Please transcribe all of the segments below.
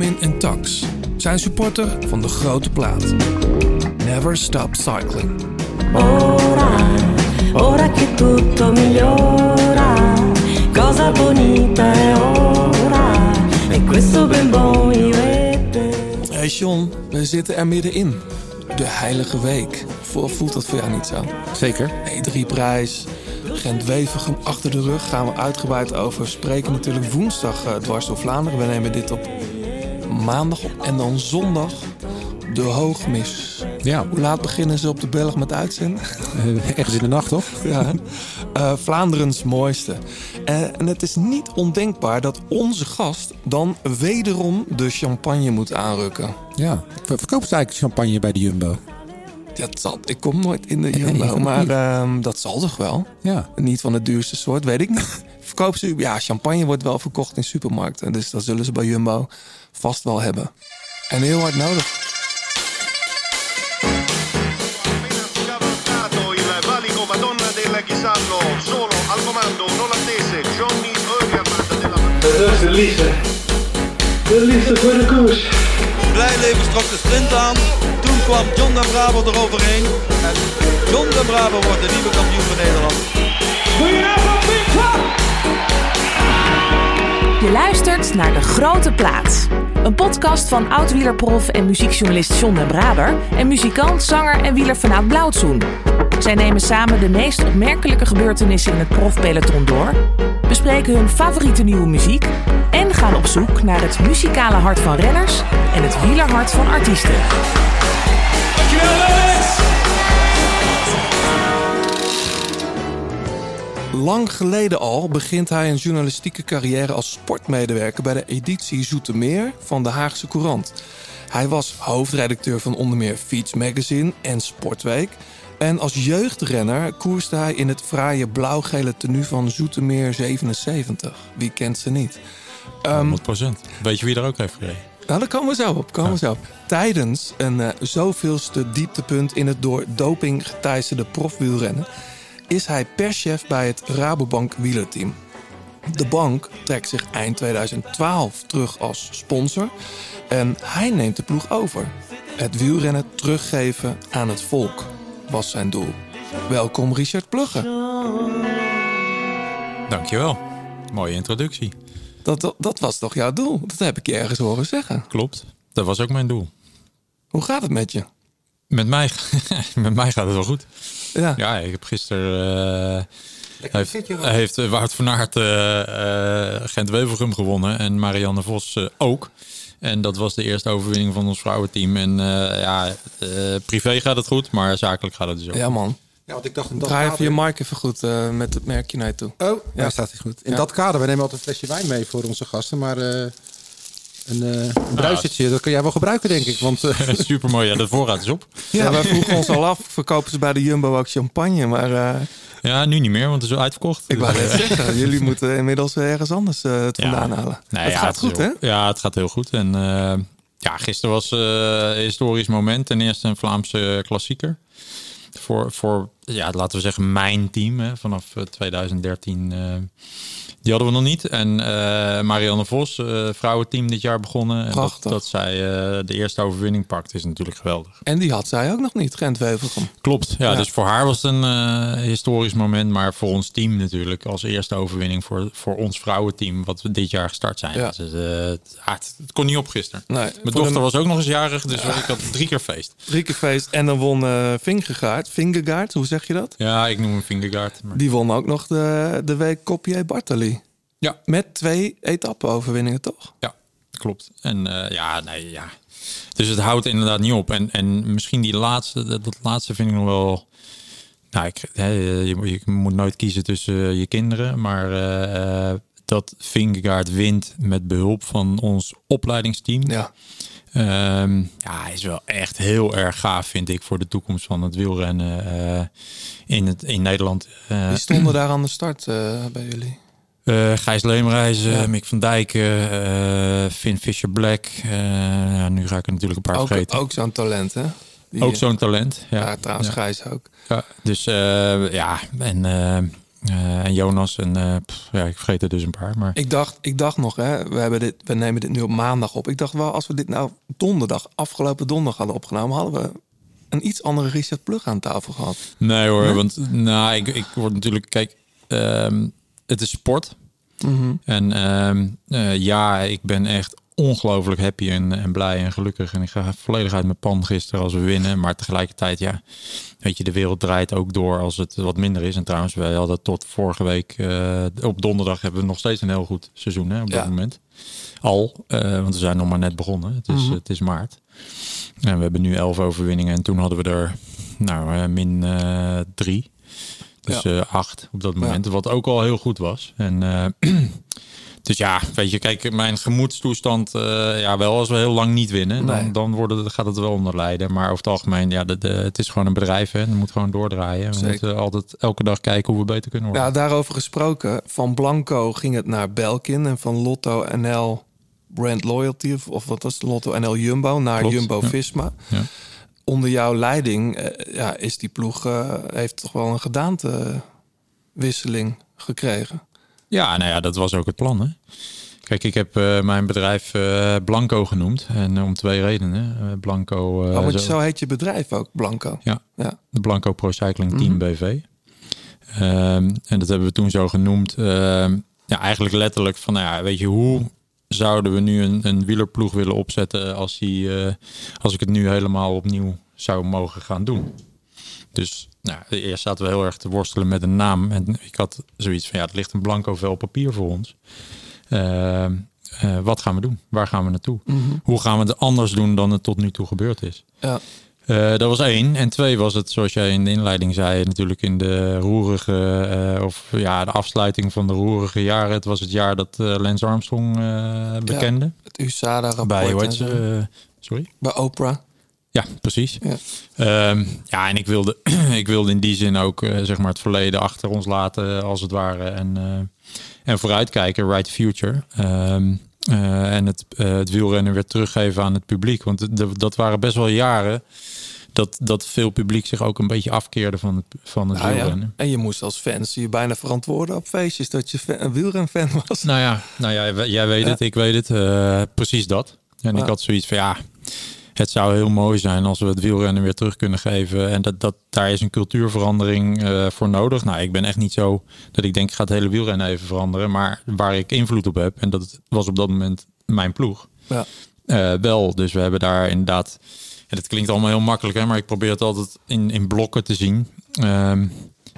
Benjamin en Tax zijn supporter van de grote plaat. Never stop cycling. Ora, ora che tutto migliora, cosa bonita è ora, e questo ben buon. Hey John, we zitten er middenin. De heilige week. Voor- Voelt dat voor jou niet zo? Zeker. E3-prijs, Gent-Wevergem achter de rug. Gaan we uitgebreid over spreken. Natuurlijk woensdag eh, dwars door Vlaanderen. We nemen dit op maandag op. En dan zondag de hoogmis. Ja, Hoe laat beginnen ze op de Belg met uitzenden? eh, ergens in de nacht, toch? ja. Eh, Vlaanderens mooiste. Eh, en het is niet ondenkbaar dat onze gast dan wederom de champagne moet aanrukken. Ja. Ver- Verkopen ze eigenlijk champagne bij de Jumbo? Dat zal, ik kom nooit in de Jumbo, maar ehm, dat zal toch wel? Ja. Niet van het duurste soort, weet ik niet. Verkopen ze... Ja, champagne wordt wel verkocht in supermarkten. Dus dat zullen ze bij Jumbo vast wel hebben. En heel hard nodig. Dat is de liefde. De liefde voor de koers. Blijleven trok de sprint aan. Toen kwam John de Bravo eroverheen. En John de Bravo wordt de nieuwe kampioen van Nederland. Je luistert naar De Grote Plaats. Een podcast van oud-wielerprof en muziekjournalist John den Braber... en muzikant, zanger en wieler vanuit Blauwtsoen. Zij nemen samen de meest opmerkelijke gebeurtenissen in het profpeloton door... bespreken hun favoriete nieuwe muziek... en gaan op zoek naar het muzikale hart van renners... en het wielerhart van artiesten. Lang geleden al begint hij een journalistieke carrière als sportmedewerker bij de editie Zoetermeer van de Haagse Courant. Hij was hoofdredacteur van onder meer Fiets Magazine en Sportweek. En als jeugdrenner koerste hij in het fraaie blauw-gele tenue van Zoetermeer 77. Wie kent ze niet? Ehm, 100%. Weet je wie er ook heeft gereden? nou, daar komen we zo op. Komen we zo op. Tijdens een eh, zoveelste dieptepunt in het door doping geteisterde profwielrennen... is hij perschef bij het Rabobank wielerteam. De bank trekt zich eind 2012 terug als sponsor... en hij neemt de ploeg over. Het wielrennen teruggeven aan het volk was zijn doel. Welkom Richard Plugge. Dankjewel. Mooie introductie. Dat, dat, dat was toch jouw doel? Dat heb ik je ergens horen zeggen. Klopt. Dat was ook mijn doel. Hoe gaat het met je? Met mij, met mij gaat het wel goed. Ja, Ja, ik heb gisteren... eh heeft, heeft Wout van Aert eh, eh, Gent-Wevelgem gewonnen. En Marianne Vos ook. En dat was de eerste overwinning van ons vrouwenteam. En eh, ja, eh, privé gaat het goed, maar zakelijk gaat het dus ook. ja man. Ja, want ik dacht in dat Draai even je mark even goed eh, met het merkje naar je toe. Oh, Ja. daar staat hij goed. In Ja. dat kader, we nemen altijd een flesje wijn mee voor onze gasten. Maar eh, een, eh een bruisertje, dat kun jij wel gebruiken, denk ik. Want eh, Super mooi. Ja, de voorraad is op. Ja, wij vroegen ons al af, verkopen ze bij de Jumbo ook champagne? Maar eh, Ja, nu niet meer, want het is uitverkocht. ik wou Dus, net zeggen, jullie moeten inmiddels ergens anders het Ja. vandaan halen. Nee, het ja, gaat is goed, hè? Ja, het gaat heel goed. En eh, ja, gisteren was eh, een historisch moment. Ten eerste een Vlaamse klassieker. Voor, voor ja, laten we zeggen, mijn team. Hè, vanaf eh, 2013. Die hadden we nog niet. En eh, Marianne Vos, eh, vrouwenteam dit jaar begonnen. En dat, dat zij eh, de eerste overwinning pakt, is natuurlijk geweldig. En die had zij ook nog niet, Gent-Wevelgem. Klopt. Ja, Ja. dus voor haar was het een historisch moment. Maar voor ons team natuurlijk als eerste overwinning voor, voor ons vrouwenteam. Wat we dit jaar gestart zijn. Ja. Dus, het, het, ah, het- het kon niet op gisteren. Nee, Mijn dochter de- was ook nog eens jarig. Dus ik had drie keer feest. Drie keer feest en dan won eh Vingegaard. Vingegaard, hoe zeg je dat? Ja, ik noem hem Fingergaard. Maar... Die won ook nog de, de week Kopier Bartali. Ja, Met twee etappe-overwinningen, toch? ja, klopt. En eh, ja, nee, ja. Dus het houdt inderdaad niet op. En, en misschien die laatste, dat, dat laatste vind ik nog wel... Nou, ik, hè, je, je moet nooit kiezen tussen eh, je kinderen. Maar eh, dat Vingegaard wint met behulp van ons opleidingsteam. Ja. Ehm, ja, is wel echt heel erg gaaf, vind ik, voor de toekomst van het wielrennen in, het, in Nederland. Eh, Die stonden daar aan de start bij jullie. Eh, Gijs Leemreizen, Ja. Mick van Dijken, eh Finn Fisher-Black. Eh, nu ga ik er natuurlijk een paar Ook, vergeten. ook zo'n talent, hè? Die- Ook zo'n talent. Ja, Ja, trouwens Ja. Gijs ook. Ja, dus eh, ja, en eh, eh, en Jonas. En eh, pff, ja, ik vergeet er dus een paar. Maar Ik dacht, ik dacht nog, hè, we, hebben dit, we nemen dit nu op maandag op. Ik dacht wel, als we dit nou donderdag, afgelopen donderdag hadden opgenomen, hadden we een iets andere Richard Plug aan tafel gehad. nee hoor, want nou, ik, ik word natuurlijk, kijk, ehm, het is sport. En ehm, eh, ja, ik ben echt ongelooflijk happy en, en blij en gelukkig. En ik ga volledig uit mijn pan gisteren als we winnen. Maar tegelijkertijd, ja, weet je, de wereld draait ook door als het wat minder is. En trouwens, wij hadden tot vorige week, eh, op donderdag hebben we nog steeds een heel goed seizoen hè, op Ja. dit moment. Al, eh, want we zijn nog maar net begonnen. Het is, het is maart. En we hebben nu elf overwinningen. En toen hadden we er, nou, min drie. Dus Ja. eh, acht op dat moment. Wat ook al heel goed was. En eh, dus ja, weet je, kijk, mijn gemoedstoestand, eh, ja, wel als we heel lang niet winnen, dan, Nee. dan worden, het- gaat het wel onder lijden. Maar over het algemeen, ja, de, de- het is gewoon een bedrijf. Het moet gewoon doordraaien. We Zeker. moeten altijd elke dag kijken hoe we beter kunnen worden. Ja, daarover gesproken. Van Blanco ging het naar Belkin en van Lotto NL Brand Loyalty, of, of wat was het? Lotto NL Jumbo, naar Klopt, Jumbo ja. Visma. Ja. Onder jouw leiding eh, ja, is die ploeg, eh, heeft toch wel een gedaantewisseling gekregen. Ja, nou ja, dat was ook het plan, hè. Kijk, ik heb eh, mijn bedrijf Blanco genoemd. En om twee redenen. Blanco... oh, want zo- zo heet je bedrijf ook, Blanco. Ja, Ja. de Blanco Pro Cycling Team BV. Ehm, en dat hebben we toen zo genoemd. Ehm, ja, eigenlijk letterlijk van, nou ja, weet je, hoe zouden we nu een, een wielerploeg willen opzetten als, die, eh, als ik het nu helemaal opnieuw zou mogen gaan doen? Dus nou, eerst zaten we heel erg te worstelen met een naam. En ik had zoiets van, ja, het ligt een blanco vel papier voor ons. Ehm, eh, wat gaan we doen? Waar gaan we naartoe? Hoe gaan we het anders doen dan het tot nu toe gebeurd is? Ja. Eh, dat was één. En twee was het, zoals jij in de inleiding zei, natuurlijk in de roerige, eh, of ja, de afsluiting van de roerige jaren. Het was het jaar dat eh, Lance Armstrong bekende. Het USADA-rapport. Bij, sorry? Bij Oprah. Ja, precies. Ja. Ehm, ja, en ik wilde, ik wilde in die zin ook zeg maar het verleden achter ons laten, als het ware. En, en vooruitkijken, right the future. Ehm, eh, en het, eh, het wielrennen weer teruggeven aan het publiek. Want de- dat waren best wel jaren dat, dat veel publiek zich ook een beetje afkeerde van het, van het Nou ja. wielrennen. En je moest als fans je bijna verantwoorden op feestjes dat je fan- een wielrenfan was. Nou ja, nou ja jij weet het, ik weet het. eh, precies dat. En ik had zoiets van ja, het zou heel mooi zijn als we het wielrennen weer terug kunnen geven. En dat, dat, daar is een cultuurverandering eh, voor nodig. Nou, ik ben echt niet zo dat ik denk ik ga het hele wielrennen even veranderen. Maar waar ik invloed op heb, en dat was op dat moment mijn ploeg. Ja. Eh, wel, dus we hebben daar inderdaad. En het klinkt allemaal heel makkelijk, hè, maar ik probeer het altijd in, in blokken te zien. Ehm,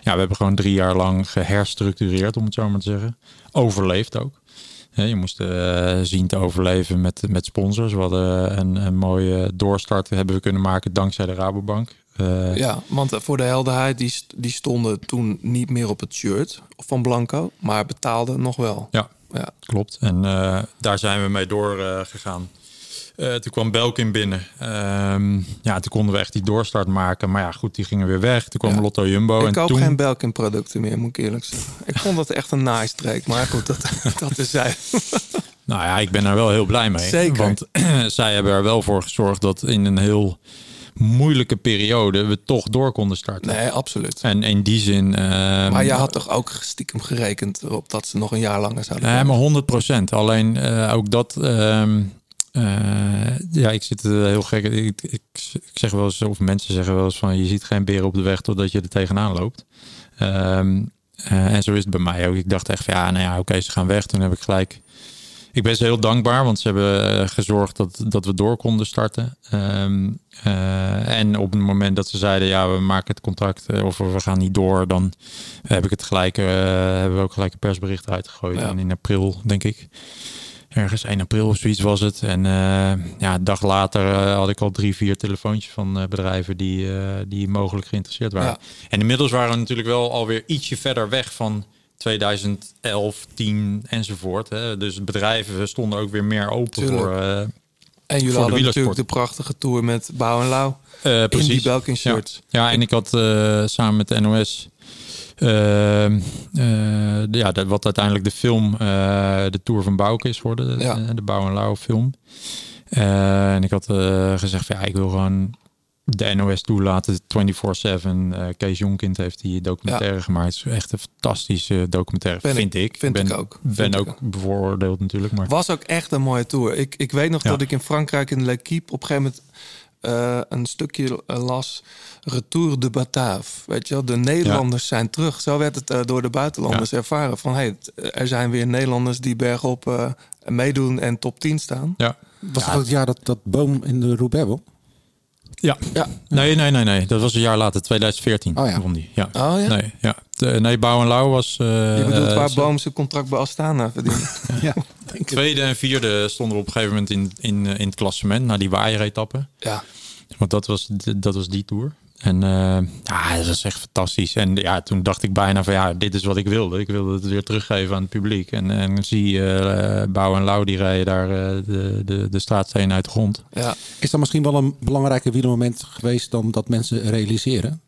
ja, we hebben gewoon drie jaar lang geherstructureerd, om het zo maar te zeggen. Overleefd ook. Je moest eh, zien te overleven met, met sponsors. We hadden een, een mooie doorstart hebben we kunnen maken dankzij de Rabobank. Eh, Ja, want voor de helderheid, die, die stonden toen niet meer op het shirt van Blanco, maar betaalden nog wel. Ja, Ja. klopt. En eh, daar zijn we mee doorgegaan. Eh, toen kwam Belkin binnen. Ehm, ja, toen konden we echt die doorstart maken. Maar ja, goed, die gingen weer weg. Toen kwam Ja. Lotto Jumbo. ik en koop toen... geen Belkin producten meer, moet ik eerlijk zeggen. Ik vond dat echt een naaistreek, maar goed, dat, dat is zij. Nou ja, ik ben er wel heel blij mee. Zeker. Want zij hebben er wel voor gezorgd dat in een heel moeilijke periode we toch door konden starten. Nee, absoluut. En in die zin. ehm, Maar je had toch ook stiekem gerekend op dat ze nog een jaar langer zouden Nee, maar 100 procent. Alleen eh, ook dat. ehm, eh, ja, ik zit eh, heel gek. Ik, ik, ik zeg wel eens, of mensen zeggen wel eens van je ziet geen beren op de weg totdat je er tegenaan loopt. Ehm, eh, en zo is het bij mij ook. Ik dacht echt van ja, nou ja, oké, ze gaan weg. Toen heb ik gelijk. Ik ben ze heel dankbaar, want ze hebben eh, gezorgd dat, dat we door konden starten. Ehm, eh, en op het moment dat ze zeiden, ja, we maken het contract of we gaan niet door, dan heb ik het gelijk, hebben we ook gelijk een persbericht uitgegooid. Ja. En in april, denk ik. Ergens 1 april of zoiets was het. En eh, ja, een dag later eh, had ik al drie, vier telefoontjes van eh, bedrijven die, die mogelijk geïnteresseerd waren. Ja. En inmiddels waren we natuurlijk wel alweer ietsje verder weg van 2011, 10 enzovoort. Hè. Dus bedrijven stonden ook weer meer open Tuurlijk. voor. En jullie voor hadden natuurlijk de prachtige tour met Bouw en Lauw. eh, In die Belkin shirts. Ja. ja, en ik had samen met de NOS. Ehm, eh, ja, dat, wat uiteindelijk de film eh, de Tour van Bouke is geworden. Ja. De, de Bouw en Lauw film. Eh, en ik had gezegd van ja, ik wil gewoon de NOS toelaten, 24-7. eh Kees Jonkind heeft die documentaire gemaakt. Het is echt een fantastische documentaire, Ben vind ik. vind ben, ik ook. ben Vind ik ook ook. bevooroordeeld natuurlijk. Maar Was ook echt een mooie tour. Ik, ik weet nog Ja. dat ik in Frankrijk in L'Equipe op een gegeven moment eh, een stukje eh, las. Retour de Batave. Weet je wel, de Nederlanders zijn terug. Zo werd het eh, door de buitenlanders ervaren. Van hey, er zijn weer Nederlanders die bergop eh meedoen en top 10 staan. ja. Was dat het jaar dat, dat boom in de Roubaix won? Ja. Ja. Nee, nee, nee, nee. Dat was een jaar later, 2014. Oh ja. won die. Ja. Oh ja? Nee, ja. De- nee, Bouw en Lauw was... eh, Je bedoelt eh, waar zo- Boom zijn contract bij Astana verdiende. Ja. Tweede en vierde stonden op een gegeven moment in, in, eh, in het klassement. Na die waaieretappe. ja. Want dat was, dat was die tour. En eh, ja, dat was echt fantastisch. En ja, toen dacht ik bijna van ja, dit is wat ik wilde. Ik wilde het weer teruggeven aan het publiek. En, en zie eh Bouw en Lau die rijden daar eh, de, de, de straatstenen uit de grond. ja. Is dat misschien wel een belangrijker wielermoment geweest dan dat mensen realiseren?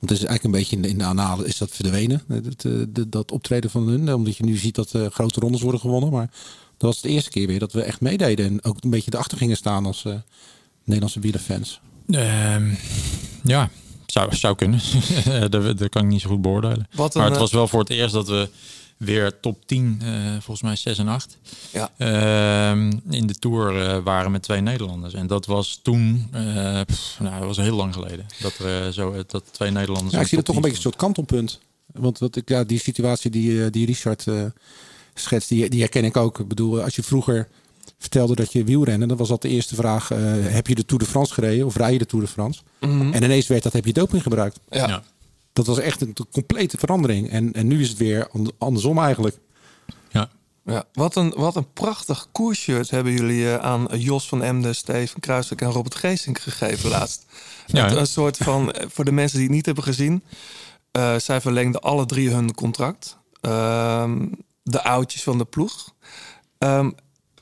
Want het is eigenlijk een beetje in de, in de analen is dat verdwenen, dat, eh, dat optreden van hun. Omdat je nu ziet dat eh, grote rondes worden gewonnen. Maar dat was de eerste keer weer dat we echt meededen. En ook een beetje erachter gingen staan als eh, Nederlandse wielerfans. Ehm, ja, zou, zou kunnen. dat, dat kan ik niet zo goed beoordelen. Een, maar het eh, was wel voor het eerst dat we weer top 10, eh, volgens mij 6 en 8, Ja. ehm, in de Tour eh, waren met twee Nederlanders. En dat was toen, pff, nou, dat was heel lang geleden, dat, er, eh, zo, dat twee Nederlanders... Ja, ik zie dat toch een 10 beetje een soort kantelpunt. Want wat ik, ja, die situatie die, die Richard schetst, die, die herken ik ook. Ik bedoel, als je vroeger vertelde dat je wielrennen, dan was dat de eerste vraag. eh, heb je de Tour de France gereden of rij je de Tour de France? En ineens werd dat, heb je doping gebruikt? Ja. Ja. Dat was echt een complete verandering. En, en nu is het weer and- andersom eigenlijk. Ja. Ja, wat een, wat een prachtig koersshirt hebben jullie eh, aan Jos van Emden, Steven Kruiswijk en Robert Geesink gegeven laatst. Ja, een soort van, eh, voor de mensen die het niet hebben gezien, eh, zij verlengden alle drie hun contract. Ehm, de oudjes van de ploeg. Ehm,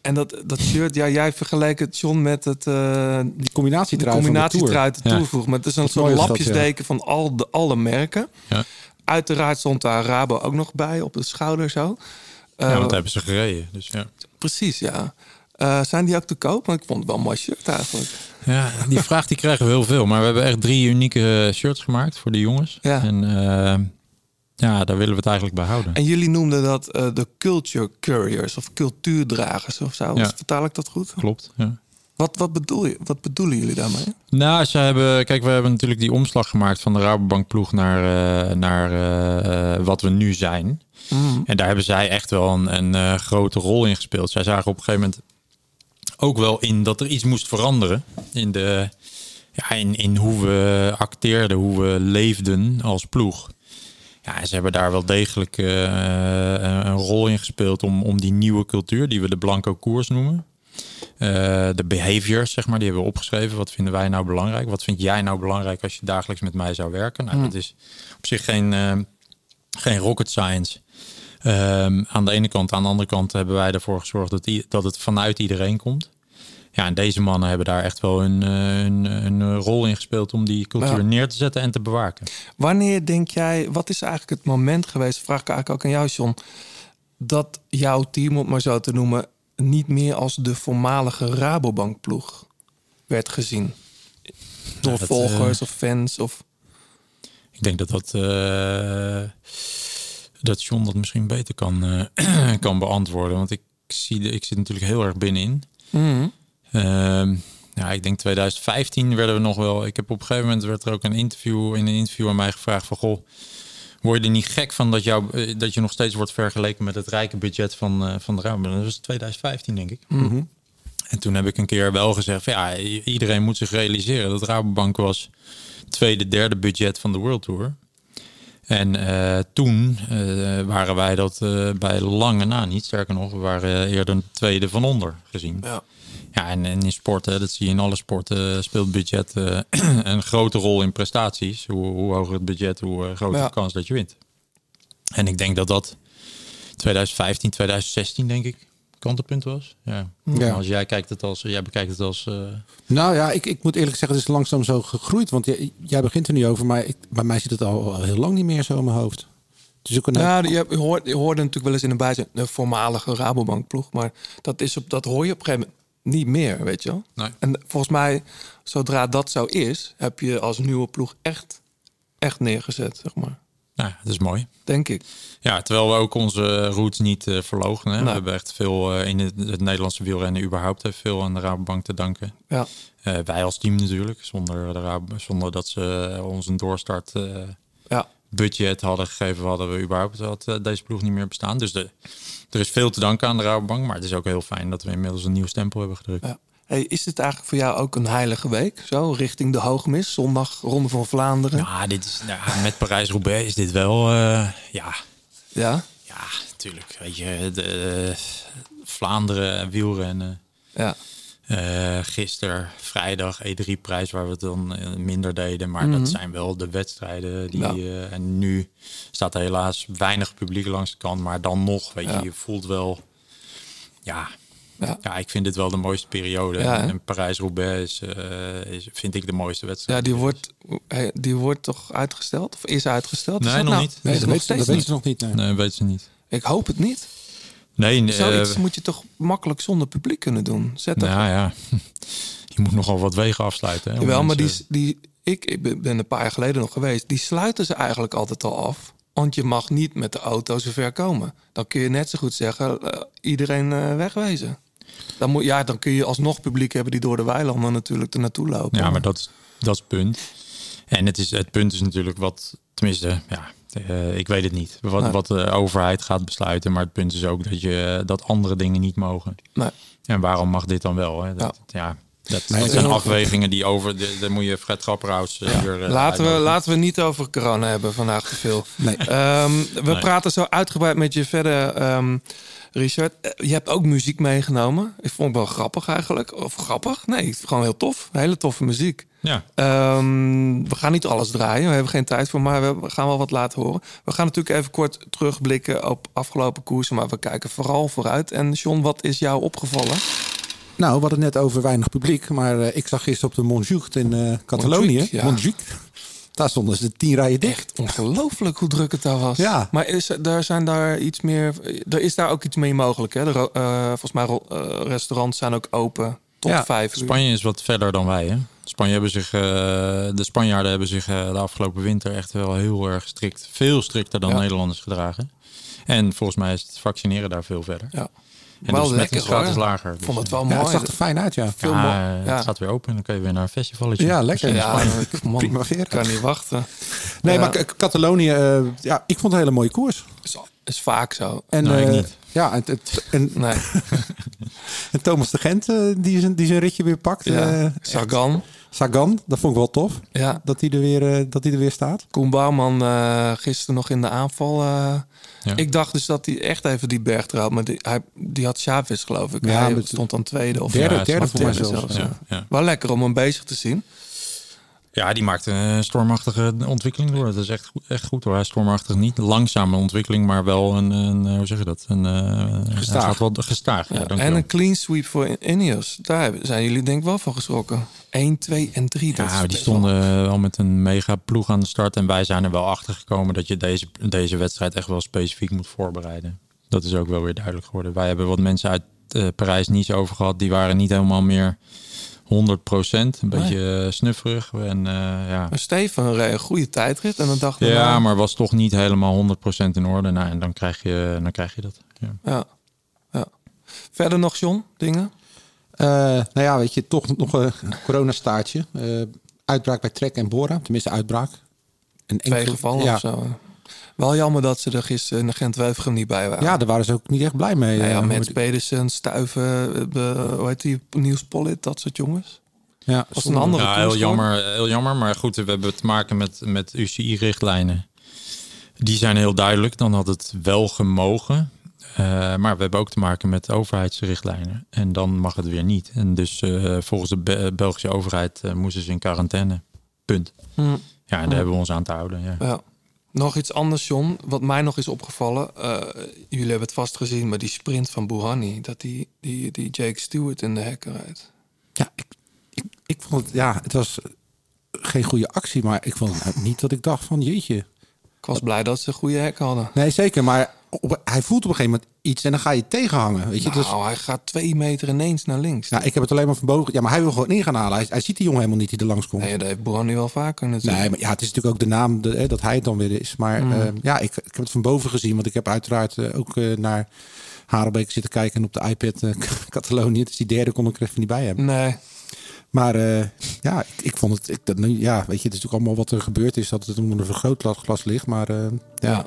en dat, dat shirt, ja, jij vergelijkt het, John, met het, eh die combinatietrui de combinatietrui de Ja. Tour vroeg. Maar het is een soort lapjesdeken van al de, alle merken. Ja. Uiteraard stond daar Rabo ook nog bij op de schouder zo. ja, Eh, want hebben ze gereden. Dus ja. Precies, ja. Eh, zijn die ook te koop? Want ik vond het wel een mooi shirt eigenlijk. Ja, die vraag die krijgen we heel veel. Maar we hebben echt drie unieke eh, shirts gemaakt voor de jongens. Ja. En eh, ja, daar willen we het eigenlijk bij houden. En jullie noemden dat eh, de culture couriers of cultuurdragers of zo. Ja. Vertaal ik dat goed? Klopt, ja. Wat, wat, bedoel je, wat bedoelen jullie daarmee? Nou, ze hebben, kijk, we hebben natuurlijk die omslag gemaakt van de Rabobank ploeg naar, eh, naar eh, wat we nu zijn. En daar hebben zij echt wel een, een grote rol in gespeeld. Zij zagen op een gegeven moment ook wel in dat er iets moest veranderen in, de, ja, in, in hoe we acteerden, hoe we leefden als ploeg. Ja, ze hebben daar wel degelijk eh, een een rol in gespeeld om, om die nieuwe cultuur, die we de blanco koers noemen. Eh, de behaviors, zeg maar, die hebben we opgeschreven. Wat vinden wij nou belangrijk? Wat vind jij nou belangrijk als je dagelijks met mij zou werken? Nou, dat is op zich geen, eh, geen rocket science. Ehm, aan de ene kant. Aan de andere kant hebben wij ervoor gezorgd dat, dat het vanuit iedereen komt. Ja, en deze mannen hebben daar echt wel een, eh, een, een rol in gespeeld om die cultuur Ja. neer te zetten en te bewaken. Wanneer denk jij, wat is eigenlijk het moment geweest, vraag ik eigenlijk ook aan jou, John, dat jouw team, om het maar zo te noemen, niet meer als de voormalige Rabobank-ploeg werd gezien? Door dat, volgers of fans? Of... Ik denk dat dat, eh, dat John dat misschien beter kan, eh, kan beantwoorden. Want ik, zie de, ik zit natuurlijk heel erg binnenin. Ehm, ja, ik denk 2015 werden we nog wel. Ik heb op een gegeven moment werd er ook een interview in een interview aan mij gevraagd van goh. Word je er niet gek van dat, jou, eh, dat je nog steeds wordt vergeleken met het rijke budget van, eh, van de Rabobank? Dat was 2015, denk ik. En toen heb ik een keer wel gezegd: van, ja, iedereen moet zich realiseren dat Rabobank was tweede, derde budget van de World Tour. En eh, toen waren wij dat bij lange na niet. Sterker nog, we waren eerder tweede van onder gezien. Ja. Ja, en, en in sporten, dat zie je in alle sporten, speelt budget eh, een grote rol in prestaties. Hoe, hoe hoger het budget, hoe eh, groter Ja. de kans dat je wint. En ik denk dat dat 2015, 2016 denk ik kantelpunt was. Ja. Ja. Als jij kijkt het als, jij bekijkt het als. eh, Nou ja, ik, ik moet eerlijk zeggen, het is langzaam zo gegroeid. Want jij, jij begint er nu over, maar ik, bij mij zit het al, al heel lang niet meer zo in mijn hoofd. Ook een, Ja, je, hoort, je hoorde natuurlijk wel eens in een bijzin de voormalige Rabobank-ploeg. Maar dat, is op, dat hoor je op een gegeven moment niet meer, weet je wel. Nee. En volgens mij, zodra dat zo is, heb je als nieuwe ploeg echt, echt neergezet, zeg maar. Ja, dat is mooi. Denk ik. Ja, terwijl we ook onze roots niet hè. Nee. We hebben echt veel eh, in het, het Nederlandse wielrennen überhaupt heeft veel aan de Rabobank te danken. Ja, Eh, wij als team natuurlijk, zonder, de Rabo- zonder dat ze ons een doorstart. Budget hadden gegeven, hadden we überhaupt had, deze ploeg niet meer bestaan. Dus de, er is veel te danken aan de Rabobank, maar het is ook heel fijn dat we inmiddels een nieuw stempel hebben gedrukt. ja. Hey, is dit eigenlijk voor jou ook een heilige week? Zo, richting de Hoogmis, zondag, Ronde van Vlaanderen. Ja, dit is, nou, met Parijs-Roubaix is dit wel, eh, ja, Ja, ja, natuurlijk. Weet je, de, eh, Vlaanderen wielrennen. ja. Eh gisteren, vrijdag, E3-prijs, waar we het dan eh, minder deden. Maar dat zijn wel de wedstrijden. Die, Ja. eh, en nu staat er helaas weinig publiek langs de kant. Maar dan nog, weet Ja. je, je voelt wel... Ja, Ja. ja. ik vind dit wel de mooiste periode. Ja, en Parijs-Roubaix is, eh, is, vind ik de mooiste wedstrijd. ja die, wordt, die wordt toch uitgesteld? Of is uitgesteld? Is Nee, dat nog nou? niet. Is Nee, dat nog weten ze- nog niet. nee. Nee, weet ze niet. Ik hoop het niet. Nee, Zoiets eh, moet je toch makkelijk zonder publiek kunnen doen? Zet er nou ja, je moet nogal wat wegen afsluiten. Hè, Jawel, maar die, die, ik, ik ben een paar jaar geleden nog geweest. Die sluiten ze eigenlijk altijd al af. Want je mag niet met de auto zo ver komen. Dan kun je net zo goed zeggen, eh, iedereen eh, wegwezen. Dan, moet, ja, dan kun je alsnog publiek hebben die door de weilanden natuurlijk er naartoe lopen. Ja, maar dat is, dat is het punt. En het, is, het punt is natuurlijk wat, tenminste, ja, eh, ik weet het niet. Wat, Nee. wat de overheid gaat besluiten. Maar het punt is ook dat, je, dat andere dingen niet mogen. Nee. En waarom mag dit dan wel? Hè? Dat, ja. dat, Nee, dat zijn afwegingen die over... de- Daar moet je Fred Grapperhaus eh, hier... eh, Laten we, laten we niet over corona hebben vandaag te veel. Nee. Ehm, we Nee. praten zo uitgebreid met je verder, ehm, Richard. Eh, Je hebt ook muziek meegenomen. Ik vond het wel grappig eigenlijk. Of grappig? Nee, gewoon heel tof. Hele toffe muziek. Ja, Ehm, we gaan niet alles draaien. We hebben geen tijd voor, maar we gaan wel wat laten horen. We gaan natuurlijk even kort terugblikken op afgelopen koersen, maar we kijken vooral vooruit. En John, wat is jou opgevallen? Nou, we hadden het net over weinig publiek. Maar eh, ik zag gisteren op de Montjuïc in eh Catalonië. Montjuïc, ja. Montjuïc. Daar stonden ze tien rijen dicht. Echt ongelooflijk hoe druk het daar was. Ja. Maar is, er- daar zijn daar iets meer. Er is daar ook iets mee mogelijk. Hè? De, eh, volgens mij eh, restaurants zijn ook open tot Ja, vijf uur. Spanje is wat verder dan wij. Hè? Spanje hebben zich, eh, de Spanjaarden hebben zich de afgelopen winter echt wel heel erg strikt, veel strikter dan Ja. Nederlanders gedragen. En volgens mij is het vaccineren daar veel verder. Ja. En Wel lekker, besmettingsgraad hoor. is lager. Ik vond dus, het wel Ja, mooi. het zag er fijn uit, ja. Veel ja, mo- ja. Het gaat weer open en dan kun je weer naar een festivaletje. Ja, lekker. Ja, man, kan niet wachten. Nee, maar Catalonië, eh, ja, ik vond het een hele mooie koers. Is, is vaak zo. En, ik eh, niet. Ja, en, het- en, Nee. en Thomas de Gent, eh, die, zijn, die zijn ritje weer pakt. Ja. eh, Sagan. Sagan, dat vond ik wel tof. Ja. Dat hij er weer, eh, dat hij er weer staat. Koen Bouwman eh, gisteren nog in de aanval. eh, Ja. Ik dacht dus dat hij echt even die berg trouwt. Maar die, hij, die had Chavez geloof ik. Ja, hij stond dan tweede of Derde, Ja, derde voor mij derde zelfs. zelfs. Ja, ja. Wel lekker om hem bezig te zien. Ja, die maakt een stormachtige ontwikkeling door. Dat is echt goed, echt goed hoor. Hij is stormachtig niet. Langzame ontwikkeling, maar wel een, een eh, hoe zeg je dat? Een, eh, Gestaag. gaat wel gestaag. Ja, Ja, en een clean sweep voor Ineos. Daar zijn jullie denk ik wel van geschrokken. 1, 2 en 3. Dat Ja, die stonden wel met een mega ploeg aan de start. En wij zijn er wel achter gekomen dat je deze, deze wedstrijd echt wel specifiek moet voorbereiden. Dat is ook wel weer duidelijk geworden. Wij hebben wat mensen uit eh, Parijs-Nice over gehad. Die waren niet helemaal meer 100% Een beetje eh, snufferig. En, eh, ja. Maar Steven reed een goede tijdrit. En dan dacht ik, ja, nou, maar was toch niet helemaal 100% in orde. Nou, en dan krijg je, dan krijg je dat. Ja. Ja. ja. Verder nog, John, dingen? Eh, nou ja, weet je, toch nog een coronastaartje. Eh uitbraak bij Trek en Bora. Tenminste, uitbraak. Een Twee enkele- gevallen ja. of zo. Wel jammer dat ze er gisteren in de Gent-Wevelgem niet bij waren. Ja, daar waren ze ook niet echt blij mee. Nou ja, eh, met Pedersen, Stuiven, eh, hoe heet die, Niels Pollitt, dat soort jongens. ja, Was een andere Ja, heel jammer, heel jammer. Maar goed, we hebben te maken met, met UCI-richtlijnen. Die zijn heel duidelijk. Dan had het wel gemogen. Eh, maar we hebben ook te maken met overheidsrichtlijnen. En dan mag het weer niet. En dus eh, volgens de Be- Belgische overheid moesten ze in quarantaine. Punt. Hm. Ja, en daar hebben we ons aan te houden. Ja. Ja. Nog iets anders, John, wat mij nog is opgevallen. Eh, jullie hebben het vast gezien, maar die sprint van Bouhanni, dat die, die, die Jake Stewart in de hekken rijdt. Ja, ik, ik, ik vond het, ja, het was geen goede actie, maar ik vond het niet dat ik dacht van jeetje. Ik was blij dat ze goede hek hadden. Nee, zeker, maar op- hij voelt op een gegeven moment iets en dan ga je tegenhangen. Weet je? Dus, Nou, hij gaat twee meter ineens naar links. nou, ik heb het alleen maar van boven. Ja, maar hij wil gewoon in gaan halen. Hij, hij ziet die jongen helemaal niet die er langs komt. Nee, dat heeft Bron nu wel vaker natuurlijk. Nee, maar ja, het is natuurlijk ook de naam de, hè, dat hij het dan weer is. Maar Mm. eh, ja, ik, ik heb het van boven gezien. Want ik heb uiteraard eh, ook eh, naar Harelbeek zitten kijken en op de iPad eh, Catalonië. Dus die derde kon ik er even niet bij hebben. Nee. Maar ja, ik, ik vond het. Ik, dat, ja, weet je, het is natuurlijk allemaal wat er gebeurd is. Dat het onder een vergrootglas ligt. Maar ja, Ja.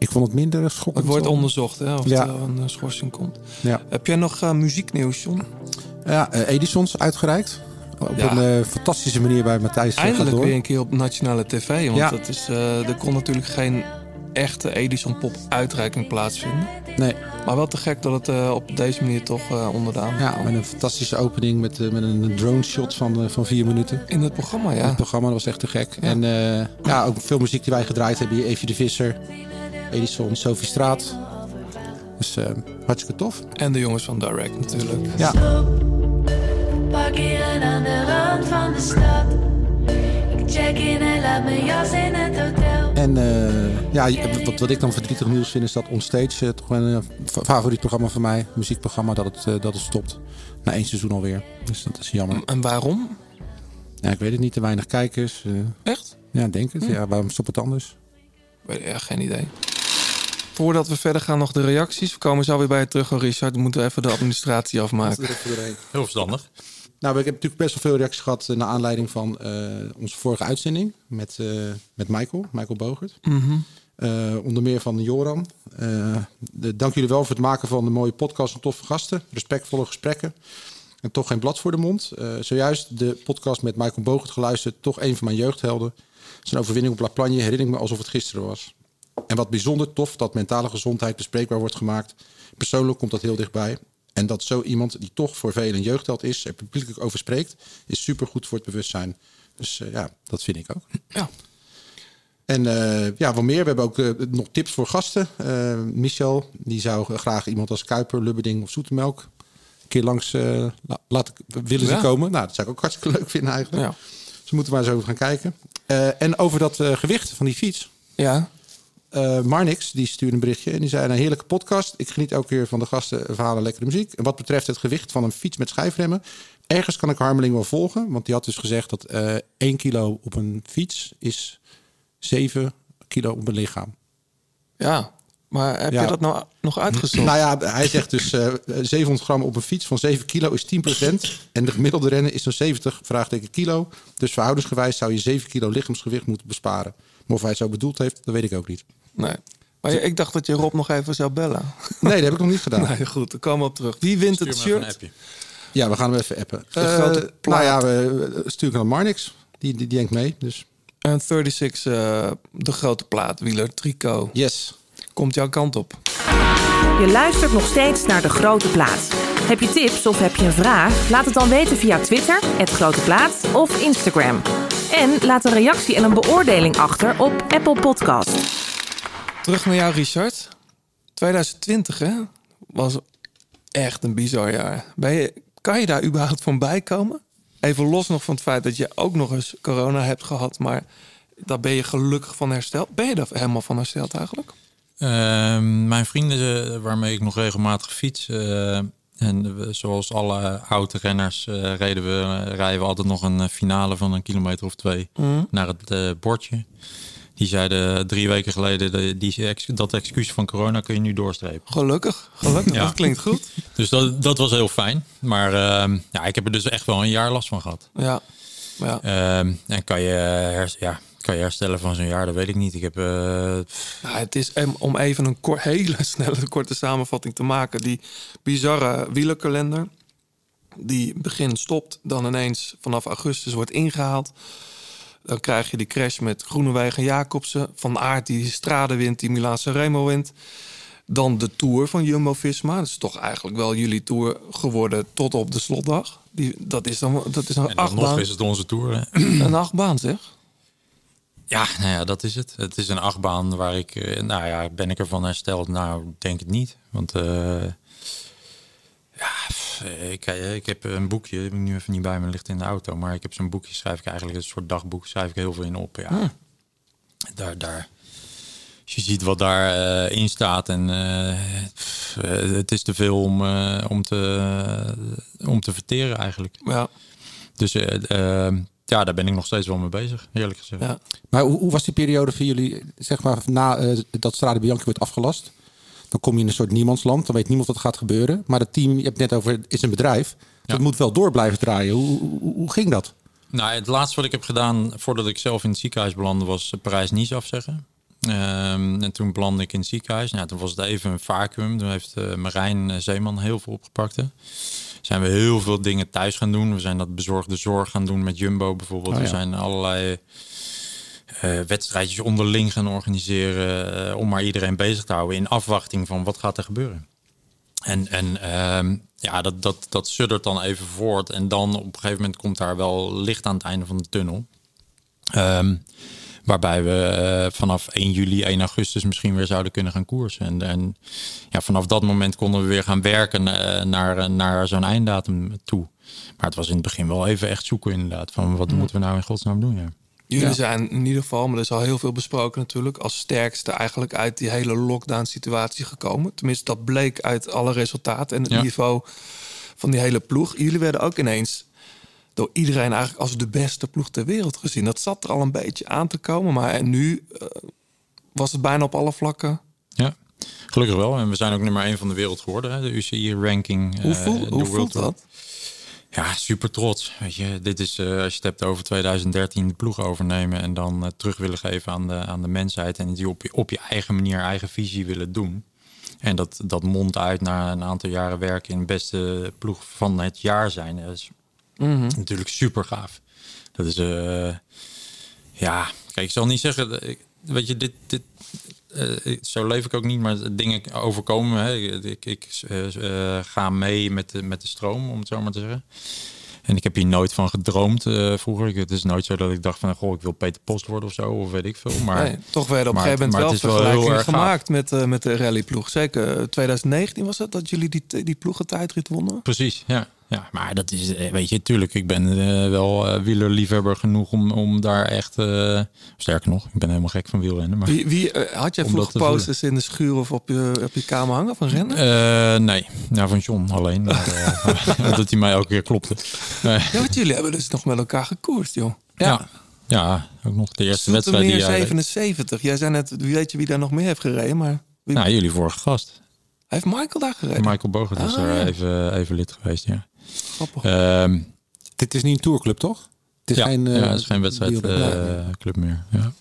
Ik vond het minder schokkend. Het wordt onderzocht hè, of Ja. er een eh, schorsing komt. Ja, Heb jij nog eh, muzieknieuws, John? ja eh, Edisons uitgereikt. Op Ja. een fantastische manier bij Matthijs Eindelijk weer een keer op nationale tv. Want Ja. dat is, er kon natuurlijk geen echte Edison Pop uitreiking plaatsvinden. Nee, Maar wel te gek dat het op deze manier toch onder de aandacht ja, met een fantastische opening met, met een drone shot van, van vier minuten. In het programma, ja. Het programma dat was echt te gek. En ja, ook veel muziek die wij gedraaid hebben. Hier Evie de Visser, Edison, Sophie Straat. Dus eh, hartstikke tof. En de jongens van Direct natuurlijk. Ja, Parkeren aan de rand van de stad. Ik check in en laat mijn jas in het hotel. en eh, ja, wat, wat ik dan verdrietig nieuws vind is dat Onstage, eh, toch een fa- favoriet programma van mij, muziekprogramma, dat het, dat het stopt. Na één seizoen alweer. Dus dat is jammer. En waarom? Ja, ik weet het niet, te weinig kijkers. Echt? ja, denk het. Ja, waarom stopt het anders? Weet ja, geen idee. Voordat we verder gaan nog de reacties. We komen zo weer bij je terug, hoor, Richard. We moeten even de administratie afmaken. Heel verstandig. Nou, ik heb natuurlijk best wel veel reacties gehad eh, naar aanleiding van eh, onze vorige uitzending met, eh, met Michael, Michael Bogert. Mhm. Eh, onder meer van Joran. Eh, de, dank jullie wel voor het maken van de mooie podcast en toffe gasten. Respectvolle gesprekken. En toch geen blad voor de mond. Eh, zojuist de podcast met Michael Bogert geluisterd. Toch een van mijn jeugdhelden. Zijn overwinning op La Plagne herinner ik me alsof het gisteren was. En wat bijzonder tof dat mentale gezondheid bespreekbaar wordt gemaakt. Persoonlijk komt dat heel dichtbij. En dat zo iemand die toch voor velen een jeugdheld is... er publiekelijk over spreekt, is supergoed voor het bewustzijn. Dus eh, ja, dat vind ik ook. Ja. En eh, ja, wat meer. We hebben ook eh, nog tips voor gasten. Michel, die zou graag iemand als Kuiper, Lubberding of Zoetemelk... een keer langs la- laten willen ze komen. Nou, dat zou ik ook hartstikke leuk vinden eigenlijk. Ja. Dus we moeten maar eens over gaan kijken. En over dat gewicht van die fiets. Ja. Eh, Marnix, die stuurde een berichtje en die zei... een heerlijke podcast. Ik geniet elke keer van de gasten, verhalen, lekkere muziek. En wat betreft het gewicht van een fiets met schijfremmen... ergens kan ik Harmeling wel volgen. Want die had dus gezegd dat eh 1 kilo op een fiets is 7 kilo op een lichaam. Ja. Maar heb Ja. je dat nou nog uitgezocht? Nou ja, hij zegt dus eh 700 gram op een fiets van 7 kilo is 10%. En de gemiddelde rennen is zo'n 70 vraagteken kilo. Dus verhoudingsgewijs zou je 7 kilo lichaamsgewicht moeten besparen. Maar of hij het zo bedoeld heeft, dat weet ik ook niet. Nee. Maar ik dacht dat je Rob nog even zou bellen. Nee, dat heb ik nog niet gedaan. Nee, goed. Daar komen we op terug. Wie wint Stuur het shirt? appje. Ja, we gaan hem even appen. De Eh, grote nou ja, plaat. we sturen aan Marnix. Die, die, die denkt mee. Dus En 36, eh, de grote plaat, wieler, tricot. yes. Komt jouw kant op. Je luistert nog steeds naar De Grote Plaat. Heb je tips of heb je een vraag? Laat het dan weten via Twitter, het Grote Plaat of Instagram. En laat een reactie en een beoordeling achter op Apple Podcast. Terug naar jou, Richard. 2020, hè? Was echt een bizar jaar. Ben je, kan je daar überhaupt van bijkomen? Even los nog van het feit dat je ook nog eens corona hebt gehad, maar daar ben je gelukkig van hersteld. Ben je daar helemaal van hersteld eigenlijk? Ehm, mijn vrienden eh, waarmee ik nog regelmatig fiets. eh, en we- zoals alle oude renners eh, reden we, rijden we altijd nog een finale van een kilometer of twee naar het bordje. Die zeiden drie weken geleden, de, die, ex- dat excuus van corona kun je nu doorstrepen. Gelukkig, gelukkig. Ja. Dat klinkt goed. Dus dat, dat was heel fijn. Maar ehm, ja, ik heb er dus echt wel een jaar last van gehad. Ja. ja. Ehm, en kan je, hers- ja, kan je herstellen van zo'n jaar? Dat weet ik niet. Ik heb... eh, Nou, het is om even een kort, hele snelle korte samenvatting te maken. Die bizarre wielerkalender. Die begin stopt, dan ineens vanaf augustus wordt ingehaald. Dan krijg je die crash met Groenewegen en Jacobsen. Van Aert die Strade wint, die Milaanse Remo wint. Dan de Tour van Jumbo-Visma. Dat is toch eigenlijk wel jullie Tour geworden tot op de slotdag. Die, dat is dan dat is een en dan nog is het onze tour. hè. Een achtbaan zeg. Ja, nou ja, dat is het. Het is een achtbaan waar ik, eh, nou ja, ben ik ervan hersteld? Nou, denk het niet. Want eh, pff, ik, eh, ik heb een boekje, heb ik nu even niet bij me, ligt in de auto. Maar ik heb zo'n boekje, schrijf ik eigenlijk een soort dagboek, schrijf ik heel veel in op. Ja, daar, daar als je ziet wat daarin in staat en eh, pff, eh, het is te veel om, eh, om, te, om te verteren eigenlijk. Ja, Dus eh, eh, ja, daar ben ik nog steeds wel mee bezig, eerlijk gezegd. ja. Maar hoe, hoe was die periode voor jullie, zeg maar, na eh, dat Strade Bianchi wordt afgelast? Dan kom je in een soort niemandsland, dan weet niemand wat gaat gebeuren. Maar het team, je hebt het net over, is een bedrijf. Dat Ja. moet wel door blijven draaien. Hoe, hoe, hoe ging dat? Nou, het laatste wat ik heb gedaan voordat ik zelf in het ziekenhuis belandde was Parijs-Nice afzeggen. Ehm, en toen belandde ik in het ziekenhuis. Nou, toen was het even een vacuüm. Toen heeft eh, Marijn eh, Zeeman heel veel opgepakt. hè. Zijn we heel veel dingen thuis gaan doen. We zijn dat bezorgde zorg gaan doen met Jumbo bijvoorbeeld. Oh, ja. We zijn allerlei eh, wedstrijdjes onderling gaan organiseren. eh, om maar iedereen bezig te houden in afwachting van wat gaat er gebeuren. En, en ehm, ja, dat, dat, dat suddert dan even voort. En dan op een gegeven moment komt daar wel licht aan het einde van de tunnel. Ehm, waarbij we eh, vanaf 1 juli, 1 augustus misschien weer zouden kunnen gaan koersen. En, en ja, vanaf dat moment konden we weer gaan werken naar, naar zo'n einddatum toe. Maar het was in het begin wel even echt zoeken inderdaad. Van wat moeten we nou in godsnaam doen? Ja. Jullie Ja. zijn in ieder geval, maar er is al heel veel besproken natuurlijk, als sterkste eigenlijk uit die hele lockdown-situatie gekomen. Tenminste, dat bleek uit alle resultaten en het Ja. niveau van die hele ploeg. Jullie werden ook ineens door iedereen eigenlijk als de beste ploeg ter wereld gezien. Dat zat er al een beetje aan te komen, maar en nu eh, was het bijna op alle vlakken. ja, gelukkig wel. En we zijn ook nummer 1 van de wereld geworden. Hè? De UCI-ranking. Hoe, voel, hoe voelt dat? Ja, super trots. Weet je, dit is, eh, als je het hebt over 2013, de ploeg overnemen en dan eh, terug willen geven aan de, aan de mensheid en die op je, op je eigen manier, eigen visie willen doen. En dat, dat mondt uit naar een aantal jaren werken in de beste ploeg van het jaar zijn. Dat is natuurlijk super gaaf. Dat is, eh, ja, kijk, ik zal niet zeggen, weet je, dit, dit, eh, zo leef ik ook niet, maar dingen overkomen. me, Hè. Ik, ik eh, eh, ga mee met de, met de stroom, om het zo maar te zeggen. En ik heb hier nooit van gedroomd vroeger. Het is nooit zo dat ik dacht van, goh, ik wil Peter Post worden of zo, of weet ik veel. Maar Nee, toch werden op een gegeven moment wel vergelijkingen gemaakt met, eh, met de rallyploeg. Zeker eh, 2019 was het dat jullie die, die ploegentijdrit wonnen. Precies, ja. Ja. Maar dat is, eh, weet je, tuurlijk, ik ben eh, wel eh, wielerliefhebber genoeg om, om daar echt... sterker nog, ik ben helemaal gek van wielrennen. Maar, Wie, wie, had jij vroeger posters in de schuur of op je, op je kamer hangen van rennen? Nee, nou, van John alleen. Maar, dat hij mij elke keer klopte. Ja, want jullie hebben dus nog met elkaar gekoerst, joh. Ja. ja, ook nog de eerste wedstrijd die Zoetermeer jij... 77. Jij zei net, wie weet je wie daar nog meer heeft gereden, maar wie, Nou, jullie vorige gast. heeft Michael daar gereden? Michael Bogert is Ah, ja. even, even lid geweest, ja. Grappig. Ehm, Dit is niet een tourclub, toch? Het is ja, geen, eh, ja, het is geen wedstrijdclub wielrennen. meer. Ja.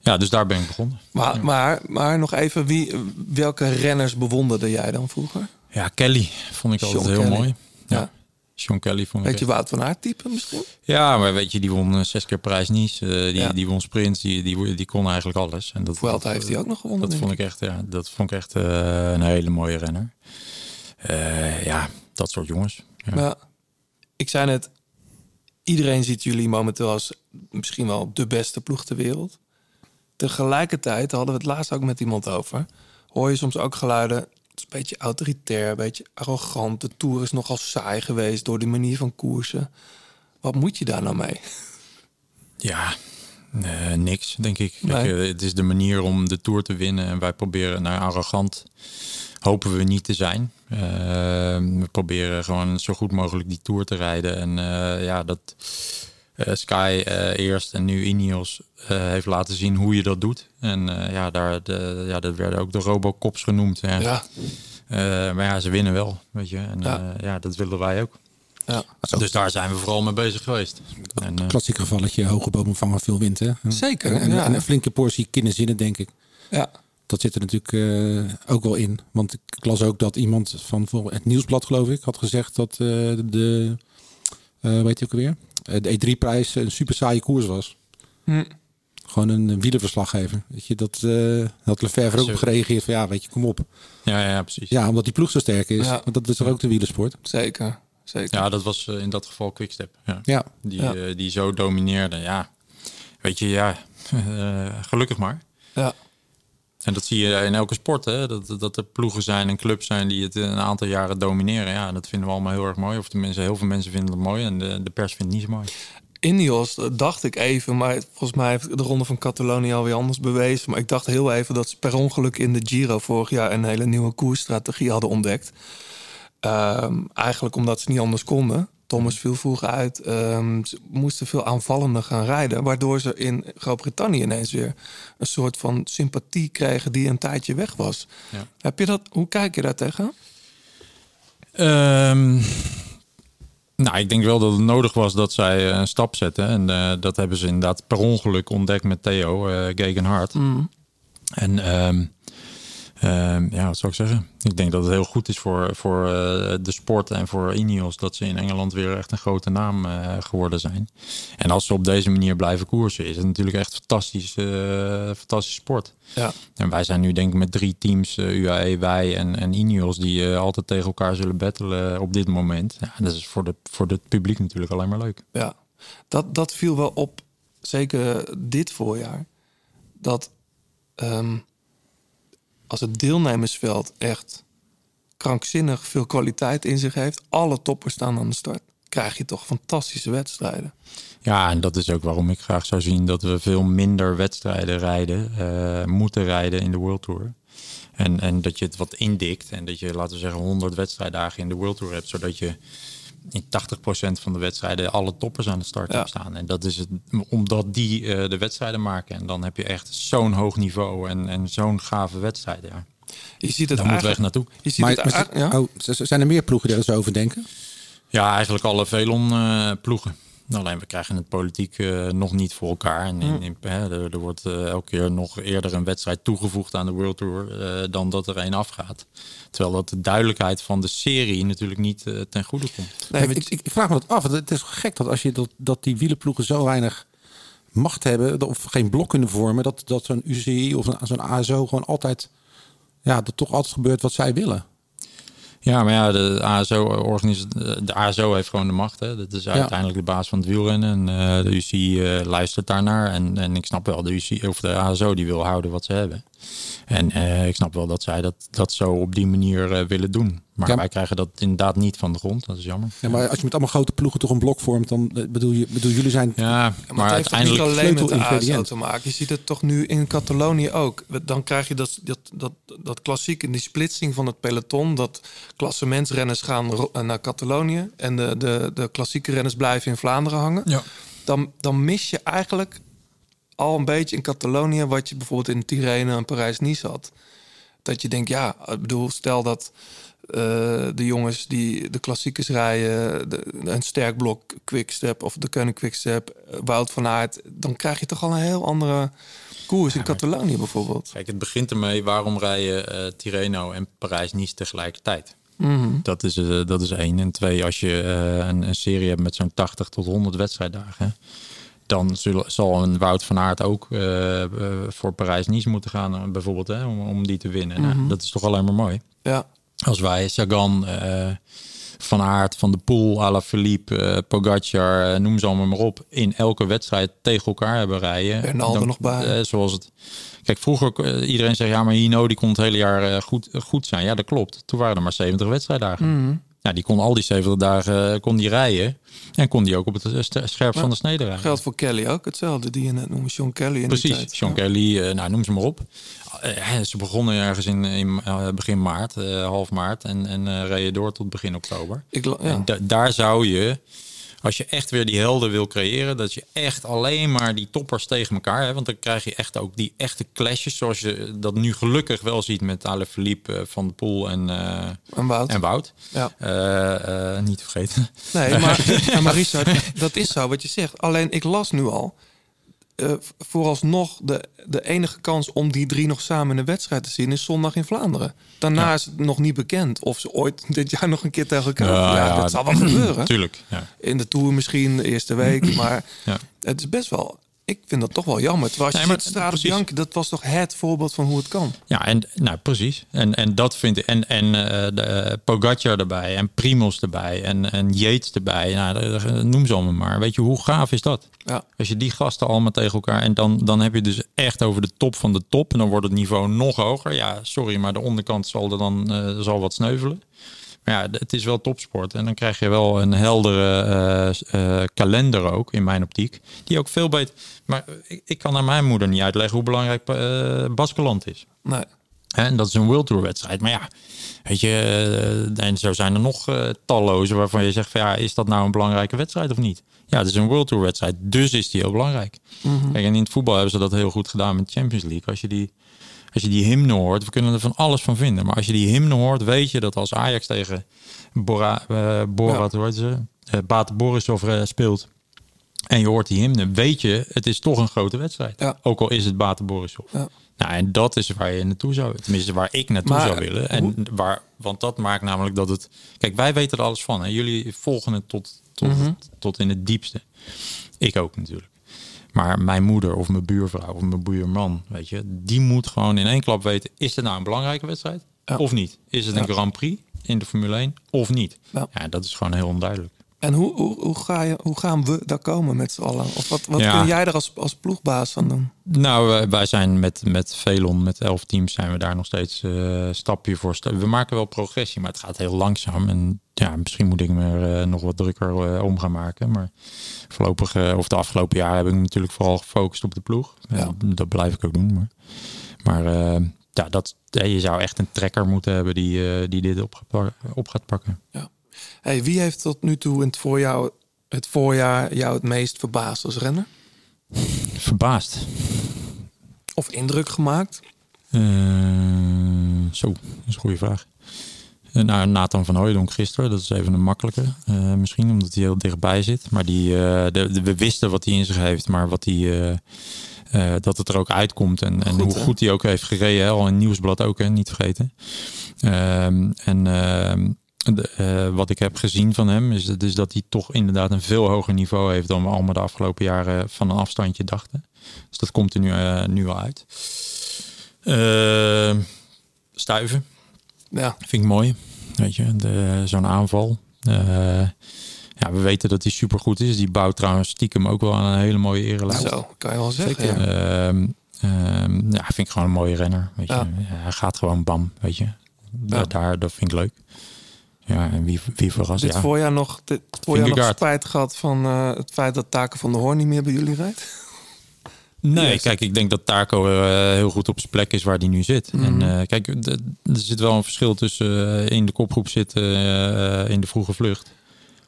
ja, dus daar ben ik begonnen. maar, maar, maar nog even, wie, welke renners bewonderde jij dan vroeger? Ja, Kelly vond ik altijd heel Kelly. mooi. Ja. Ja. Sean Kelly vond ik Weet je Wout van Aert type misschien? Ja, maar weet je, die won eh, zes keer prijs Nice. eh, die, Ja. die won sprints, die, die, die kon eigenlijk alles. En dat, Vuelta dat, heeft hij ook nog gewonnen, Dat vond ik echt, ja, dat vond ik echt eh, een hele mooie renner. Eh, ja, dat soort jongens. Ja. Ja. Ik zei net, iedereen ziet jullie momenteel als misschien wel de beste ploeg ter wereld. Tegelijkertijd hadden we het laatst ook met iemand over. Hoor je soms ook geluiden, het is een beetje autoritair, een beetje arrogant. De Tour is nogal saai geweest door die manier van koersen. Wat moet je daar nou mee? Ja, eh, niks, denk ik. Kijk, Nee. eh, het is de manier om de Tour te winnen. En wij proberen, nou arrogant hopen we niet te zijn. Eh, we proberen gewoon zo goed mogelijk die Tour te rijden. En eh, ja, dat eh, Sky eh, eerst en nu Ineos eh, heeft laten zien hoe je dat doet. En eh, ja, daar, de, ja, dat werden ook de Robocops genoemd. Ja. Ja, Eh, maar ja, ze winnen wel, weet je. En Ja. ja, ja dat willen wij ook. ja. Dus daar zijn we vooral mee bezig geweest. En, eh, Klassiek gevalletje, hoge bomen vangen veel wind. Hè? Zeker, En, ja. en een flinke portie kinderzinnen, denk ik. ja. Dat zit er natuurlijk eh, ook wel in. Want ik las ook dat iemand van het Nieuwsblad, geloof ik, had gezegd dat eh, de, eh weet je ook alweer, Eh, de E3-prijs een super saaie koers was. Hm. Gewoon een wielerverslaggever. Weet je, dat eh had Lefevre ook op gereageerd van ja, weet je, kom op. ja, ja, precies. Ja, omdat die ploeg zo sterk is. Ja. Want dat is toch ook de wielersport. Zeker. Zeker. Ja, dat was eh, in dat geval Quickstep. Ja. Ja. Die, Ja. eh, die zo domineerde. Ja, weet je, ja, eh, gelukkig maar. Ja. En dat zie je in elke sport, hè? Dat, dat er ploegen zijn en clubs zijn die het een aantal jaren domineren. Ja, dat vinden we allemaal heel erg mooi. Of tenminste, heel veel mensen vinden het mooi en de, de pers vindt het niet zo mooi. Ineos dat dacht ik even, maar volgens mij heeft de ronde van Catalonië alweer anders bewezen. Maar ik dacht heel even dat ze per ongeluk in de Giro vorig jaar een hele nieuwe koersstrategie hadden ontdekt. Ehm, eigenlijk omdat ze niet anders konden. Thomas viel vroeg uit. Ehm, ze moesten veel aanvallender gaan rijden. Waardoor ze in Groot-Brittannië ineens weer een soort van sympathie kregen die een tijdje weg was. Ja. Heb je dat, hoe kijk je daar tegen? Ehm, nou, ik denk wel dat het nodig was dat zij eh, een stap zetten. En eh, dat hebben ze inderdaad per ongeluk ontdekt met Theo uh, Gegenhard. En ehm, ja, wat zou ik zeggen? Ik denk dat het heel goed is voor, voor eh, de sport en voor Ineos... dat ze in Engeland weer echt een grote naam eh, geworden zijn. En als ze op deze manier blijven koersen... is het natuurlijk echt fantastisch, eh fantastisch sport. Ja. En wij zijn nu denk ik met drie teams, UAE, wij en, en Ineos, die altijd tegen elkaar zullen battelen op dit moment. Ja, dat is voor, de, voor het publiek natuurlijk alleen maar leuk. Ja, dat, dat viel wel op, zeker dit voorjaar. Dat ehm, als het deelnemersveld echt krankzinnig veel kwaliteit in zich heeft, alle toppers staan aan de start, krijg je toch fantastische wedstrijden. Ja, en dat is ook waarom ik graag zou zien dat we veel minder wedstrijden rijden, eh, moeten rijden in de World Tour. En, en dat je het wat indikt en dat je, laten we zeggen, 100 wedstrijddagen in de World Tour hebt, zodat je in 80% van de wedstrijden alle toppers aan de start Ja. staan. En dat is het, omdat die eh, de wedstrijden maken. En dan heb je echt zo'n hoog niveau en, en zo'n gave wedstrijden. Ja. Je ziet het Daar moeten we eigenlijk- echt naartoe. Je ziet Maar, het maar eigenlijk- ja? oh, zijn er meer ploegen die er zo over denken? Ja, eigenlijk alle Velon-ploegen. Alleen we krijgen het politiek eh, nog niet voor elkaar. En in, in- hè, er, er wordt eh, elke keer nog eerder een wedstrijd toegevoegd aan de World Tour eh, dan dat er één afgaat. Terwijl dat de duidelijkheid van de serie natuurlijk niet ten goede komt. Nee, ik, ik, ik vraag me dat af. Het is gek dat als je dat, dat die wielenploegen zo weinig macht hebben of geen blok kunnen vormen, dat, dat zo'n UCI of zo'n ASO gewoon altijd, ja, dat toch altijd gebeurt wat zij willen. Ja, maar ja, de ASO, de ASO heeft gewoon de macht. Hè. Dat is uiteindelijk de baas van het wielrennen. En eh, de UCI eh, luistert daarnaar. En, en ik snap wel, de, UCI, of de ASO die wil houden wat ze hebben. En eh, ik snap wel dat zij dat, dat zo op die manier eh, willen doen. Maar Ja. wij krijgen dat inderdaad niet van de grond. Dat is jammer. Ja, maar als je met allemaal grote ploegen toch een blok vormt, dan eh, bedoel je, bedoel jullie zijn. Ja, Maar, maar, het heeft toch niet uiteindelijk... alleen met de ASO te maken. Je ziet het toch nu in Catalonië ook. Dan krijg je dat, dat, dat, dat klassieke, die splitsing van het peloton. Dat klassementsrenners gaan naar Catalonië. En de, de, de klassieke renners blijven in Vlaanderen hangen. Ja. Dan, dan mis je eigenlijk al een beetje in Catalonië... wat je bijvoorbeeld in Tirreno en Parijs-Nice had. Dat je denkt, ja, ik bedoel, stel dat... eh, de jongens die de klassiekers rijden, de, een sterk blok Quickstep of de Koning Quickstep, eh, Wout van Aert, dan krijg je toch al een heel andere koers in Catalonië bijvoorbeeld. Kijk, het begint ermee, waarom rijden eh Tirreno en Parijs niet tegelijkertijd? Mhm. Dat is, dat is één. En twee, als je een, een serie hebt met zo'n 80 tot 100 wedstrijddagen... dan zullen, zal een Wout van Aert ook eh, eh, voor Parijs-Nice moeten gaan... eh, bijvoorbeeld, hè, om, om die te winnen. Nou, dat is toch alleen maar mooi. Ja, Als wij Sagan, eh, Van Aert, Van de Poel, Alaphilippe, eh Pogacar, eh, noem ze allemaal maar op... in elke wedstrijd tegen elkaar hebben rijden. Er dan- nog bij. zoals het... Kijk, vroeger iedereen zegt ja, maar Hino die kon het hele jaar goed, goed zijn. Ja, dat klopt. Toen waren er maar 70 wedstrijddagen. Mhm. Ja, die kon al die 70 dagen eh, kon die rijden. En kon die ook op het eh, scherp van de snede rijden. geldt voor Kelly ook hetzelfde, die je net noemde, Sean Kelly in Precies, tijd. Sean Ja. Kelly, eh, nou noem ze maar op. Ze begonnen ergens in, in begin maart, half maart. En, en reden door tot begin oktober. Ik, ja. En da- daar zou je, als je echt weer die helden wil creëren, dat je echt alleen maar die toppers tegen elkaar hebt. Want dan krijg je echt ook die echte clashes, zoals je dat nu gelukkig wel ziet met Alaphilippe, eh, Van de Poel en, eh, En Wout. en Wout. Ja. Eh, niet te vergeten. Nee, maar, maar Richard, dat is zo wat je zegt. Alleen ik las nu al. Eh, vooralsnog de, de enige kans om die drie nog samen in de wedstrijd te zien is zondag in Vlaanderen. Daarna is het nog niet bekend of ze ooit dit jaar nog een keer tegen elkaar. Ja, Ja, dat zal wel gebeuren. Tuurlijk, ja. In de tour misschien de eerste week, maar het is best wel. Ik vind dat toch wel jammer. Terwijl als je Nee, maar ziet dat was toch het voorbeeld van hoe het kan. Ja, en nou precies. En, en dat vind ik. En, en eh, de, eh, Pogacar erbij. En Primos erbij. En, en Yates erbij. Nou, noem ze allemaal maar. Weet je, hoe gaaf is dat? Ja. Als je die gasten allemaal tegen elkaar. En dan, dan heb je dus echt over de top van de top. En dan wordt het niveau nog hoger. Ja, sorry, maar de onderkant zal er dan eh, zal wat sneuvelen. Maar ja, het is wel topsport. En dan krijg je wel een heldere eh, eh, kalender ook, in mijn optiek. Die ook veel beter... Maar ik, ik kan aan mijn moeder niet uitleggen hoe belangrijk eh Baskeland is. Nee. Hè, En dat is een World Tour wedstrijd. Maar ja, weet je, en zo zijn er nog eh, talloze waarvan je zegt van ja, is dat nou een belangrijke wedstrijd of niet? Ja, het is een World Tour wedstrijd, dus is die heel belangrijk. Kijk, en in het voetbal hebben ze dat heel goed gedaan met de Champions League. Als je die, als je die hymne hoort, we kunnen er van alles van vinden. Maar als je die hymne hoort, weet je dat als Ajax tegen Bora, eh Borat, heet ze? Eh, Bate Borisov eh, speelt. En je hoort die hymne, weet je, het is toch een grote wedstrijd. Ja. Ook al is het Bate Borisov. Ja. Nou, en dat is waar je naartoe zou, tenminste waar ik naartoe Maar zou willen. En waar, want dat maakt namelijk dat het. Kijk, wij weten er alles van. En jullie volgen het tot, tot, Mhm. tot in het diepste. Ik ook natuurlijk. Maar mijn moeder of mijn buurvrouw of mijn buurman, weet je, die moet gewoon in één klap weten: is het nou een belangrijke wedstrijd Ja. of niet? Is het een Ja. Grand Prix in de Formule 1 of niet? Ja. Ja, dat is gewoon heel onduidelijk. En hoe, hoe, hoe, ga je, hoe gaan we daar komen met z'n allen? Of wat, wat Ja. kun jij er als, als ploegbaas van doen? Nou, wij, wij zijn met, met Velon, met elf teams, zijn we daar nog steeds eh, stapje voor stapje. We maken wel progressie, maar het gaat heel langzaam. En ja, misschien moet ik me er eh, nog wat drukker eh, om gaan maken. Maar voorlopig, of de afgelopen jaar, heb ik me natuurlijk vooral gefocust op de ploeg. Ja. Ja, dat blijf ik ook doen. Maar, maar ja, dat, ja, je zou echt een trekker moeten hebben die, die dit op, gaat op gaat pakken. Hey, wie heeft tot nu toe in het voorjaar, het voorjaar jou het meest verbaasd als renner? Verbaasd. Of indruk gemaakt? Eh, zo, dat is een goede vraag. Eh, nou, Nathan van Hooijdonk gisteren, dat is even een makkelijke. eh, misschien omdat hij heel dichtbij zit. Maar die, de, de- we wisten wat hij in zich heeft, maar wat hij, dat het er ook uitkomt. En, en Goed, hoe hè? goed hij ook heeft gereden. Al in Nieuwsblad ook, hè? niet vergeten. Ehm, en ehm, de, eh, wat ik heb gezien van hem, is, dat- is dat hij toch inderdaad een veel hoger niveau heeft dan we allemaal de afgelopen jaren van een afstandje dachten. Dus dat komt er nu, eh, nu al uit. Ehm, stuiven, Ja, vind ik mooi. Weet je, de- zo'n aanval. Eh, ja, we weten dat hij supergoed is. Die bouwt trouwens stiekem ook wel aan een hele mooie erelijst. zo kan je wel zeggen. Ja. Ehm, ehm, ja, vind ik gewoon een mooie renner. Weet je. Ja. Hij gaat gewoon bam, weet je. Ja. Daar, dat vind ik leuk. Ja, en wie, wie verrast? Dit Ja. voorjaar nog, dit voorjaar nog spijt gehad van eh, het feit dat Taken van de Hoorn niet meer bij jullie rijdt? Nee, Yes. kijk, ik denk dat Taco eh, heel goed op zijn plek is waar hij nu zit. Mhm. En eh, kijk, er zit wel een verschil tussen in de kopgroep zitten eh, in de vroege vlucht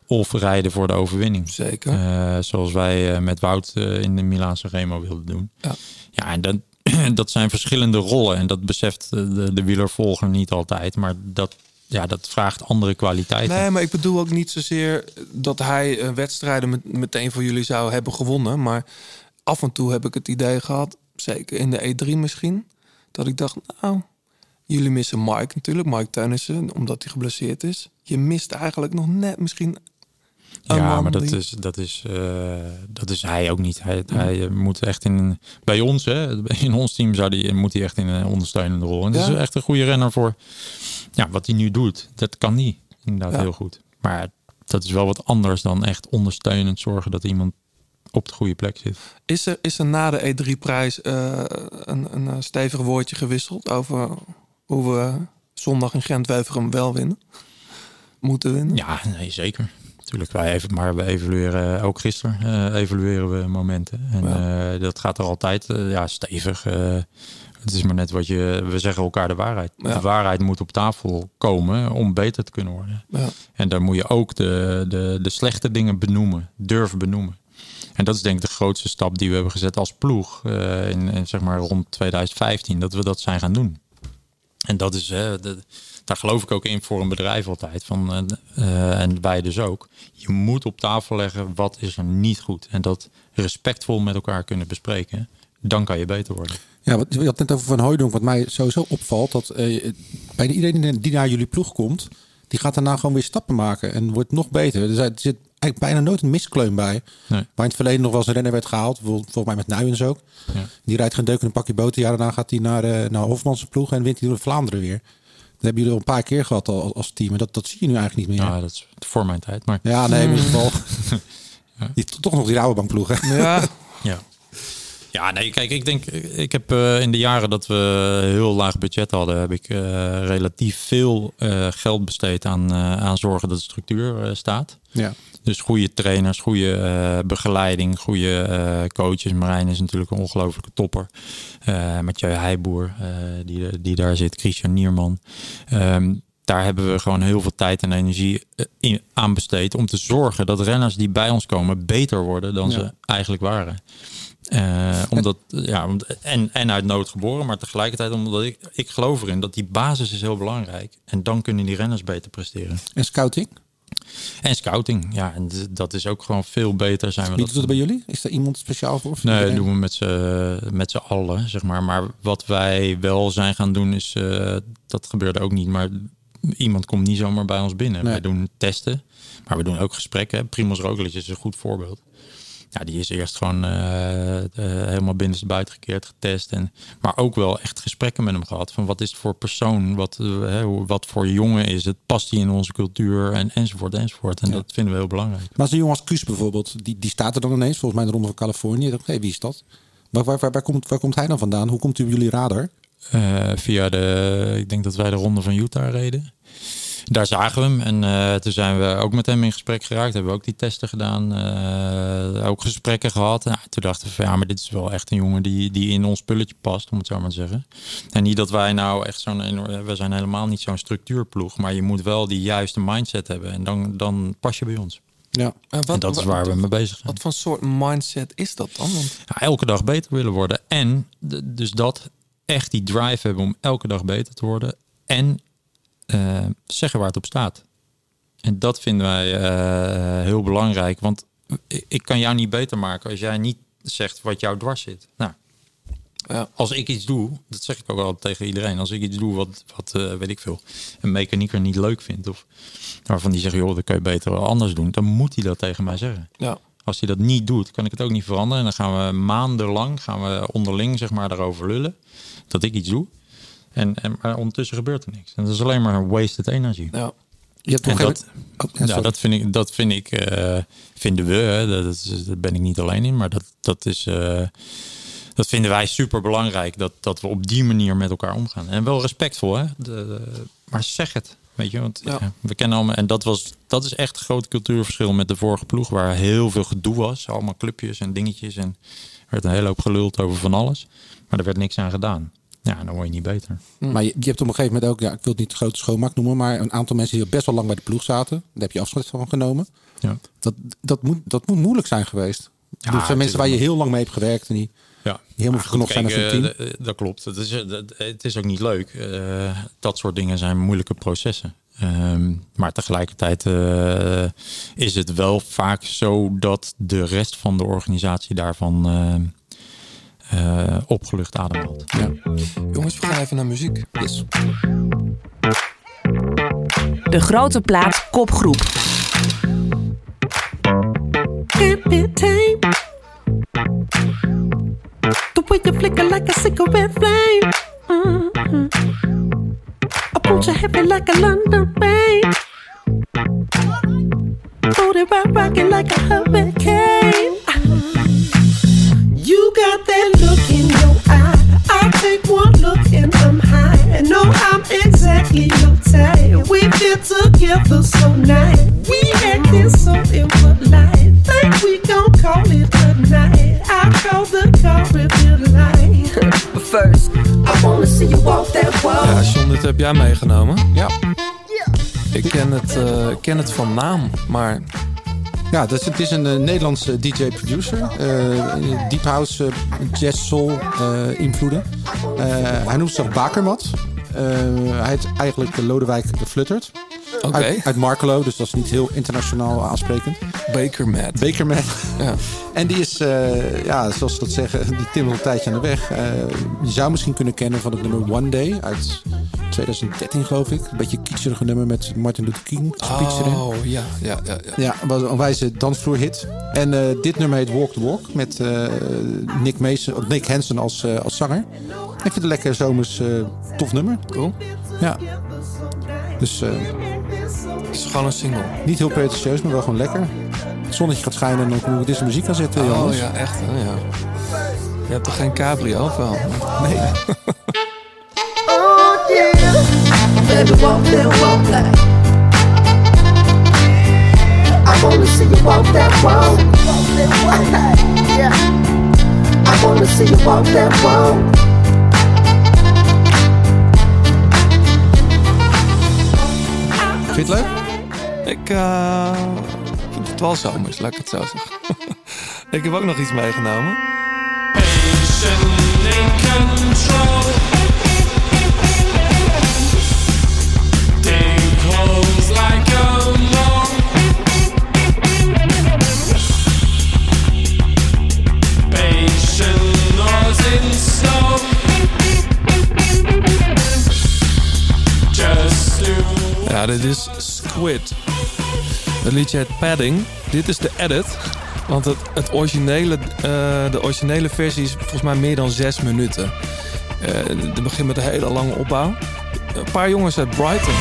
of rijden voor de overwinning. Zeker. Eh, zoals wij eh, met Wout eh, in de Milaanse Remo wilden doen. Ja. ja en dat, dat zijn verschillende rollen. En dat beseft de, de wielervolger niet altijd. Maar dat, ja, dat vraagt andere kwaliteiten. Nee, maar ik bedoel ook niet zozeer dat hij eh, wedstrijden met, meteen voor jullie zou hebben gewonnen. Maar af en toe heb ik het idee gehad, zeker in de E3 misschien, dat ik dacht, nou, jullie missen Mike natuurlijk, Mike Teunissen, omdat hij geblesseerd is. Je mist eigenlijk nog net misschien een Ja, maar dat die- is, dat, is, eh, dat is hij ook niet. Hij, hij moet echt in bij ons, hè, in ons team zou die, moet hij echt in een ondersteunende rol. En dat is echt een goede renner voor ja, wat hij nu doet. Dat kan niet. Inderdaad, Ja. heel goed. Maar dat is wel wat anders dan echt ondersteunend zorgen dat iemand op de goede plek zit. Is er, is er na de E3-prijs eh, een, een eh, stevig woordje gewisseld over hoe we zondag in Gent-Weverum wel winnen? Moeten winnen? Ja, nee, zeker. Natuurlijk, wij even, maar we evalueren ook gisteren eh, evalueren we momenten. En eh, dat gaat er altijd eh, ja, stevig. eh, het is maar net wat je. We zeggen elkaar de waarheid. Ja. De waarheid moet op tafel komen om beter te kunnen worden. Ja. En dan moet je ook de, de, de slechte dingen benoemen, durven benoemen. En dat is denk ik de grootste stap die we hebben gezet als ploeg eh, in, in zeg maar rond 2015, dat we dat zijn gaan doen. En dat is, hè, de- daar geloof ik ook in voor een bedrijf altijd. Van, eh, eh, en wij dus ook. Je moet op tafel leggen wat is er niet goed. En dat respectvol met elkaar kunnen bespreken. Dan kan je beter worden. Ja, wat, je had net over Van Hooijdonk. Wat mij sowieso opvalt, dat eh, bijna iedereen die naar jullie ploeg komt, die gaat daarna gewoon weer stappen maken en wordt nog beter. Er zit- er zit eigenlijk bijna nooit een miskleun bij. Nee. Waar in het verleden nog wel eens een renner werd gehaald, bijvoorbeeld volgens mij met Nuyens ook. Ja. Die rijdt geen deuk in een pakje boter. Ja, daarna gaat hij naar, eh naar Hofmans ploeg en wint hij door Vlaanderen weer. Dat hebben jullie al een paar keer gehad al- als team. En dat, dat zie je nu eigenlijk niet meer. Ja, dat is voor mijn tijd. Maar Ja, nee, in ieder geval. Die, toch nog die Rabobank ploeg. Hè? Ja, ja. Ja, nee, kijk, ik denk, ik heb eh, in de jaren dat we heel laag budget hadden, heb ik eh, relatief veel eh, geld besteed aan, aan zorgen dat de structuur staat. Ja. Dus goede trainers, goede begeleiding, goede coaches. Marijn is natuurlijk een ongelofelijke topper. Mathieu Heijboer, die, die daar zit, Christian Nierman. Ehm, daar hebben we gewoon heel veel tijd en energie in, aan besteed om te zorgen dat renners die bij ons komen beter worden dan Ja. ze eigenlijk waren. Eh, omdat, ja, en, en uit nood geboren, maar tegelijkertijd omdat ik, ik geloof erin dat die basis is heel belangrijk. En dan kunnen die renners beter presteren. En scouting? En scouting, ja, en dat is ook gewoon veel beter. Zijn we Wie dat doet dat bij jullie? Is er iemand speciaal voor? Nee, dat iedereen? doen we met z'n, met z'n allen, zeg maar. Maar wat wij wel zijn gaan doen is, eh, dat gebeurde ook niet, maar iemand komt niet zomaar bij ons binnen. Nee. Wij doen testen, maar we doen ook gesprekken. Primoz Roglic is een goed voorbeeld. Ja, die is eerst gewoon eh, eh, helemaal binnenste buiten gekeerd, getest. En, maar ook wel echt gesprekken met hem gehad. Van wat is het voor persoon? Wat, eh, wat voor jongen is het? Past hij in onze cultuur? En, enzovoort, enzovoort. En Ja. dat vinden we heel belangrijk. Maar zo'n jongen als Kuus bijvoorbeeld, die, die staat er dan ineens, volgens mij in de Ronde van Californië. Hé, wie is dat? Waar, waar, waar, waar komt, waar komt hij dan vandaan? Hoe komt hij op jullie radar? Via de, ik denk dat wij de ronde van Utah reden. Daar zagen we hem en eh, toen zijn we ook met hem in gesprek geraakt. Hebben we ook die testen gedaan, eh, ook gesprekken gehad. Nou, toen dachten we van ja, maar dit is wel echt een jongen die, die in ons pulletje past, om het zo maar te zeggen. En niet dat wij nou echt zo'n, enorm- we zijn helemaal niet zo'n structuurploeg, maar je moet wel die juiste mindset hebben en dan, dan pas je bij ons. Ja. En wat, en dat is wat- waar we mee bezig zijn. Wat voor soort mindset is dat dan? Want, Ja, elke dag beter willen worden. En dus dat echt die drive hebben om elke dag beter te worden. En eh, zeggen waar het op staat. En dat vinden wij eh, heel belangrijk. Want ik- kan jou niet beter maken als jij niet zegt wat jou dwars zit. Nou, ja. als ik iets doe, dat zeg ik ook al tegen iedereen. Als ik iets doe wat, wat eh, weet ik veel, een mechanieker niet leuk vindt. Of waarvan die zegt, joh, dat kan je beter wel anders doen. Dan moet hij dat tegen mij zeggen. Ja. Als hij dat niet doet, kan ik het ook niet veranderen. En dan gaan we maandenlang gaan we onderling zeg maar, daarover lullen. Dat ik iets doe. En, en maar ondertussen gebeurt er niks. En dat is alleen maar wasted energie. Ja. Je hebt En toch dat, Oh, ja, ja, sorry. dat vind ik, dat vind ik eh, vinden we, hè, dat, is, daar ben ik niet alleen in, maar dat, dat is, eh, dat vinden wij super belangrijk. Dat, dat we op die manier met elkaar omgaan. En wel respectvol, hè? De, maar zeg het. Weet je, want Ja. ja, we kennen allemaal. En dat, was, dat is echt een groot cultuurverschil met de vorige ploeg, waar heel veel gedoe was. Allemaal clubjes en dingetjes. En er werd een hele hoop geluld over van alles. Maar er werd niks aan gedaan. Ja, dan word je niet beter. Maar je, je hebt op een gegeven moment ook, ja, ik wil het niet grote schoonmaak noemen, maar een aantal mensen die best wel lang bij de ploeg zaten. Daar heb je afscheid van genomen. Ja. Dat, dat, moet, dat moet moeilijk zijn geweest. Ja, er zijn mensen waar je heel lang mee hebt gewerkt en die, Ja. die helemaal genoeg zijn als een team. eh, d- dat klopt. Het is, eh, dat- het is ook niet leuk. Eh, dat soort dingen zijn moeilijke processen. Ehm, maar tegelijkertijd eh, is het wel vaak zo dat de rest van de organisatie daarvan eh, eh, opgelucht ademhaalt. ja. Jongens, we gaan even naar muziek. Yes. De grote plaat kopgroep. be tamed. The way you flicker like a cigarette flame. Mhm. I pull you heavy like a London rain. Booty rock rocking like a hurricane. Got that look in your eye. I take one look and I'm high. And no, I'm exactly your type. We fit together so nice. We acting so impolite. Think we gon' call it a night. I call the car if you like. But first, I wanna see you walk that walk. Ja, John, dit heb jij meegenomen. Ja. Ik ken het, eh, ik ken het van naam, maar Ja, is, het is een eh, Nederlandse DJ-producer. eh deep house, eh, jazz, soul invloeden. Hij noemt zich Bakermat. Hij heet eigenlijk Lodewijk Fluttert. Uit, uit Markelo, dus dat is niet heel internationaal aansprekend. Baker Matt. Bakermat. Ja. En die is, eh, ja, zoals ze dat zeggen, die timmert een tijdje aan de weg. Eh, je zou misschien kunnen kennen van het nummer One Day uit 2013, geloof ik. Een beetje kietserige nummer met Martin Luther King. Oh, ja, ja, ja. ja. Ja, was een wijze dansvloerhit. En eh, dit nummer heet Walk the Walk met Nick, Mason, Nick Hansen als, als zanger. Ik vind het een lekker zomers tof nummer. Cool. Ja. Dus Het is gewoon een single. niet heel pretentieus, maar wel gewoon lekker. Het zonnetje gaat schijnen en dan kunnen we deze muziek aan zetten. Oh jongens. ja, echt. hè, Ja. hebt toch geen cabrio of wel? Nee. Oh yeah. Baby, walk that walk like. I wanna see you walk that walk. Walk that walk. Yeah. I wanna see you walk that walk. Vind je het leuk? Ik eh, vind het wel zomers, laat ik het zo zeggen. ik heb ook nog iets meegenomen. Ja, dit is Squid. Het liedje heet Padding. Dit is de edit. Want het, het originele, eh, de originele versie is volgens mij meer dan zes minuten. Eh het begint met een hele lange opbouw. Een paar jongens uit Brighton.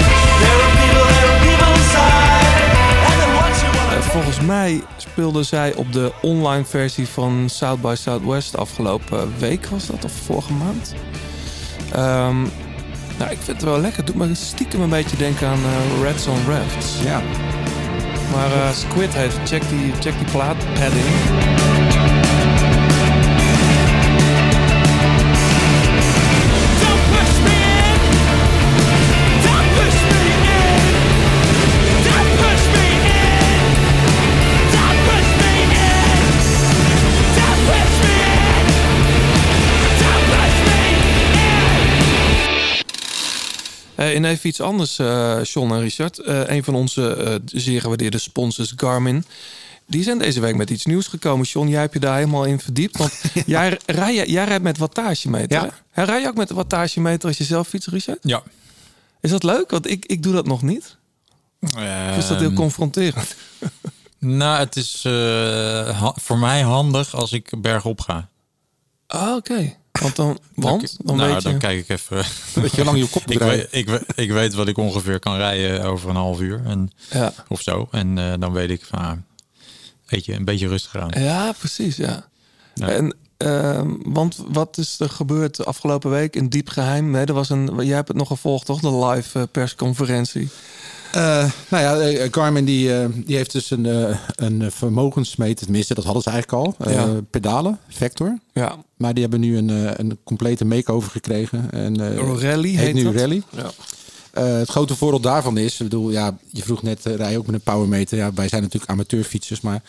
Eh, volgens mij speelden zij op de online versie van South by Southwest afgelopen week was dat of vorige maand. Ehm, nou, ik vind het wel lekker. Het doet me stiekem een beetje denken aan eh, Reds on Rafts. Ja. Maar eh, Squid heeft, check die, check die plaat, padding. En even iets anders, eh John en Richard. Eh, een van onze eh, zeer gewaardeerde sponsors, Garmin. Die zijn deze week met iets nieuws gekomen. John, jij hebt je daar helemaal in verdiept. Want jij, rij, jij rijdt met wattagemeter. Ja. hè? Rij je ook met wattagemeter als je zelf fietst, Richard? Ja. Is dat leuk? Want ik, ik doe dat nog niet. Is dat heel Ehm, confronterend? Nou, het is eh, voor mij handig als ik bergop ga. Ah, oké. Want dan, want, dan nou, weet je... dan kijk ik even. Dat je hoe lang je op kop ik, weet, ik, weet, ik weet wat ik ongeveer kan rijden over een half uur en, Ja. of zo. En eh, dan weet ik van, ah, weet je, een beetje rustig aan. Ja, precies, ja. Ja. En, ehm, want wat is er gebeurd de afgelopen week in diep geheim? Nee, er was een, jij hebt het nog gevolgd, toch? De live eh, persconferentie. Eh, nou ja, eh, Garmin die, eh, die heeft dus een, eh, een vermogensmeter, tenminste dat hadden ze eigenlijk al. eh, Ja. Pedalen, Vector. Ja, Maar die hebben nu een, eh, een complete make-over gekregen. En, eh, Rally heet heet nu dat? Rally. Ja. Eh, het grote voordeel daarvan is, ik bedoel, ja, je vroeg net, eh, rij je ook met een powermeter. Ja, wij zijn natuurlijk amateurfietsers, maar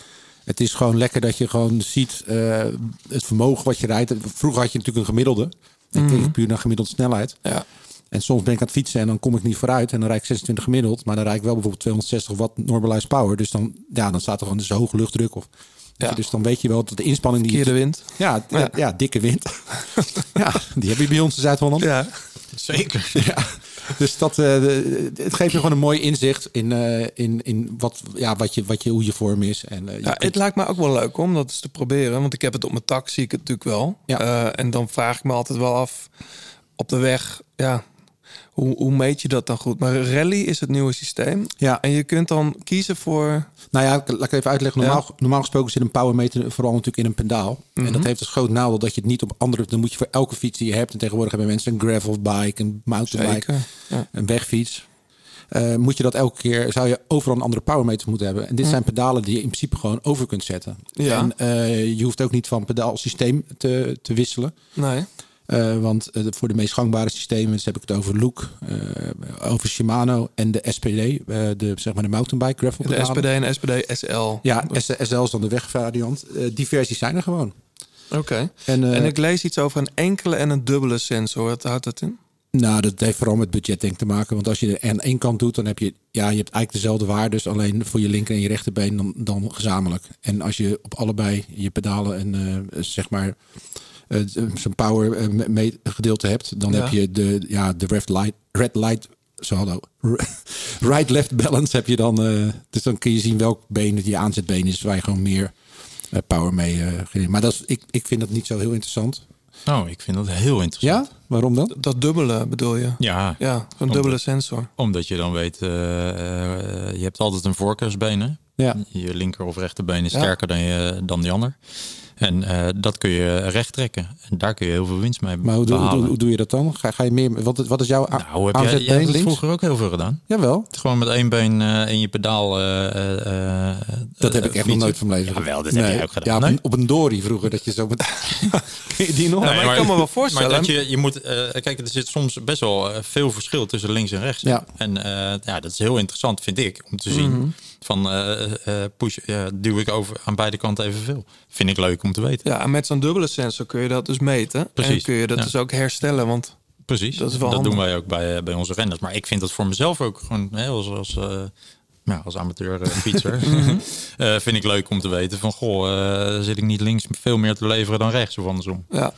het is gewoon lekker dat je gewoon ziet eh, het vermogen wat je rijdt. Vroeger had je natuurlijk een gemiddelde. Dan je puur naar gemiddelde snelheid. Ja. En soms ben ik aan het fietsen en dan kom ik niet vooruit. En dan rijd ik 26 gemiddeld. Maar dan rijd ik wel bijvoorbeeld 260 watt normalized power. Dus dan, ja, dan staat er gewoon dus hoge luchtdruk. Of, Ja. dus dan weet je wel dat de inspanning die... De wind. Ja, ja. ja, dikke wind. ja, die heb je bij ons in Zuid-Holland. Ja. Zeker. Ja. Dus dat, eh, het geeft je gewoon een mooi inzicht in, eh, in, in wat, ja, wat je, wat je, hoe je vorm is. En, eh, je Ja, kunt- het lijkt me ook wel leuk om dat eens te proberen. Want ik heb het op mijn tak, zie ik het natuurlijk wel. Ja. Eh, en dan vraag ik me altijd wel af op de weg, ja, hoe, hoe meet je dat dan goed? Maar Rally is het nieuwe systeem. Ja. En je kunt dan kiezen voor... Nou ja, laat ik even uitleggen. Normaal, normaal gesproken zit een powermeter vooral natuurlijk in een pedaal. En Mhm. dat heeft als groot nadeel dat je het niet op andere... Dan moet je voor elke fiets die je hebt... En tegenwoordig hebben mensen een gravelbike, een mountainbike, ja. een wegfiets. Eh, moet je dat elke keer... Zou je overal een andere powermeter moeten hebben. En dit zijn pedalen die je in principe gewoon over kunt zetten. Ja. En eh, je hoeft ook niet van pedaalsysteem te, te wisselen. Nee. Eh, want eh, voor de meest gangbare systemen, dus heb ik het over Look, eh, over Shimano en de SPD, de, zeg maar de mountainbike gravel De. SPD en SPD SL. Ja, SL is dan de wegvariant. Die versies zijn er gewoon. Oké. En, En ik lees iets over een enkele en een dubbele sensor. Wat houdt dat in? Nou, dat heeft vooral met budget denk ik te maken. Want als je er aan één kant doet, dan heb je, ja, je hebt eigenlijk dezelfde waardes. Alleen voor je linker en je rechterbeen dan, dan gezamenlijk. En als je op allebei je pedalen en zeg maar eh, zo'n power eh, me- me- gedeelte hebt, dan Ja. heb je de, ja, de red light, red light zo hallo, right-left balance heb je dan. eh, dus dan kun je zien welk been je aanzetbeen is, waar je gewoon meer eh, power mee. eh, maar dat is, ik, ik vind dat niet zo heel interessant. Oh, ik vind dat heel interessant. Ja? Waarom dan? Dat dubbele bedoel je? Ja, Ja, zo'n Omdat- dubbele sensor. omdat je dan weet, eh, eh, je hebt altijd een voorkeursbeen. Hè? Ja. Je linker of rechterbeen is Ja. sterker dan, je, dan die ander. En eh, dat kun je recht trekken. En daar kun je heel veel winst mee Maar hoe, doe- hoe, behalen. doe- hoe doe je dat dan? Ga, ga je meer, wat, wat is jouw nou, heb jij, jij aanzetbeen hebt het links? vroeger ook heel veel gedaan. Jawel. Gewoon met één been eh, in je pedaal. eh, Dat heb ik echt nog nooit van mijn leven. Jawel, dat heb jij ook gedaan. Ja, op, Nee? een, op een dory vroeger, dat je zo met... Ken je die nog? maar ik kan me wel voorstellen- Maar dat je, je moet, eh, kijk, er zit soms best wel veel verschil tussen links en rechts. Ja. En eh, ja, dat is heel interessant, vind ik, om te zien. Mhm. Van eh, eh, push, ja, duw ik over aan beide kanten evenveel. Vind ik leuk om te weten. Ja, en met zo'n dubbele sensor kun je dat dus meten. En Precies, kun je dat ja. dus ook herstellen. Want Precies. Dat is wel doen handig. wij ook bij, bij onze renners. Maar ik vind dat voor mezelf ook gewoon hè, als, als, eh, ja, als amateur fietser. Vind ik leuk om te weten van goh, eh, zit ik niet links veel meer te leveren dan rechts of andersom. ja.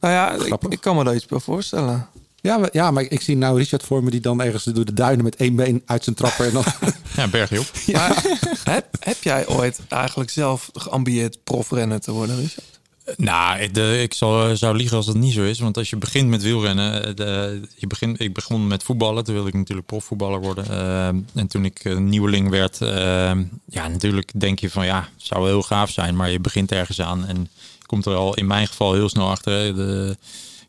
Nou ja, ik, kan me daar iets bij voorstellen. Ja, maar, ja, maar ik zie nou Richard voor me die dan ergens door de duinen met één been uit zijn trapper. En dan, Ja, bergje op. Maar heb, heb jij ooit eigenlijk zelf geambieerd profrenner te worden, Richard? Nou, ik- de, ik zal, zou liegen als dat niet zo is. Want als je begint met wielrennen. eh, De, je begint, ik begon met voetballen. Toen wilde ik natuurlijk profvoetballer worden. Eh, en toen ik een nieuweling werd. eh, ja, natuurlijk denk je van ja, het zou heel gaaf zijn. Maar je begint ergens aan. En komt er al in mijn geval heel snel achter. De,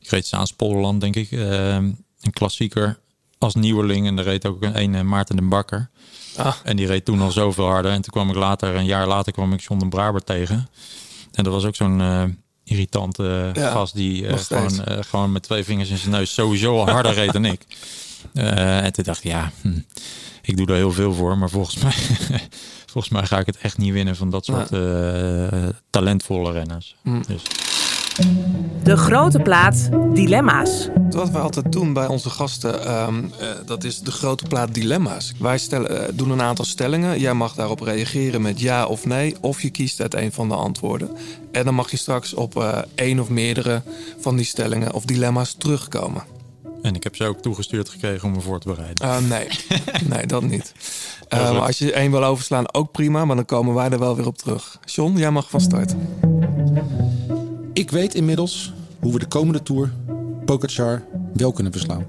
ik reed Saans Polderland, denk ik. eh, een klassieker als nieuweling. En daar reed ook een, een eh, Maarten den Bakker. Ah. En die reed toen al zoveel harder. En toen kwam ik later, een jaar later, kwam ik John den Braber tegen. En dat was ook zo'n eh, irritante Ja, gast die gewoon, gewoon met twee vingers in zijn neus sowieso al harder reed dan ik. En toen dacht ik, ja, hm, ik doe daar heel veel voor. Maar volgens mij, volgens mij ga ik het echt niet winnen van dat soort talentvolle renners. Hm. Dus, De grote plaat Dilemma's. Wat we altijd doen bij onze gasten, ehm, eh, dat is de grote plaat dilemma's. Wij stellen, eh, doen een aantal stellingen. Jij mag daarop reageren met ja of nee. Of je kiest uit een van de antwoorden. En dan mag je straks op eh één of meerdere van die stellingen of dilemma's terugkomen. en ik heb ze ook toegestuurd gekregen om me voor te bereiden. Eh, nee, nee, dat niet. Maar als je één wil overslaan, ook prima. Maar dan komen wij er wel weer op terug. John, jij mag van start. Ik weet inmiddels hoe we de komende Tour Pogacar wel kunnen verslaan.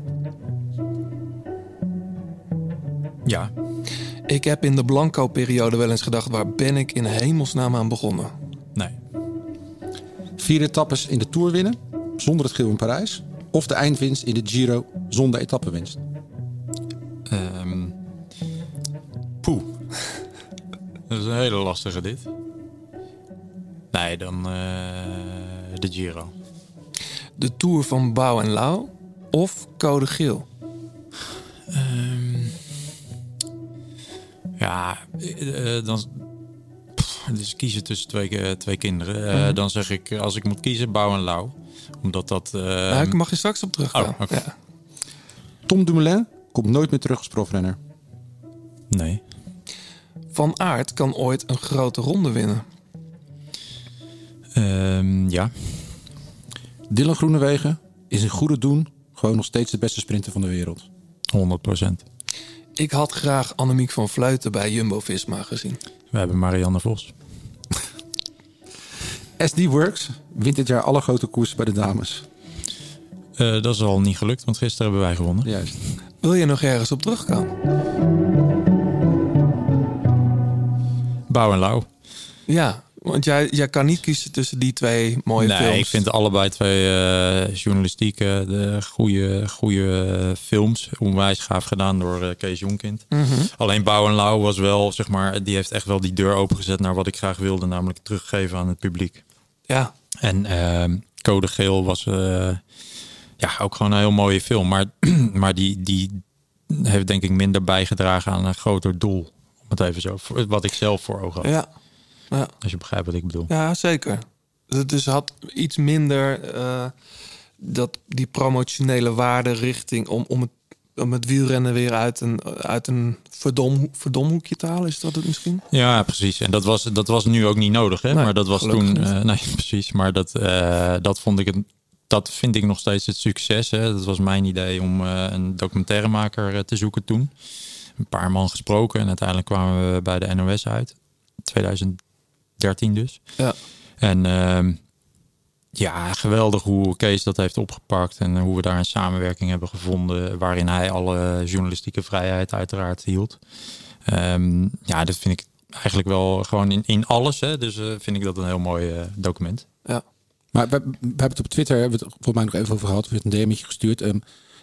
Ja, Ik heb in de Blanco-periode wel eens gedacht... waar ben ik in hemelsnaam aan begonnen? nee. Vier etappes in de Tour winnen, zonder het geel in Parijs. Of de eindwinst in de Giro zonder etappenwinst. Ehm poeh. Dat is een hele lastige dit. Nee, dan eh, de Giro. De Tour van Bouw en Lau of Code Geel? Ja, eh, dan. pff, Dus kiezen tussen twee, eh, twee kinderen. Eh, Dan zeg ik, als ik moet kiezen, Bouw en Lau. Omdat dat. eh, Daar mag je straks op terugkomen. Oh, ja. Tom Dumoulin komt nooit meer terug als profrenner. Nee. Van Aert kan ooit een grote ronde winnen. Ehm, ja. Dylan Groenewegen is in goede doen gewoon nog steeds de beste sprinter van de wereld. 100 procent. Ik had graag Annemiek van Vleuten bij Jumbo-Visma gezien. We hebben Marianne Vos. SD Works wint dit jaar alle grote koersen bij de dames. Eh, dat is al niet gelukt, want gisteren hebben wij gewonnen. Juist. Wil je nog ergens op terugkomen? Bouw en Lau. Ja, want jij, jij kan niet kiezen tussen die twee mooie nee, films. ik vind allebei twee eh journalistieke, de goede, goede eh, films. Onwijs gaaf gedaan door eh, Kees Jonkind. Mhm. Alleen Bouw en Lau was wel, zeg maar, die heeft echt wel die deur opengezet naar wat ik graag wilde, namelijk teruggeven aan het publiek. Ja, En ehm, Code Geel was ja, ook gewoon een heel mooie film. Maar, maar die, die heeft denk ik minder bijgedragen aan een groter doel. Om het even zo, wat ik zelf voor ogen had. ja, ja, Als je begrijpt wat ik bedoel. ja zeker. Dus had iets minder eh, dat, die promotionele waarde richting om, om, het, om het wielrennen weer uit een, uit een verdom, verdomhoekje te halen. Is dat het misschien? Ja, precies. En dat was, dat was nu ook niet nodig, hè? Nee, maar dat was toen. eh, nee, precies. Maar dat, eh, dat vond ik het. Dat vind ik nog steeds het succes. Hè. Dat was mijn idee om een documentairemaker te zoeken toen. Een paar man gesproken en uiteindelijk kwamen we bij de NOS uit. 2013 dus. Ja. En ehm, ja, geweldig hoe Kees dat heeft opgepakt en hoe we daar een samenwerking hebben gevonden waarin hij alle journalistieke vrijheid uiteraard hield. Ehm, ja, dat vind ik eigenlijk wel gewoon in, in alles. Hè, dus eh, vind ik dat een heel mooi eh, document. Ja. Maar we, we hebben het op Twitter, hebben we het volgens mij nog even over gehad. We hebben een DM'tje gestuurd. Ehm,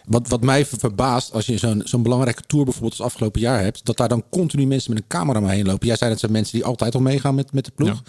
wat, wat mij ver- verbaast, als je zo'n zo'n belangrijke tour bijvoorbeeld als afgelopen jaar hebt, dat daar dan continu mensen met een camera maar heen lopen. Jij zei dat zijn mensen die altijd al meegaan met, met de ploeg.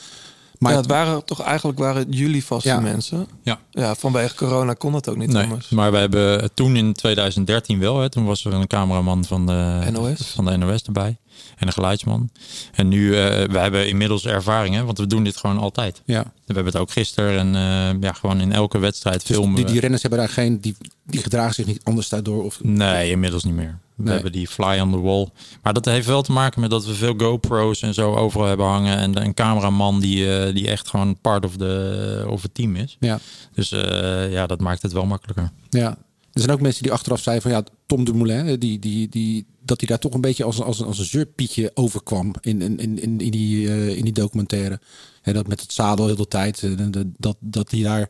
Maar ja, het waren toch eigenlijk waren het jullie vaste Ja. mensen. Ja. Ja, vanwege corona kon het ook niet Nee, anders. maar we hebben toen in 2013 wel. Hè, toen was er een cameraman van de NOS. van de NOS erbij. En een geluidsman. En nu, eh we hebben inmiddels ervaring, hè, want we doen dit gewoon altijd. ja. We hebben het ook gisteren en eh, ja, gewoon in elke wedstrijd Dus filmen. die, die renners hebben daar geen, die, die gedragen zich niet anders daardoor. Of, Nee, inmiddels niet meer. We Nee. hebben die fly on the wall. Maar dat heeft wel te maken met dat we veel GoPro's en zo overal hebben hangen. En een cameraman die, eh, die echt gewoon part of, the, of het team is. ja. Dus eh, ja, dat maakt het wel makkelijker. Ja. Er zijn ook mensen die achteraf zeiden van ja, Tom Dumoulin, die, die, die, dat hij daar toch een beetje als, als, als een zeurpietje overkwam in, in, in, in, die, eh, in die documentaire. En dat met het zadel heel de tijd, dat, dat, dat hij daar...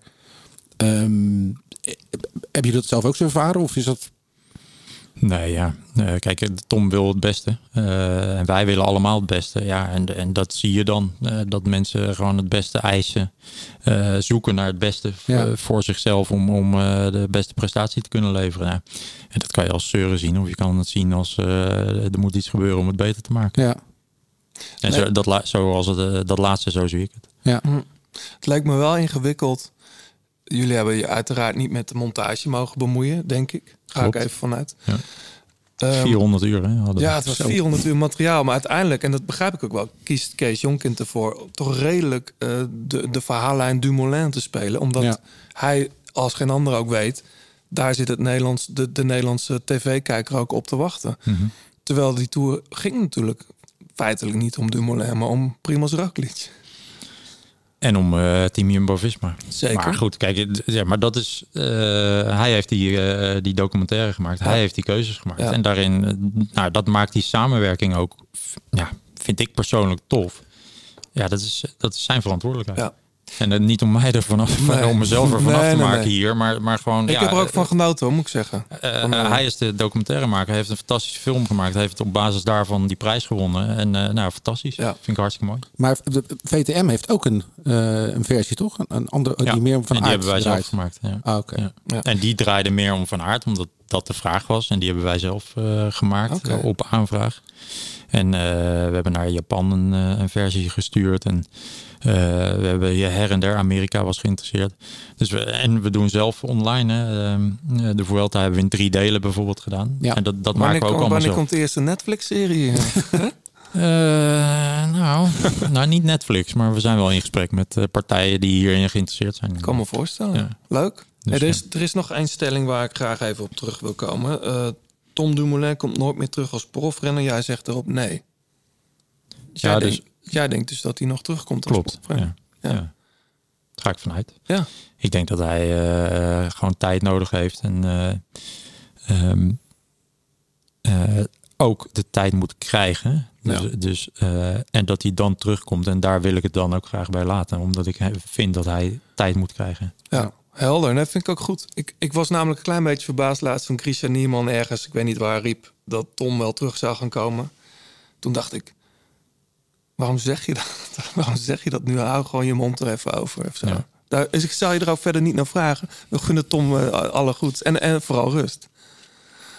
eh, heb je dat zelf ook zo ervaren? Of is dat... Nee, ja. Eh, kijk, Tom wil het beste. Eh, en wij willen allemaal het beste. Ja, en, en dat zie je dan. eh, dat mensen gewoon het beste eisen. eh, zoeken naar het beste Ja. eh, voor zichzelf. Om, om eh, de beste prestatie te kunnen leveren. Ja. En dat kan je als zeuren zien. Of je kan het zien als eh, er moet iets gebeuren om het beter te maken. Ja, En zo, dat, zoals het, eh, dat laatste, zo zie ik het. ja. Het lijkt me wel ingewikkeld. Jullie hebben je uiteraard niet met de montage mogen bemoeien, denk ik. Ga Klopt. ik even vanuit. Ja. Ehm, 400 uur, hè? hadden ja, het was Zo. 400 uur materiaal. Maar uiteindelijk, en dat begrijp ik ook wel, kiest Kees Jonkind ervoor toch redelijk eh, de, de verhaallijn Dumoulin te spelen. Omdat Ja. hij, als geen ander ook weet, daar zit het Nederlands, de, de Nederlandse tv-kijker ook op te wachten. Mhm. Terwijl die tour ging natuurlijk feitelijk niet om Dumoulin, maar om Primoz Roglic. En om eh Team Jumbo-Visma. Zeker. Maar goed, kijk, ja, maar dat is... eh, hij heeft die, eh, die documentaire gemaakt. Hij heeft die keuzes gemaakt. Ja. En daarin, nou, dat maakt die samenwerking ook, ja, vind ik persoonlijk tof. Ja, dat is, dat is zijn verantwoordelijkheid. Ja. En eh, niet om mij ervan af, Nee. om mezelf ervan af Nee, te nee, maken nee. hier, maar, maar gewoon... Ik ja, heb er ook eh, van genoten, hoor, moet ik zeggen. eh, hij is de documentairemaker. Heeft een fantastische film gemaakt. Hij heeft op basis daarvan die prijs gewonnen. En nou, fantastisch. Ja. Vind ik hartstikke mooi. Maar de VTM heeft ook een, een versie, toch? Een, een andere, Ja. die meer van en die aard hebben wij zelf gemaakt. Ja. Ah, oké. Ja. En die draaide meer om Van Aert, omdat dat de vraag was. En die hebben wij zelf eh, gemaakt eh, op aanvraag. En eh, we hebben naar Japan een, een versie gestuurd. En we hebben hier her en der, Amerika was geïnteresseerd. Dus we, en we doen zelf online. Hè. Ehm, de Vuelta hebben we in drie delen bijvoorbeeld gedaan. Ja. En dat, dat Wanneer, maken we ook kom- allemaal wanneer zelf. komt de eerste Netflix-serie? Nou, nou, niet Netflix, maar we zijn wel in gesprek met partijen die hierin geïnteresseerd zijn. Ik kan me voorstellen. Ja. Leuk. Dus, er, is, er is nog één stelling waar ik graag even op terug wil komen. Eh, Tom Dumoulin komt nooit meer terug als profrenner. Jij zegt erop nee. Dus Ja, jij, dus- denkt, jij denkt dus dat hij nog terugkomt als Klopt. profrenner. Ja. Ja. Ja. Daar ga ik vanuit. Ja. Ik denk dat hij eh, gewoon tijd nodig heeft en eh, ehm, eh, ook de tijd moet krijgen. Dus, Ja. dus, en dat hij dan terugkomt. En daar wil ik het dan ook graag bij laten. Omdat ik vind dat hij tijd moet krijgen. Ja, helder. En dat vind ik ook goed. Ik, ik was namelijk een klein beetje verbaasd laatst toen Christian Niemann ergens, ik weet niet waar, riep dat Tom wel terug zou gaan komen. Toen dacht ik, waarom zeg je dat? waarom zeg je dat nu? Hou gewoon je mond er even over. Of zo. Ja. Daar, dus ik zal je er ook verder niet naar vragen. We gunnen Tom eh, alle goed. En, en vooral rust.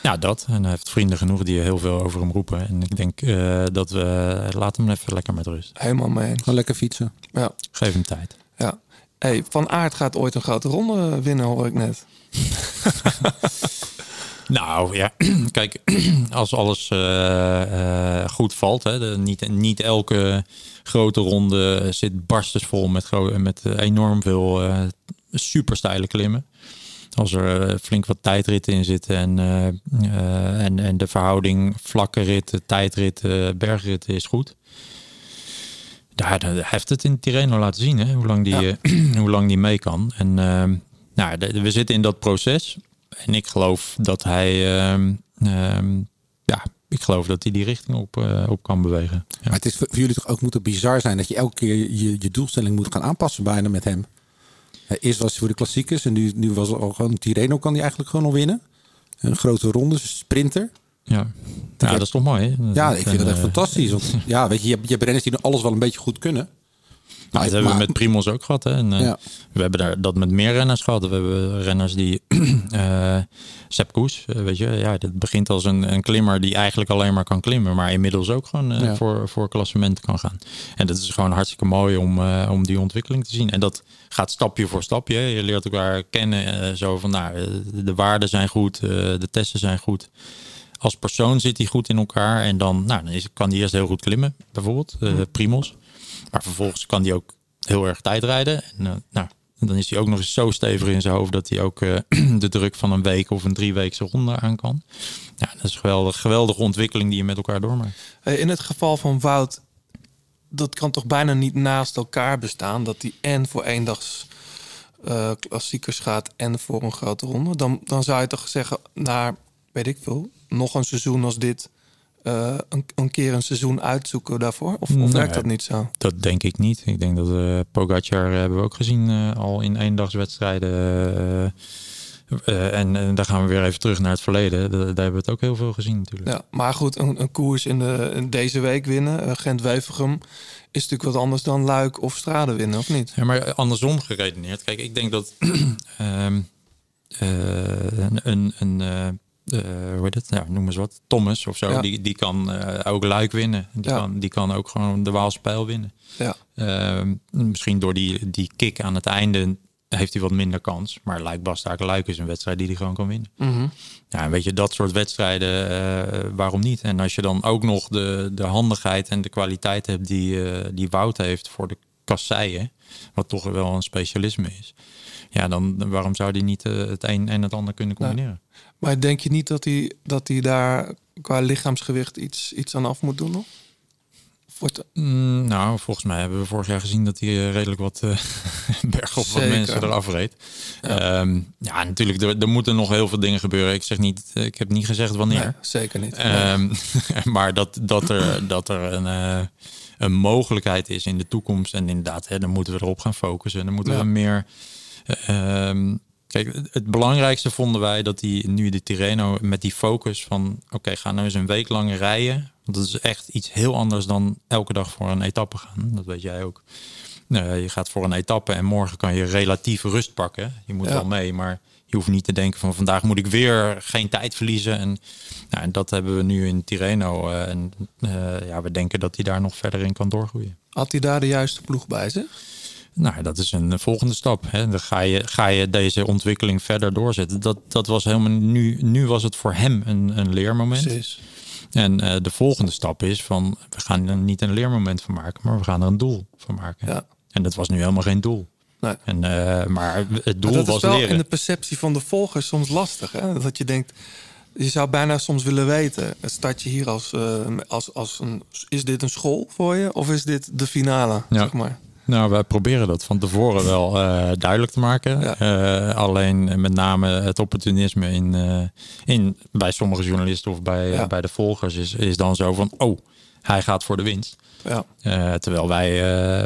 Ja, dat. En hij heeft vrienden genoeg die heel veel over hem roepen. En ik denk eh, dat we... Laat hem even lekker met rust. Helemaal mee eens. Gewoon lekker fietsen. Ja, Geef hem tijd. ja. Hey, Van Aert gaat ooit een grote ronde winnen, hoor ik net. Nou ja, kijk, als alles eh, eh, goed valt, hè, de, niet, niet elke grote ronde zit barstensvol met, gro- met eh, enorm veel steile klimmen. Als er flink wat tijdritten in zitten en, en, en de verhouding vlakke ritten, tijdritten, bergritten is goed. Daar hij heeft het in Tirreno laten zien, hè, hoe, lang die, eh, hoe lang die mee kan. En ehm, nou, de- we zitten in dat proces. En ik geloof dat hij, ehm, ehm, ja, ik geloof dat hij die richting op, eh, op kan bewegen. Ja. Maar het is voor jullie toch ook moeten bizar zijn dat je elke keer je, je doelstelling moet gaan aanpassen bijna met hem. Hè, Eerst was hij voor de klassiekers en nu, nu was al gewoon Tirreno kan hij eigenlijk gewoon al winnen. Een grote ronde, sprinter. Ja, ja dat is toch mooi. Ja, ik vind dat echt eh, fantastisch. Want ja, weet je, je hebt, je hebt renners die alles wel een beetje goed kunnen. Nou, dat hebben we met Primos ook gehad. Hè? En, eh. We hebben daar, dat met meer renners gehad. We hebben renners die... Sepp Koes, weet je. Ja, dat begint als een, een klimmer die eigenlijk alleen maar kan klimmen. Maar inmiddels ook gewoon Ja. voor, voor klassement kan gaan. En dat is gewoon hartstikke mooi om, om die ontwikkeling te zien. En dat gaat stapje voor stapje. Je leert elkaar kennen. zo van, nou, de waarden zijn goed. de testen zijn goed. Als persoon zit hij goed in elkaar. En dan, nou, dan is, kan hij eerst heel goed klimmen, bijvoorbeeld. eh Primos. Maar vervolgens kan hij ook heel erg tijdrijden. En, eh, nou, en dan is hij ook nog eens zo stevig in zijn hoofd dat hij ook eh, de druk van een week of een drieweekse ronde aan kan. Ja, dat is een geweldig, geweldige ontwikkeling die je met elkaar doormaakt. In het geval van Wout, dat kan toch bijna niet naast elkaar bestaan. Dat die en voor eendags eh klassiekers gaat en voor een grote ronde. Dan, dan zou je toch zeggen, naar, weet ik veel, nog een seizoen als dit. eh, een, een keer een seizoen uitzoeken daarvoor? Of, of werkt dat niet zo? Dat denk ik niet. Ik denk dat eh Pogacar eh, hebben we ook gezien al in eendagswedstrijden. eh, en, en daar gaan we weer even terug naar het verleden. Da- Daar, hebben we het ook heel veel gezien natuurlijk. Ja, maar goed, een, een koers in, de, in deze week winnen, Gent-Wevelgem, is natuurlijk wat anders dan Luik of Strade winnen, of niet? Ja, maar andersom geredeneerd. Kijk, ik denk dat ehm, eh, een, een, eh, hoe heet het? Ja, noem eens wat. Thomas of zo. Ja. Die, die kan eh, ook Luik winnen. Die, Ja. kan, die kan ook gewoon de Waalse Pijl winnen. Ja. Ehm, misschien door die, die kick aan het einde heeft hij wat minder kans. Maar Luik Bastaken Luik is een wedstrijd die hij gewoon kan winnen. Mhm. Ja, en weet je, dat soort wedstrijden, eh, waarom niet? En als je dan ook nog de, de handigheid en de kwaliteit hebt die, die Wout heeft voor de kasseien, wat toch wel een specialisme is. Ja, dan waarom zou die niet eh, het een en het ander kunnen combineren? Maar denk je niet dat hij, dat hij daar qua lichaamsgewicht iets, iets aan af moet doen nog? Of wordt- Mm, nou, volgens mij hebben we vorig jaar gezien dat hij eh, redelijk wat uh, bergop wat mensen eraf reed. Ja, ja natuurlijk, er, er moeten nog heel veel dingen gebeuren. Ik zeg niet, eh, ik heb niet gezegd wanneer. Nee, zeker niet. Ehm, maar dat, dat er, dat er een, eh, een mogelijkheid is in de toekomst. En inderdaad, hè, dan moeten we erop gaan focussen. En dan moeten Ja. we meer. Eh, ehm, kijk, het- belangrijkste vonden wij dat die nu de Tirreno met die focus van: oké, ga nou eens een week lang rijden. Want dat is echt iets heel anders dan elke dag voor een etappe gaan. Dat weet jij ook. Eh, je gaat voor een etappe en morgen kan je relatief rust pakken. Je moet Ja. wel mee, maar je hoeft niet te denken van vandaag moet ik weer geen tijd verliezen. En, nou, en dat hebben we nu in Tirreno. eh, en eh, ja, we denken dat hij daar nog verder in kan doorgroeien. Had hij daar de juiste ploeg bij zich? Nou, dat is een volgende stap. Hè. Dan ga je, ga je deze ontwikkeling verder doorzetten. Dat, dat was helemaal nu. Nu was het voor hem een, een leermoment. Precies. En eh, de volgende stap is van we gaan er niet een leermoment van maken, maar we gaan er een doel van maken. Ja. En dat was nu helemaal geen doel. Nee. En, eh, maar het doel Maar dat was is wel leren. in de perceptie van de volgers soms lastig. Hè? Dat je denkt, je zou bijna soms willen weten... start je hier als, eh, als, als een... Is dit een school voor je? Of is dit de finale, Ja. zeg maar? Nou, wij proberen dat van tevoren wel eh, duidelijk te maken. Ja. Eh, alleen met name het opportunisme in, eh, in, bij sommige journalisten of bij, Ja. bij de volgers is, is dan zo van... oh, hij gaat voor de winst. Ja. Eh, terwijl wij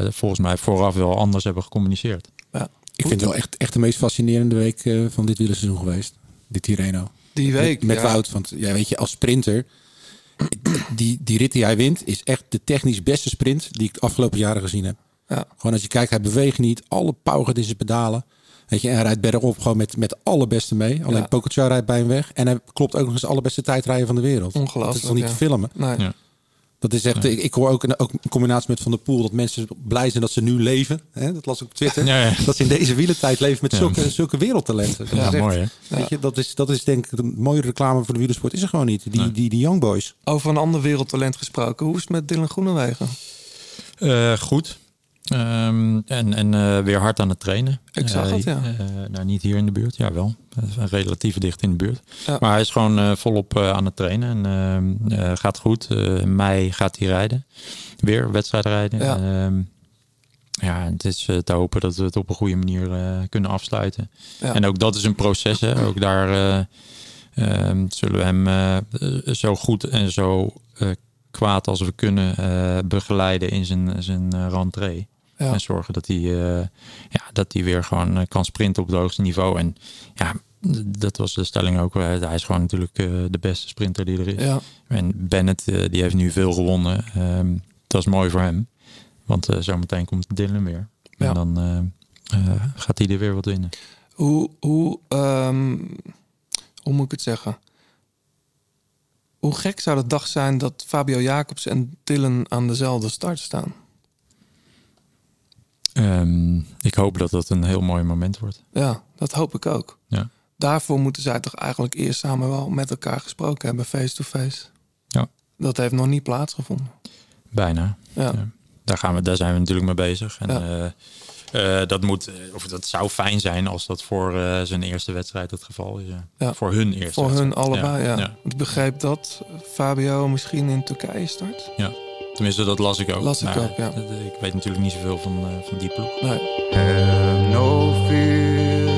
eh, volgens mij vooraf wel anders hebben gecommuniceerd. ja. Ik vind het wel echt, echt de meest fascinerende week eh, van dit wielerseizoen geweest. Dit Tirreno. Die week, Met, met ja. Wout. Want ja, weet je, als sprinter... Die, die rit die hij wint is echt de technisch beste sprint die ik de afgelopen jaren gezien heb. Ja. Gewoon als je kijkt, hij beweegt niet. Alle power gaat in zijn pedalen. Weet je, en hij rijdt bergop gewoon met, met de allerbeste mee. Alleen Ja. Pogacar rijdt bij hem weg. En hij klopt ook nog eens de allerbeste tijdrijden van de wereld. Ongelooflijk, Dat is toch niet ja. te filmen? Nee. Ja. Dat is echt, ik, ik hoor ook, een, ook een combinatie met Van der Poel dat mensen blij zijn dat ze nu leven. Hè? Dat las ik op Twitter. Ja, ja. Dat ze in deze wielentijd leven met Ja. zulke, zulke wereldtalenten. Dat Ja, is echt- mooi, hè? Weet je, dat, is, dat is denk ik de mooie reclame voor de wielersport. Is er gewoon niet. Die, die, die young boys. Over een ander wereldtalent gesproken. Hoe is het met Dylan Groenewegen? Eh, goed. Ehm, en en eh, weer hard aan het trainen. Ik zag Eh, het, ja. eh, nou, niet hier in de buurt. Ja, wel. Relatief dicht in de buurt. Ja. Maar hij is gewoon volop aan het trainen. En ehm, eh, gaat goed. In mei gaat hij rijden. Weer wedstrijd rijden. Ja. Ehm, ja, het is te hopen dat we het op een goede manier kunnen afsluiten. Ja. En ook dat is een proces. Hè. Ook daar zullen we hem zo goed en zo kwaad als we kunnen begeleiden in zijn, zijn rentree. Ja. En zorgen dat hij, eh, ja, dat hij weer gewoon eh, kan sprinten op het hoogste niveau. En ja, dat was de stelling ook. eh, Hij is gewoon natuurlijk de beste sprinter die er is. Ja. En Bennett, die heeft nu veel gewonnen. Ehm, dat is mooi voor hem. Want zometeen komt Dylan weer. Ja. En dan gaat hij er weer wat winnen. Hoe, hoe, ehm, hoe moet ik het zeggen? Hoe gek zou de dag zijn dat Fabio Jacobs en Dylan aan dezelfde start staan? Ehm, ik hoop dat dat een heel mooi moment wordt. Ja, dat hoop ik ook. Ja. Daarvoor moeten zij toch eigenlijk eerst samen wel met elkaar gesproken hebben, face-to-face. Ja. Dat heeft nog niet plaatsgevonden. Bijna. Ja. Daar, gaan we, daar zijn we natuurlijk mee bezig. En, Ja. eh, eh, dat, moet, of dat zou fijn zijn als dat voor eh, zijn eerste wedstrijd het geval is. Ja. Ja. Voor hun eerste Voor hun allebei, ja. ja. Ik begreep dat Fabio misschien in Turkije start. Ja. Tenminste, dat las ik ook. Las ik Maar, ook, ja. dat- Ik weet natuurlijk niet zoveel van, eh, van die ploeg. Nee. Have no fear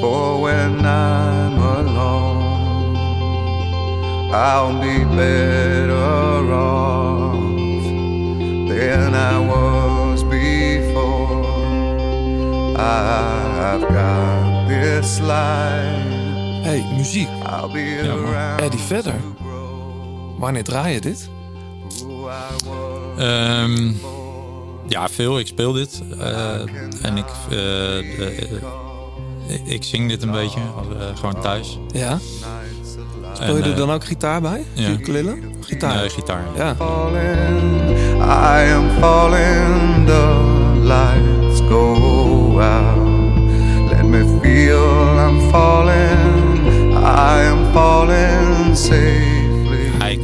for when I'm alone. I'll be better off than I was before. I've got this life. Hey, muziek. I'll be Ja. Eddie Vedder. Wanneer draai je dit? Ehm, ja, veel. Ik speel dit. Eh, en ik, eh, de- eh, ik zing dit een beetje. eh, gewoon thuis. Ja. Speel je En, er dan ook gitaar bij? ja. Ukulele? Gitaar. Nee, gitaar. Ja. I am falling, the lights go out. Let me feel I'm falling, I am falling safely.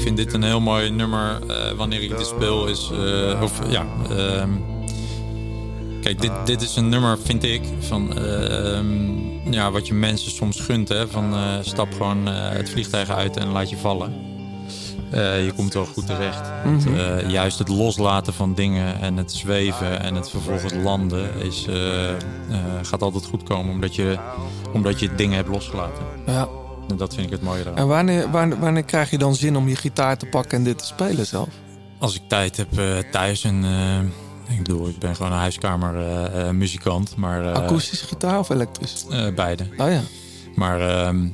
Vind dit een heel mooi nummer. eh, wanneer ik dit speel is... eh, of ja... ehm, kijk, dit, dit is een nummer, vind ik, van... ehm, ja, wat je mensen soms gunt, hè. Van eh, stap gewoon het vliegtuig uit en laat je vallen. Je komt wel goed terecht. Het, eh, juist het loslaten van dingen en het zweven en het vervolgens landen is, gaat altijd goed komen omdat je, omdat je dingen hebt losgelaten. ja. En dat vind ik het mooie eraan. En wanneer, wanneer, wanneer krijg je dan zin om je gitaar te pakken en dit te spelen zelf? Als ik tijd heb eh, thuis en eh, ik bedoel, ik ben gewoon een huiskamer eh, muzikant, maar eh, Akoestische gitaar of elektrisch? beide. Oh ja. Maar ehm,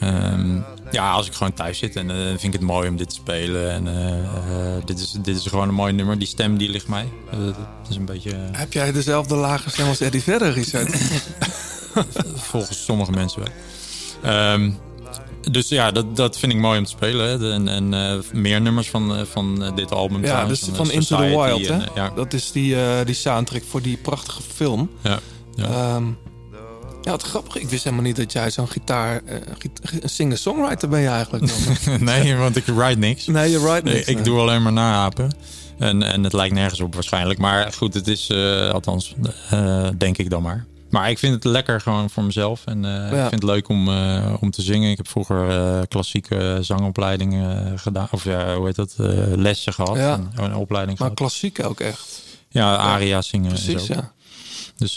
ehm, ja, als ik gewoon thuis zit en vind ik het mooi om dit te spelen. En dit, is, dit is gewoon een mooi nummer. Die stem die ligt mij. Dat is een beetje, Heb jij dezelfde lage stem als Eddie Vedder, Richard? volgens sommige mensen wel. Ehm, dus ja, dat, dat vind ik mooi om te spelen. Hè. En, en eh, meer nummers van, eh, van eh, dit album. ja, trouwens, dus van Into the Wild, hè? en, ja, Dat is die, die soundtrack voor die prachtige film. ja, ja. Ehm, ja, wat grappig. Ik wist helemaal niet dat jij zo'n gitaar... gita- een singer-songwriter ben je eigenlijk dan. nee, want ik write niks. nee, je Nee, niks. ik nee. doe alleen maar naapen. En, en het lijkt nergens op waarschijnlijk. Maar goed, het is althans, denk ik dan maar. Maar ik vind het lekker gewoon voor mezelf. En eh, ik vind het leuk om, eh, om te zingen. Ik heb vroeger eh, klassieke zangopleidingen gedaan. Of ja, hoe heet dat? lessen gehad. Ja. Een, een opleiding Maar gehad. klassiek ook echt. Ja, aria zingen. en Precies, zo. ja. Dus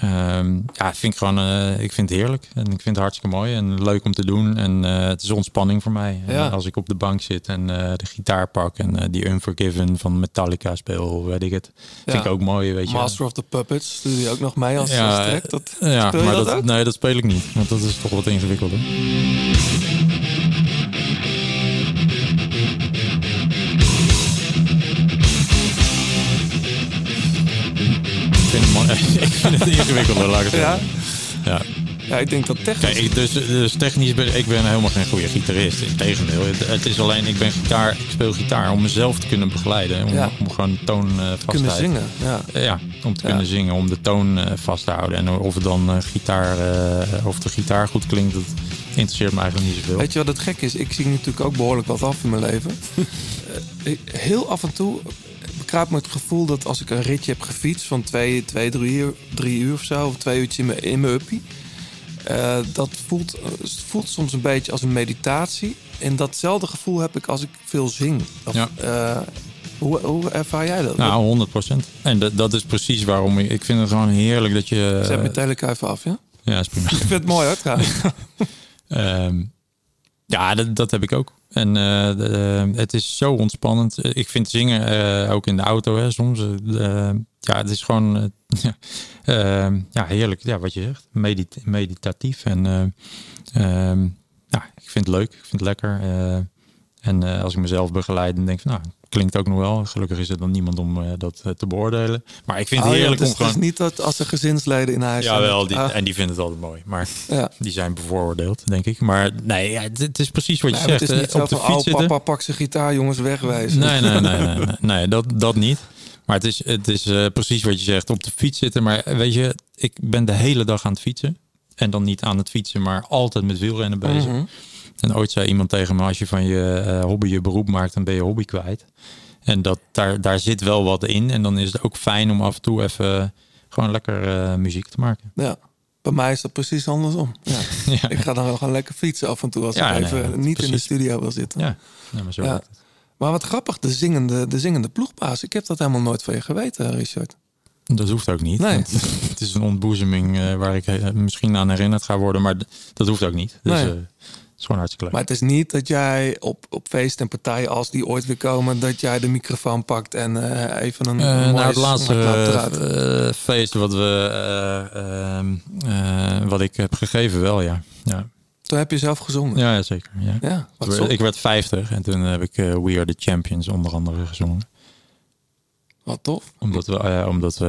ehm, ja, vind ik gewoon, eh, ik vind het heerlijk. En ik vind het hartstikke mooi en leuk om te doen. En eh, het is ontspanning voor mij. Ja. als ik op de bank zit en eh, de gitaar pak en eh, die Unforgiven van Metallica speel, weet ik het. Vind ik ook mooi, weet je. Master of the Puppets doe je ook nog mee als, ja, track. Dat, ja, maar dat dat, nee, dat speel ik niet. Want dat is toch wat ingewikkelder. Ik vind het, ingewikkelder, laat ik het Ja? Ja. Ja, ik denk dat technisch... Kijk, ik, dus, dus technisch ben ik ben helemaal geen goede gitarist. Integendeel. Het, het is alleen, ik ben gitaar, ik speel gitaar om mezelf te kunnen begeleiden. Om, Ja. om gewoon de toon eh vast te kunnen zingen. Ja. Ja, om te Ja. kunnen zingen, om de toon eh, vast te houden. En of het dan eh, gitaar, of de gitaar goed klinkt, dat interesseert me eigenlijk niet zoveel. Weet je wat het gek is? Ik zie natuurlijk ook behoorlijk wat af in mijn leven. Heel af en toe bekruipt me het gevoel dat als ik een ritje heb gefietst van twee, twee drie, uur, drie uur of zo, of twee uurtjes in mijn, in mijn uppie. eh, dat voelt, eh, het voelt soms een beetje als een meditatie. En datzelfde gevoel heb ik als ik veel zing. Of, Ja. eh, hoe, hoe ervaar jij dat? Nou, 100 procent. En dat, dat is precies waarom ik, ik vind het gewoon heerlijk dat je... Zet mijn teleca even af, ja? ja, is prima. Ik vind het mooi hoor, trouwens. Ehm, ja, dat, dat heb ik ook. En eh, de- het is zo ontspannend. Eh, Ik vind zingen eh, ook in de auto hè, soms. eh, eh, ja, het is gewoon eh, ja, eh, heerlijk. Ja, wat je zegt. Medit meditatief. En eh, ja, ik vind het leuk. Ik vind het lekker. eh, en eh, als ik mezelf begeleid, dan denk ik van, nou, klinkt ook nog wel. Gelukkig is er dan niemand om eh, dat eh, te beoordelen. Maar ik vind het Oh ja, heerlijk dus om het is niet dat als er gezinsleden in huis zijn. Ja, wel. Die, Ah, En die vinden het altijd mooi. Maar Ja. die zijn bevooroordeeld, denk ik. Maar nee, ja, het, het is precies wat je nee, zegt. het is niet eh, zo op de fiets oh, zitten. papa pak zijn gitaar, jongens, wegwijzen. Nee, nee, nee, nee, nee, nee, dat, dat niet. Maar het is, het is precies wat je zegt, op de fiets zitten. Maar weet je, ik ben de hele dag aan het fietsen. En dan niet aan het fietsen, maar altijd met wielrennen bezig. Mhm. En ooit zei iemand tegen me, als je van je eh, hobby je beroep maakt, dan ben je hobby kwijt. En dat, daar, daar zit wel wat in. En dan is het ook fijn om af en toe even eh, gewoon lekker eh, muziek te maken. Ja. Bij mij is dat precies andersom. Ja. Ja. Ik ga dan wel gaan lekker fietsen af en toe als Ja, ik even niet in de studio wil zitten. Ja, ja maar zo Ja. Maar wat grappig, de zingende, de zingende ploegbaas. Ik heb dat helemaal nooit van je geweten, Richard. Dat hoeft ook niet. Nee. Het is een ontboezeming waar ik misschien aan herinnerd ga worden, maar dat hoeft ook niet. Dus Nee. Het is gewoon hartstikke leuk. Maar het is niet dat jij op, op feesten en partijen, als die ooit weer komen, dat jij de microfoon pakt en eh, even een, Eh, een nou, het laatste eh, feest wat, we, eh, ehm, eh, wat ik heb gegeven, wel ja. Ja, Toen heb je zelf gezongen. ja, zeker. Ja. Ja, Ik werd- ik werd 50 en toen heb ik eh, We Are The Champions onder andere gezongen. Wat tof. Omdat we, eh, omdat we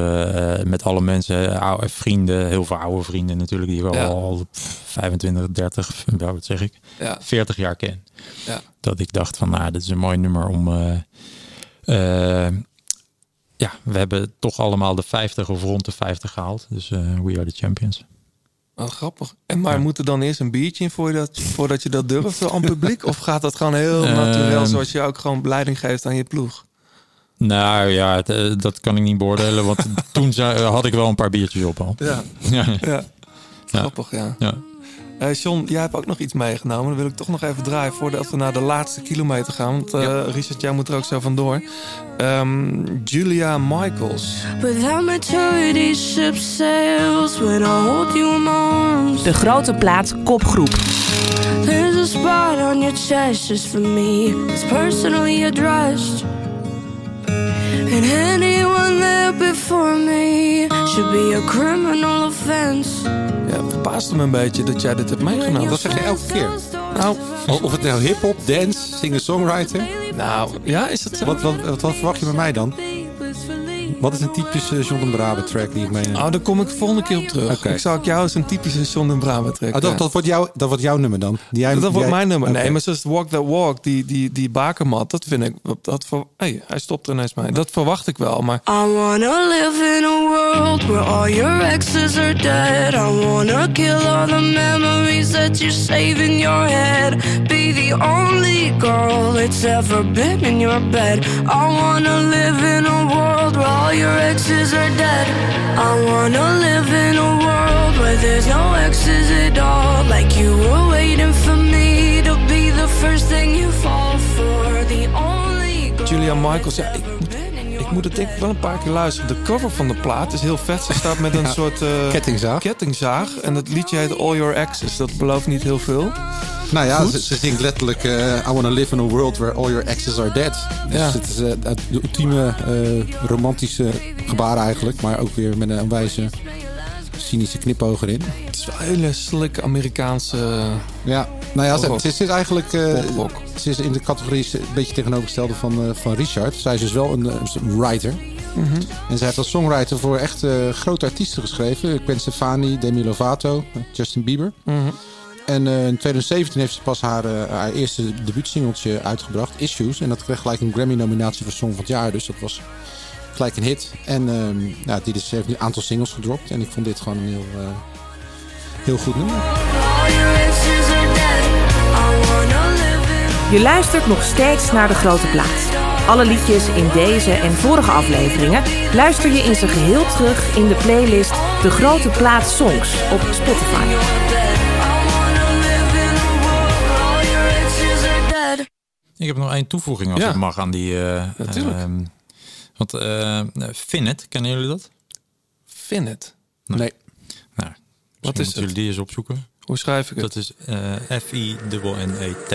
eh, met alle mensen, eh, oude vrienden, heel veel oude vrienden natuurlijk, die Ja. al 25, 30, ja, wat zeg ik, Ja. 40 jaar ken. Ja. Dat ik dacht van, nou, dit is een mooi nummer om... ja, we hebben toch allemaal de 50 of rond de 50 gehaald. Dus We Are The Champions. Wat grappig. En maar moet er dan eerst een biertje in voor je dat, voordat je dat durft aan het publiek? Of gaat dat gewoon heel natuurlijk, Ehm. zoals je ook gewoon leiding geeft aan je ploeg? Nou ja, het, eh, dat kan ik niet beoordelen, want toen zei- had ik wel een paar biertjes op al. Ja, Ja. ja. grappig, ja. Ja. Eh John, jij hebt ook nog iets meegenomen. Dan wil ik toch nog even draaien voordat we naar de laatste kilometer gaan. Want eh, Richard, jij moet er ook zo vandoor. Ehm, Julia Michaels. De grote plaat kopgroep. There's a spot on your chest just for me. It's personally addressed. And anyone there before me should be a criminal offense. Ja, het verbaasde me een beetje dat jij dit hebt meegenomen. Dat zeg je elke keer. Nou, Of of het nou hip-hop, dance, singer-songwriter. nou, ja, is het zo? Wat, wat, wat, wat verwacht je bij mij dan? Wat is een typische John de Brabe track die ik meeneem? Oh, daar kom ik volgende keer op terug. Oké. Ik zou ook jou eens een typische John en Brabant trekken. Oh, dat, dat, wordt jouw, dat wordt jouw nummer dan? Die jij, dat die wordt jij- mijn nummer. Oké. Nee, maar zoals Walk That Walk, die, die, die bakermat, dat vind ik... Dat ver, hey, hij stopt er ineens mee. Dat verwacht ik wel, maar... I wanna live in a world where all your exes are dead. I wanna kill all the memories that you save in your head. Be the only girl that's ever been in your bed. I wanna live in a world where all your exes are dead. I wanna live in a world where there's no exes at all. Like you were waiting for me to be the first thing you fall for. The only girl Julia Michaels, ja, ik, moet- ik moet het denk ik wel een paar keer luisteren. De cover van de plaat is heel vet. Ze staat met een soort... eh, Kettingzaag. Kettingzaag. En het liedje heet All Your Exes. Dat belooft niet heel veel. Nou ja, ze, ze zingt letterlijk eh, I wanna live in a world where all your exes are dead. Dus Ja. het is eh, het ultieme eh, romantische gebaar eigenlijk. Maar ook weer met een onwijze cynische knipoog erin. Het is wel een hele slick Amerikaanse... Ja, nou ja, ze, Poprock. ze is eigenlijk ze is in de categorie een beetje tegenovergestelde van, van Richard. Zij is dus wel een, een writer. En zij heeft als songwriter voor echt grote artiesten geschreven. Gwen Stefani, Demi Lovato, Justin Bieber. Mhm. En eh, in 2017 heeft ze pas haar, eh, haar eerste debuutsingeltje uitgebracht, Issues. En dat kreeg gelijk een Grammy-nominatie voor Song van het Jaar. Dus dat was gelijk een hit. En ehm nou, die dus, heeft een aantal singles gedropt. En ik vond dit gewoon een heel, eh, heel goed nummer. Je luistert nog steeds naar de grote plaat. Alle liedjes in deze en vorige afleveringen luister je in zijn geheel terug in de playlist De Grote Plaat Songs op Spotify. Ik heb nog één toevoeging als ja. het mag aan die. Uh, Natuurlijk. Ehm, want eh, Finnet, kennen jullie dat? Finnet? Nee. nee. Nou, Wat is het? jullie die eens opzoeken. Hoe schrijf ik het? Dat is eh, F-I-N-N-E-T.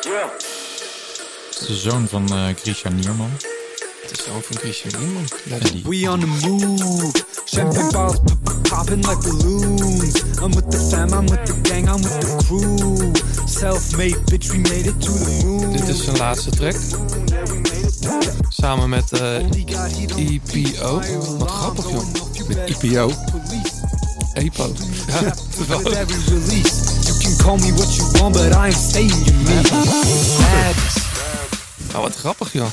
Ja. Het is de zoon van Christian Nierman. Het is de zoon van Christian Nierman. We on the move. Champagne bottles pop- pop- popping like balloons. I'm with the fam, I'm with the gang, I'm with the crew. Self-made bitch, we made it to the moon. Dit is zijn laatste track. Samen met eh EPO. Wat grappig, joh. Met IPO. EPO. Ja, you can call me what you want, but I ain't staying you me. Nou, wat grappig, joh.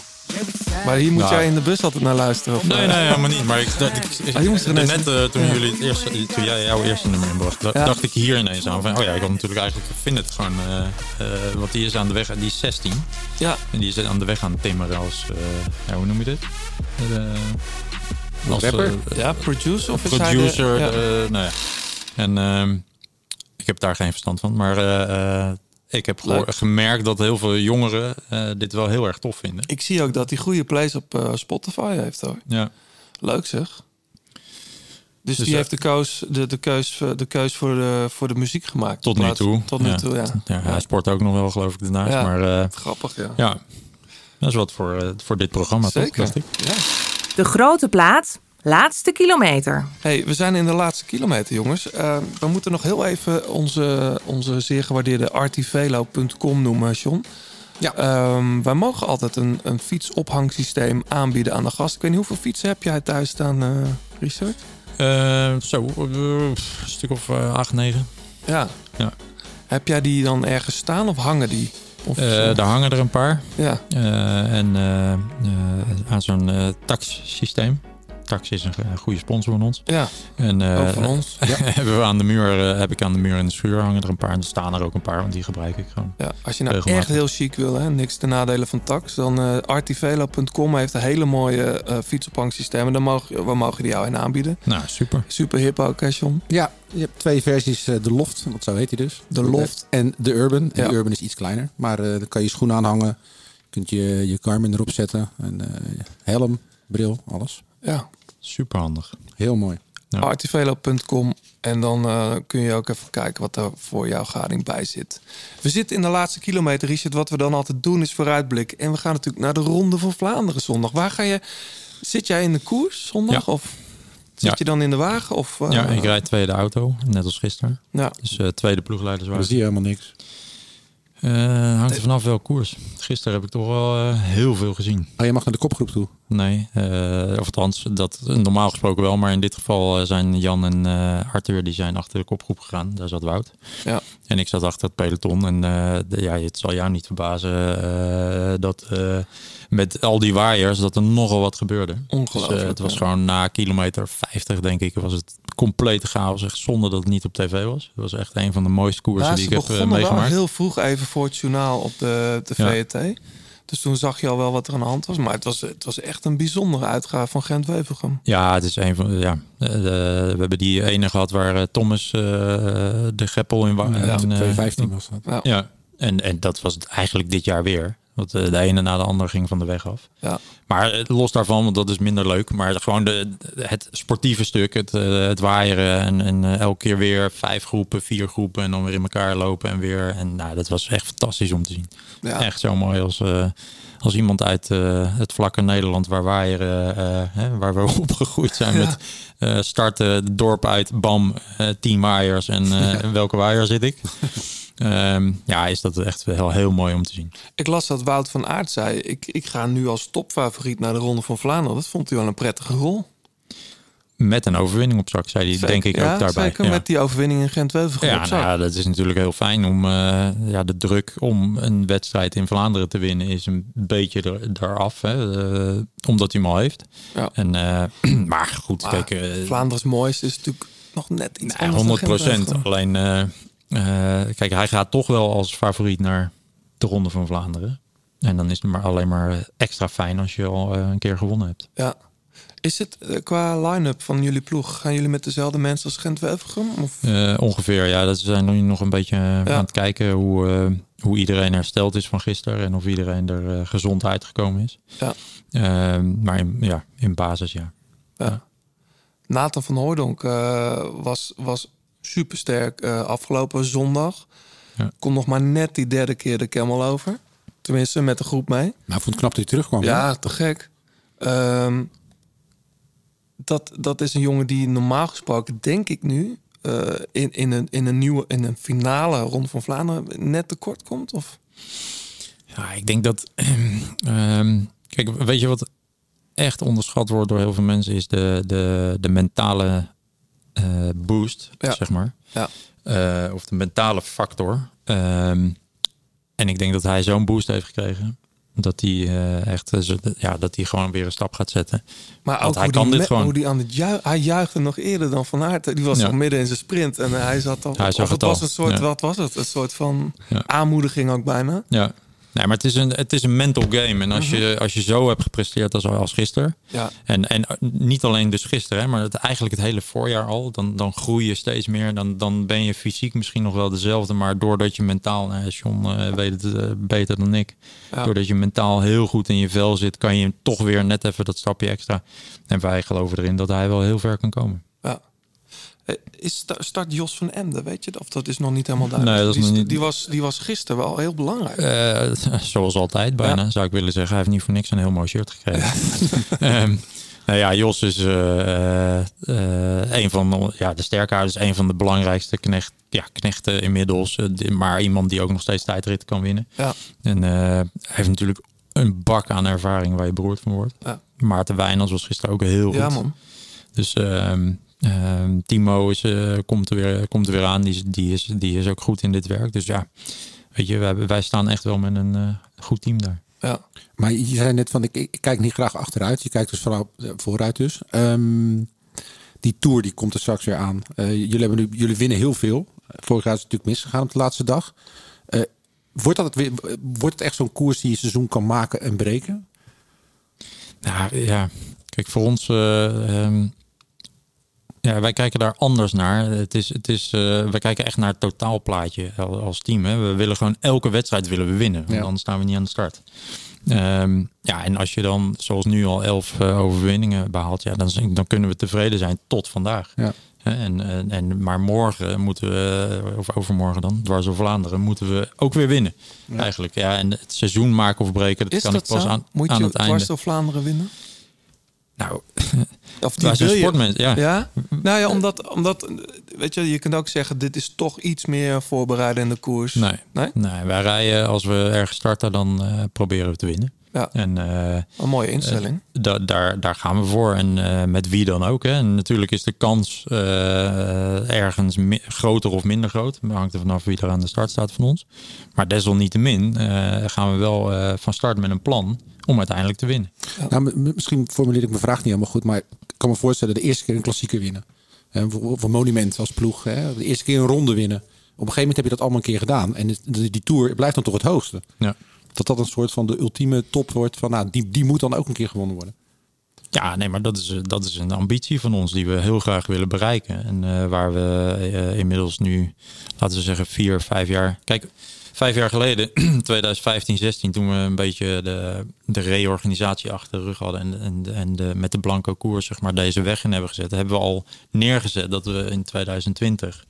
Maar hier moet Nou. jij in de bus altijd naar luisteren? Of, Nee, nee, helemaal niet. Maar ik, dat, ik, ik- Ah, er ineens- net eh, toen, Ja. jullie het eerste, toen jij jouw eerste nummer inbracht, Ja. dacht ik hier ineens aan. Van, oh ja, ik had natuurlijk eigenlijk, ik vind het gewoon, eh, eh, want die is aan de weg, die is 16. Ja. En die is aan de weg aan het timmeren als, ja, hoe noem je dit? Als, rapper? Ja, producer of producer. ja. nou ja. En ehm, ik heb daar geen verstand van, maar ik heb Leuk. gemerkt dat heel veel jongeren eh, dit wel heel erg tof vinden. Ik zie ook dat hij goede plays op eh, Spotify heeft hoor. Ja. Leuk zeg. Dus, Dus, die eh, heeft de, koos, de, de, keus, de keus voor de, voor de muziek gemaakt. Tot nu toe. Tot nu toe, ja. Ja, hij sport ook nog wel, geloof ik, daarnaast. Ja, maar, eh, grappig, ja. Ja, dat is wat voor, eh, voor dit programma, toch, Zeker. ik. Ja. De grote plaat, laatste kilometer. Hey, we zijn in de laatste kilometer, jongens. Eh, we moeten nog heel even onze, onze zeer gewaardeerde artivelo.com noemen, John. Ja. Ehm, wij mogen altijd een, een fietsophangsysteem aanbieden aan de gast. Ik weet niet hoeveel fietsen heb jij thuis staan, eh Richard? Eh, zo, een stuk of acht, negen. Ja. Ja. Heb jij die dan ergens staan of hangen die? Of, Eh, daar hangen er een paar. Ja. Eh, en aan zo'n eh tax-systeem. Tax is een go- goede sponsor van ons. Ja, En, eh, ook van ons. Ja. hebben we aan de muur, eh, heb ik aan de muur in de schuur hangen er een paar. En er staan er ook een paar, want die gebruik ik gewoon. Ja, als je nou Regelmatig. echt heel chic wil, hè, niks ten nadele van tax, dan eh artivelo.com heeft een hele mooie eh fietsophangsysteem. En dan mogen, we mogen die jou in aanbieden. Nou, super. Super hip ook, John? Ja, je hebt twee versies. eh, de Loft, want zo heet hij dus. De Loft. En de Urban. En Ja. de Urban is iets kleiner. Maar eh, dan kan je schoenen aanhangen. Je kunt je, je Garmin erop zetten. En eh, helm, bril, alles. Ja. Super handig. Heel mooi. Artivelo.com en dan eh, kun je ook even kijken wat er voor jouw gading bij zit. We zitten in de laatste kilometer, Richard. Wat we dan altijd doen is vooruitblikken. En we gaan natuurlijk naar de Ronde van Vlaanderen zondag. Waar ga je... Zit jij in de koers zondag? Ja. Of zit Ja. je dan in de wagen? Of, eh, ja, ik rijd tweede auto, net als gisteren. Ja. Dus eh, tweede ploegleiderswagen. Dan zie je helemaal niks. Eh, hangt er vanaf welke koers. Gisteren heb ik toch wel eh, heel veel gezien. Oh, je mag naar de kopgroep toe. Nee, eh, of althans, dat normaal gesproken wel. Maar in dit geval eh, zijn Jan en eh, Arthur die zijn achter de kopgroep gegaan. Daar zat Wout. Ja. En ik zat achter het peloton. En eh, de- ja, het zal jou niet verbazen eh, dat eh, met al die waaiers dat er nogal wat gebeurde. Ongelooflijk, Dus, eh, het was gewoon na kilometer 50 denk ik was het complete chaos. Echt zonder dat het niet op tv was. Het was echt een van de mooiste koersen Ja, die ik heb begonnen wel meegemaakt. heel vroeg even voor het journaal op de, de Ja. VRT. Dus toen zag je al wel wat er aan de hand was. Maar het was, het was echt een bijzondere uitgave van Gent-Wevelgem. Ja, het is een van ja. eh, de- we hebben die ene gehad waar Thomas eh, de greppel in was. Ja, en, 2015 was dat. Ja. Ja, en, en dat was het eigenlijk dit jaar weer. Want eh, de ene na de andere ging van de weg af. Ja. Maar eh, los daarvan, want dat is minder leuk. Maar gewoon de, het sportieve stuk, het, eh, het waaieren. En, en elke keer weer vijf groepen, vier groepen. En dan weer in elkaar lopen en weer. En nou, dat was echt fantastisch om te zien. Ja. Echt zo mooi als, als iemand uit het vlakke Nederland waar waaieren, eh, hè, waar we opgegroeid zijn met eh, starten dorp uit, bam, tien waaiers. En welke waaier zit ik? Ehm, ja, is dat echt wel heel mooi om te zien. Ik las dat Wout van Aert zei... Ik, ik ga nu als topfavoriet naar de Ronde van Vlaanderen. Dat vond hij wel een prettige rol. Met een overwinning op zak, zei hij, Zeker, denk ik ja, ook daarbij. Zeker ja. met die overwinning in Gent-Wevelgem Ja, op zak. nou, ja, dat is natuurlijk heel fijn om eh, ja, de druk om een wedstrijd in Vlaanderen te winnen is een beetje er, eraf, hè, eh, omdat hij hem al heeft. Ja. En, eh, maar goed, Maar kijk, Vlaanderen's mooiste is natuurlijk nog net iets anders 100 dan procent. Alleen, kijk, hij gaat toch wel als favoriet naar de Ronde van Vlaanderen. En dan is het maar alleen maar extra fijn als je al eh, een keer gewonnen hebt. Ja. Is het eh, qua line-up van jullie ploeg... gaan jullie met dezelfde mensen als Gent-Wevelgem? Of... Eh, ongeveer, ja. Dat zijn nu nog een beetje eh, aan het kijken hoe, eh, hoe iedereen hersteld is van gisteren. En of iedereen er eh, gezond uitgekomen is. Ja. Eh, maar in, ja, in basis, ja. Ja. Nathan van Hooydonk eh, was, was supersterk eh afgelopen zondag. Ja. Kon nog maar net die derde keer de Camel over. Tenminste, met de groep mee. Maar ik vond het knap dat hij terugkwam. Ja, te gek. Ehm, dat, dat is een jongen die normaal gesproken, denk ik nu, eh, in, in, een, in een nieuwe, in een finale ronde van Vlaanderen net tekort komt? Of? Ja, ik denk dat. ehm, kijk, weet je wat echt onderschat wordt door heel veel mensen is de, de, de mentale eh, boost, Ja. zeg maar. Ja. Eh, of de mentale factor. Ehm, en ik denk dat hij zo'n boost heeft gekregen. Dat hij eh, echt ja, dat hij gewoon weer een stap gaat zetten. Maar Want ook hij hoe kan die, dit gewoon. hoe die aan het juichen, hij juichte nog eerder dan Van Aert. Die was Ja. al midden in zijn sprint en hij zat al. Hij zag het het was al, een soort, wat was het? Een soort van aanmoediging ook bijna. Ja. Nee, maar het is een, het is een mental game. En als, je, als je zo hebt gepresteerd als, als gisteren. Mhm. Ja. En, en niet alleen dus gisteren, hè, maar het, eigenlijk het hele voorjaar al. Dan, dan groei je steeds meer. Dan, dan ben je fysiek misschien nog wel dezelfde. Maar doordat je mentaal, nou, John eh, weet het eh, beter dan ik. Ja. Doordat je mentaal heel goed in je vel zit, kan je toch weer net even dat stapje extra. En wij geloven erin dat hij wel heel ver kan komen. Eh, Is sta- start Jos van Emden, weet je? Of dat is nog niet helemaal duidelijk. Nee, dat is die, niet- die, was, die was gisteren wel heel belangrijk. Eh, zoals altijd bijna, zou ik willen zeggen. Hij heeft niet voor niks een heel mooi shirt gekregen. Ehm, nou ja, Jos is eh, een van de, ja, de sterkhouders, een van de belangrijkste knecht, ja, knechten inmiddels. maar iemand die ook nog steeds tijdrit kan winnen. Ja. En hij heeft natuurlijk een bak aan ervaring waar je beroerd van wordt. Ja. Maarten Wijnals was gisteren ook heel goed. Ja, man. Dus ehm, Timo is, eh, komt, er weer, komt er weer aan. Die, is- die, is, die is ook goed in dit werk. Dus ja, weet je, wij, wij staan echt wel met een eh, goed team daar. Ja. Maar je zei net van, ik, ik kijk niet graag achteruit. Je kijkt dus vooral eh, vooruit dus. Ehm, die Tour die komt er straks weer aan. Jullie, hebben nu, jullie winnen heel veel. Vorig jaar is het natuurlijk misgegaan op de laatste dag. Wordt, dat het weer, wordt het echt zo'n koers die je seizoen kan maken en breken? Nou ja, kijk, voor ons. eh, ehm, ja, wij kijken daar anders naar. Het is, het is, eh, wij kijken echt naar het totaalplaatje al- als team. Hè. We willen gewoon elke wedstrijd willen we winnen. Want Ja. anders staan we niet aan de start. Ehm, ja, en als je dan zoals nu al elf eh, overwinningen behaalt, ja, dan, dan kunnen we tevreden zijn tot vandaag. Ja. En, en, en, maar morgen moeten we, of overmorgen dan, dwars door Vlaanderen, moeten we ook weer winnen. Eigenlijk. Ja, en het seizoen maken of breken, dat Is kan dat ik pas zo? aan, Moet aan je het einde. dwars door Vlaanderen winnen? Nou, Of wil je- sportmensen, ja. Ja? Nou ja, omdat, omdat, weet je, je kunt ook zeggen, dit is toch iets meer voorbereiden in de koers. Nee. Nee? Nee, wij rijden als we ergens starten, dan eh, proberen we te winnen. Ja. En, eh, Een mooie instelling. eh, da- daar, daar gaan we voor. En eh, met wie dan ook. Hè. En natuurlijk is de kans eh, ergens groter of minder groot. Dat hangt er vanaf wie er aan de start staat van ons. Maar desalniettemin eh, gaan we wel eh, van start met een plan om uiteindelijk te winnen. Nou, misschien formuleer ik mijn vraag niet helemaal goed, maar ik kan me voorstellen de eerste keer een klassieker winnen. Of een monument als ploeg. Hè, de eerste keer een ronde winnen. Op een gegeven moment heb je dat allemaal een keer gedaan. En die, tour blijft dan toch het hoogste. Ja. Dat dat een soort van de ultieme top wordt van, nou, die, die moet dan ook een keer gewonnen worden. Ja, nee, maar dat is, dat is een ambitie van ons die we heel graag willen bereiken. En eh, waar we eh, inmiddels nu, laten we zeggen, vier, vijf jaar. Kijk, vijf jaar geleden, 2015, 16, toen we een beetje de, de reorganisatie achter de rug hadden. En, en, en de, met de blanco koers, zeg maar, deze weg in hebben gezet. Hebben we al neergezet dat we in 2020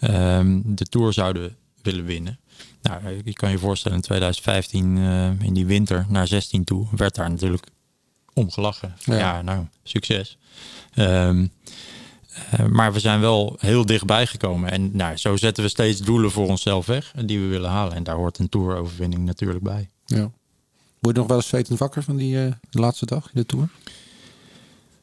ehm, de tour zouden willen winnen. Nou, je kan je voorstellen, in 2015, eh, in die winter naar 16 toe, werd daar natuurlijk om gelachen. Ja. Ja, nou, succes. Ehm, eh, maar we zijn wel heel dichtbij gekomen. En nou, zo zetten we steeds doelen voor onszelf weg die we willen halen. En daar hoort een toeroverwinning natuurlijk bij. Ja. Word je nog wel eens zwetend wakker van die eh, laatste dag in de tour?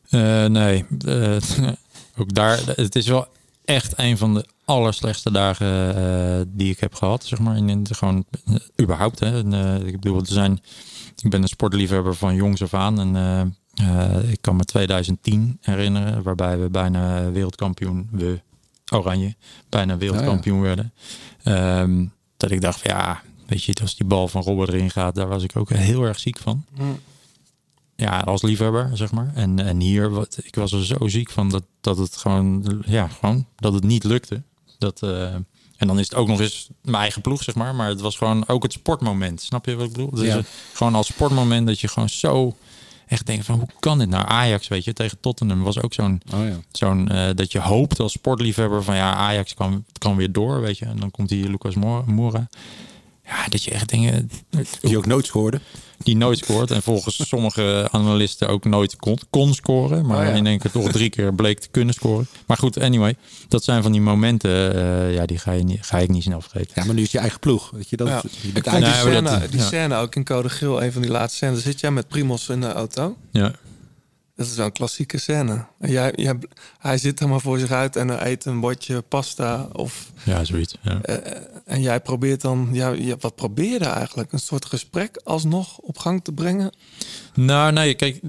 Eh, nee, eh, ook daar. Het is wel echt een van de allerslechtste dagen eh, die ik heb gehad. Zeg maar, in, gewoon eh, überhaupt. Hè. En, eh, ik bedoel, er zijn. Ik ben een sportliefhebber van jongs af aan. En eh, ik kan me 2010 herinneren, waarbij we bijna wereldkampioen, we Oranje, bijna wereldkampioen werden. Ehm, dat ik dacht, van, ja, weet je, als die bal van Robert erin gaat, daar was ik ook heel erg ziek van ja, als liefhebber, zeg maar. En, en hier, wat, ik was er zo ziek van dat, dat het gewoon, ja, gewoon, dat het niet lukte. Dat, eh, en dan is het ook nog eens mijn eigen ploeg, zeg maar. Maar het was gewoon ook het sportmoment. Snap je wat ik bedoel? Dus Ja. gewoon als sportmoment dat je gewoon zo echt denkt van, hoe kan dit nou? Ajax, weet je, tegen Tottenham was ook zo'n, Oh ja. zo'n eh, dat je hoopt als sportliefhebber van, ja, Ajax kan, kan weer door, weet je. En dan komt hier Lucas Moura. Ja, dat je echt dingen... Die ook nooit scoorde. Die nooit scoort. En volgens sommige analisten ook nooit kon, kon scoren. Maar Oh ja. in één keer toch drie keer bleek te kunnen scoren. Maar goed, anyway. Dat zijn van die momenten, eh, ja, die ga, je niet, ga ik niet snel vergeten. Ja, maar nu is je eigen ploeg. Weet je, dat, Ja. je bent die, Nee, maar dat- scène, die ja. scène ook in Code Geel, een van die laatste scènes. Zit jij met Primos in de auto? Ja. Dat is wel een klassieke scène. En jij, jij, hij zit er maar voor zich uit en hij eet een bordje pasta. Of, Ja, zoiets. Ja. eh, en jij probeert dan, ja, wat probeer je eigenlijk? Een soort gesprek alsnog op gang te brengen? Nou, nee, kijk.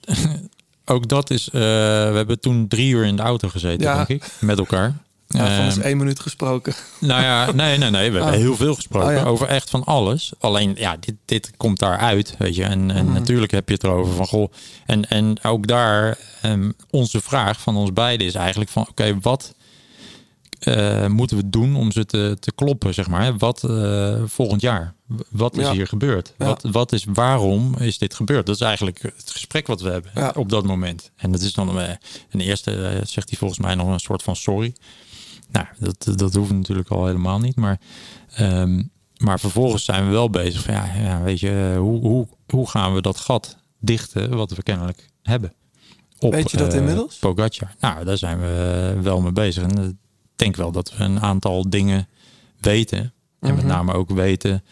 Ook dat is. eh, we hebben toen drie uur in de auto gezeten, Ja. denk ik. Met elkaar. Ja, van is Ehm, één minuut gesproken. Nou ja, nee, nee, nee. We hebben Oh. heel veel gesproken Oh ja. over echt van alles. Alleen, ja, dit, dit komt daaruit, weet je. En, en Mhm. natuurlijk heb je het erover van, goh. En, en ook daar, ehm, onze vraag van ons beiden is eigenlijk van, oké, wat eh, moeten we doen om ze te, te kloppen, zeg maar? hè? Wat eh, volgend jaar? Wat is Ja. hier gebeurd? Ja. Wat, wat is, waarom is dit gebeurd? Dat is eigenlijk het gesprek wat we hebben op dat moment. En dat is dan, eh, een eerste zegt hij volgens mij nog een soort van sorry. Nou, dat, dat hoeft natuurlijk al helemaal niet. Maar, ehm, maar vervolgens zijn we wel bezig van, ja, ja weet je, hoe, hoe, hoe gaan we dat gat dichten wat we kennelijk hebben? Op, Weet je dat eh, inmiddels? Pogacar. Nou, daar zijn we wel mee bezig. En ik denk wel dat we een aantal dingen weten. En met Mhm. name ook weten,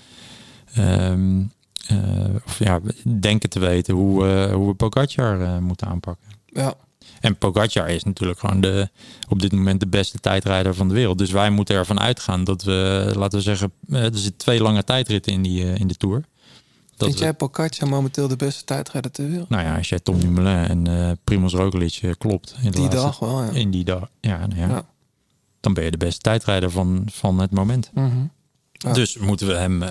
ehm, eh, of ja, denken te weten hoe, eh, hoe we Pogacar eh, moeten aanpakken. Ja. En Pogacar is natuurlijk gewoon de, op dit moment de beste tijdrijder van de wereld. Dus wij moeten ervan uitgaan dat we, laten we zeggen, eh, er zitten twee lange tijdritten in, die, eh, in de Tour. Dat Vind jij Pogacar momenteel de beste tijdrijder ter wereld? nou ja, als jij Tom Dumoulin en eh Primoz Roglic klopt. In Die laatste- dag wel, ja. In die dag, ja, nou ja, Ja. Dan ben je de beste tijdrijder van, van het moment. Mhm. Ja. Dus moeten we hem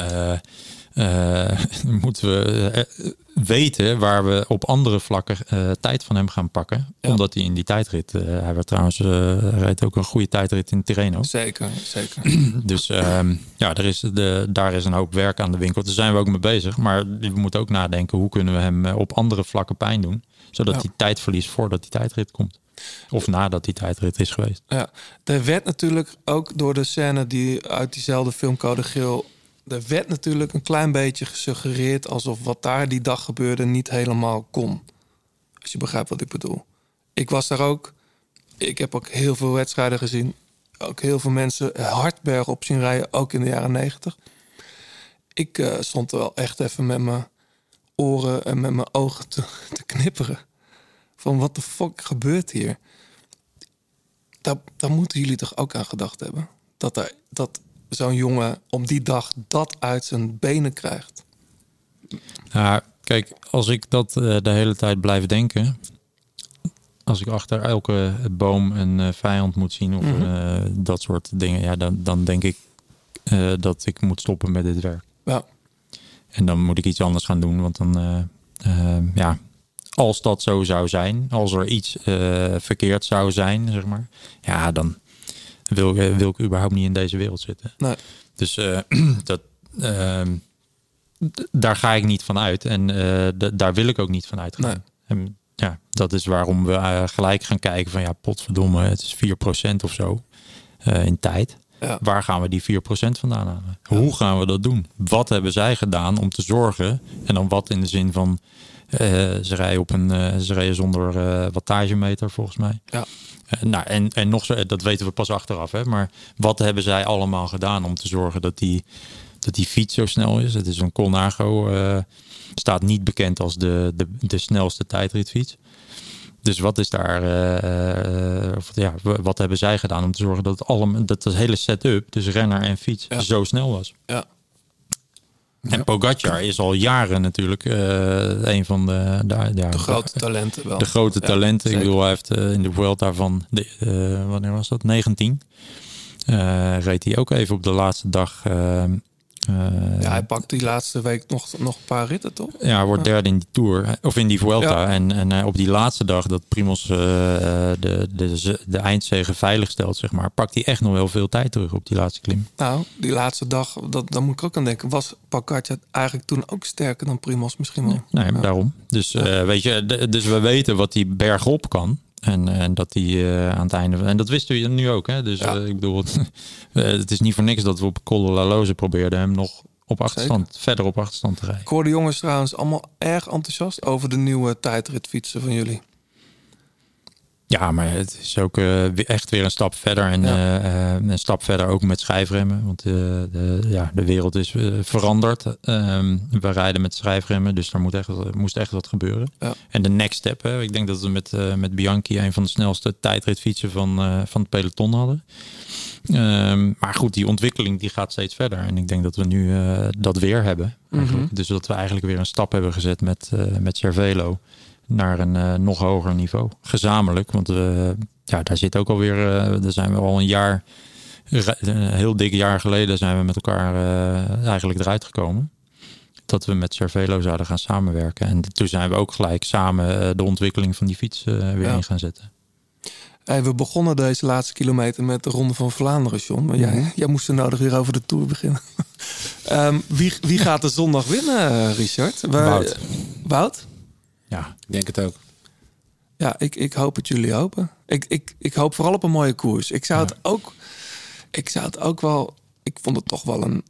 moeten we eh, weten waar we op andere vlakken eh, tijd van hem gaan pakken. Omdat hij in die tijdrit, eh, hij werd trouwens, eh, rijdt ook een goede tijdrit in Tirreno. Zeker, zeker. Dus ehm, ja, er is de, daar is een hoop werk aan de winkel. Daar zijn we ook mee bezig. Maar we moeten ook nadenken hoe kunnen we hem eh, op andere vlakken pijn doen. Zodat Ja. hij tijd verliest voordat die tijdrit komt. Of nadat die tijdrit is geweest. Ja, er werd natuurlijk ook door de scène die uit diezelfde film Code Geel... er werd natuurlijk een klein beetje gesuggereerd... alsof wat daar die dag gebeurde niet helemaal kon. Als je begrijpt wat ik bedoel. Ik was daar ook. Ik heb ook heel veel wedstrijden gezien. Ook heel veel mensen hard berg op zien rijden, ook in de jaren negentig. Ik eh, stond er wel echt even met mijn oren en met mijn ogen te, knipperen. Van wat de fuck gebeurt hier? daar, daar moeten jullie toch ook aan gedacht hebben? Dat, er, dat zo'n jongen op die dag dat uit zijn benen krijgt. Nou, kijk, als ik dat eh, de hele tijd blijf denken. Als ik achter elke boom een eh, vijand moet zien of Mhm. eh, dat soort dingen, ja, dan, dan denk ik dat ik moet stoppen met dit werk. Ja. En dan moet ik iets anders gaan doen, want dan, ja, als dat zo zou zijn, als er iets verkeerd zou zijn, zeg maar, ja, dan wil, ik- wil ik überhaupt niet in deze wereld zitten. Nee. Dus eh, dat, ehm, daar ga ik niet van uit en eh, daar wil ik ook niet van uitgaan. Nee. En ja, dat is waarom we eh, gelijk gaan kijken van ja, potverdomme, het is 4% of zo eh, in tijd. Ja. Waar gaan we die 4% vandaan halen? Hoe gaan we dat doen? Wat hebben zij gedaan om te zorgen? En dan wat in de zin van eh, ze rijden op een eh, ze rijden zonder eh, wattagemeter volgens mij. Ja. Eh, nou, en, en nog zo, dat weten we pas achteraf. Hè? Maar wat hebben zij allemaal gedaan om te zorgen dat die, dat die fiets zo snel is? Het is een Colnago. eh staat niet bekend als de, de, de snelste tijdritfiets. Dus wat is daar, eh, eh, ja, wat hebben zij gedaan om te zorgen dat het allemaal, dat de hele setup, dus renner en fiets, zo snel was? Ja. En Pogacar is al jaren natuurlijk eh, een van de, de, grote talenten wel. De grote Ja, talenten. Ik bedoel, hij heeft eh, in de Vuelta van, de, eh, wanneer was dat? 19. Eh, reed hij ook even op de laatste dag. Eh, Ja, hij pakt die laatste week nog, nog een paar ritten, toch? ja, hij wordt derde in die Tour. Of in die Vuelta. Ja. En, en eh, op die laatste dag dat Primos eh, de, de, de eindzege veilig stelt, zeg maar, pakt hij echt nog wel veel tijd terug op die laatste klim. Nou, die laatste dag, dat, daar moet ik ook aan denken. Was Pogacar eigenlijk toen ook sterker dan Primos misschien wel? Nee, daarom. Dus, weet je, dus we weten wat die bergop kan. En, en dat die eh, aan het einde... En dat wisten we nu ook. Hè? Dus Ja. eh, ik bedoel, het, eh, het is niet voor niks dat we op Colle La Loze probeerden hem nog op achterstand, verder op achterstand te rijden. Ik hoor de jongens trouwens allemaal erg enthousiast over de nieuwe tijdritfietsen van jullie. Ja, maar het is ook eh, echt weer een stap verder. En Ja. eh, eh, een stap verder ook met schijfremmen. Want de, ja, de wereld is veranderd. Ehm, we rijden met schijfremmen, dus daar moet echt, moest echt wat gebeuren. Ja. En de next step, hè, ik denk dat we met, met Bianchi een van de snelste tijdritfietsen van, van het peloton hadden. Ehm, maar goed, die ontwikkeling die gaat steeds verder. En ik denk dat we nu dat weer hebben. Mhm. Dus dat we eigenlijk weer een stap hebben gezet met, met Cervelo naar een eh, nog hoger niveau. Gezamenlijk, want we, ja, daar zit ook alweer, eh daar zijn we al een jaar, een heel dik jaar geleden zijn we met elkaar eh, eigenlijk eruit gekomen. Dat we met Cervelo zouden gaan samenwerken. En toen zijn we ook gelijk samen eh, de ontwikkeling van die fiets eh, weer Ja. in gaan zetten. Hey, we begonnen deze laatste kilometer met de Ronde van Vlaanderen, John. Maar Mhm. jij, jij moest er nodig weer over de Tour beginnen. Ehm, wie, wie gaat de zondag winnen, eh, Richard? We- Wout. Wout? Ja, Ik denk het ook. Ja, ik, ik hoop het jullie hopen. Ik, ik, ik hoop vooral op een mooie koers. Ik zou het ook, ik zou het ook wel, ik vond het toch wel een,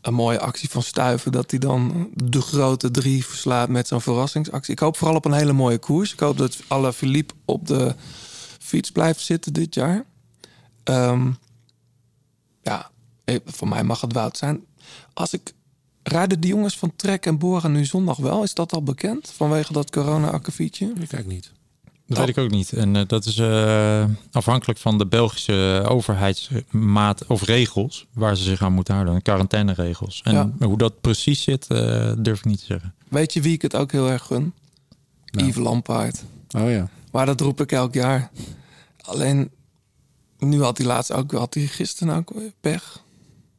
een mooie actie van Stuiven dat hij dan de grote drie verslaat met zo'n verrassingsactie. Ik hoop vooral op een hele mooie koers. Ik hoop dat alle Philippe op de fiets blijft zitten dit jaar. Ehm, ja, voor mij mag het Wout zijn. Als ik rijden die jongens van Trek en Boren nu zondag wel? Is dat al bekend vanwege dat corona-akkefietje? Ik kijk niet. Dat weet ik ook niet. En eh, dat is eh, afhankelijk van de Belgische overheidsmaat of regels waar ze zich aan moeten houden. De quarantaineregels. En Ja. hoe dat precies zit, eh, durf ik niet te zeggen. Weet je wie ik het ook heel erg gun? Yves Lampaard. Oh ja. Maar dat roep ik elk jaar. Alleen, nu had hij laatst ook, had hij gisteren ook pech.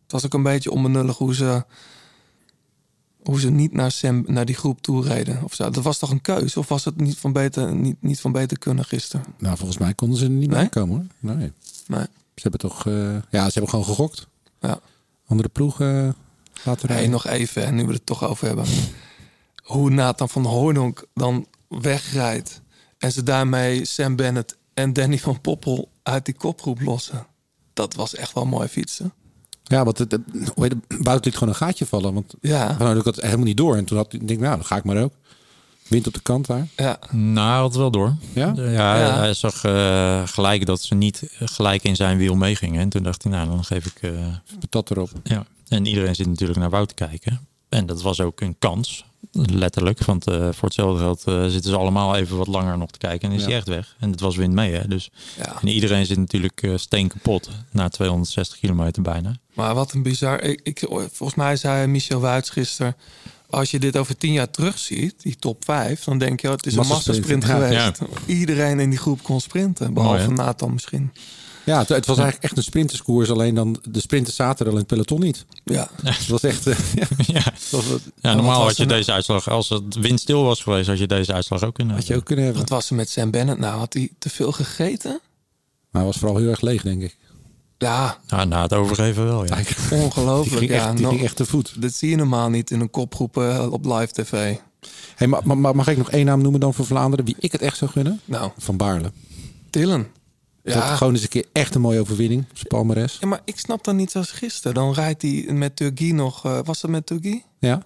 Het was ook een beetje onbenullig hoe ze, hoe ze niet naar, Sam, naar die groep toe reden. Of zo. Dat was toch een keus? Of was het niet van beter, niet, niet van beter kunnen gisteren? Nou, volgens mij konden ze er niet Nee? bij komen hoor. Nee. Nee. Ze hebben toch, eh, ja, ze hebben gewoon gegokt. Ja. Andere ploeg eh, laten Hey, rijden. nog even, hè, nu we het toch over hebben. Hoe Nathan van Hoornonk dan wegrijdt. En ze daarmee Sam Bennett en Danny van Poppel uit die kopgroep lossen. Dat was echt wel mooi fietsen. Ja, want het, het, Wout liet gewoon een gaatje vallen. Want Ja. nou, ik had het helemaal niet door. En toen had ik denk ik, nou, dan ga ik maar ook. Wind op de kant daar. Ja. Nou, hij had het wel door. Ja? Ja, Ja. hij zag eh, gelijk dat ze niet gelijk in zijn wiel meegingen. En toen dacht hij, nou, dan geef ik... eh, Patat erop. ja. En iedereen zit natuurlijk naar Wout te kijken. En dat was ook een kans, letterlijk. Want eh, voor hetzelfde geld eh, zitten ze allemaal even wat langer nog te kijken. En is Ja. hij echt weg. En het was wind mee, hè. Dus, Ja. En iedereen zit natuurlijk eh steen kapot. Na 260 kilometer bijna. Maar wat een bizar. Ik, ik, volgens mij zei Michel Wuits gisteren. Als je dit over tien jaar terugziet, die top 5, dan denk je, oh, het is een Massasprint. Ja. geweest. Iedereen in die groep kon sprinten, behalve? Nathan misschien. Ja, het, het was eigenlijk echt een sprinterskoers. Alleen dan de sprinters zaten er al in het peloton niet. Ja. Het was echt... eh, ja, ja. was Ja, normaal had je deze uitslag, als het windstil was geweest, had je deze uitslag ook kunnen had je ook kunnen hebben. Wat was er met Sam Bennett? Nou, had hij te veel gegeten? Maar hij was vooral heel erg leeg, denk ik. Ja, Nou, na het overgeven wel, ja. Die ongelooflijk. ging, ja, echt, die no- ging echt te voet. Dat zie je normaal niet in een kopgroep eh, op live tv. Hey, ma- ma- ma- mag ik nog één naam noemen dan voor Vlaanderen? Wie ik het echt zou gunnen? Nou, Van Baarle. Dat Ja. gewoon eens een keer echt een mooie overwinning. palmares. ja, maar ik snap dan niet zoals gisteren. Dan rijdt hij met Turgie nog... eh, was dat met Turgie? Ja.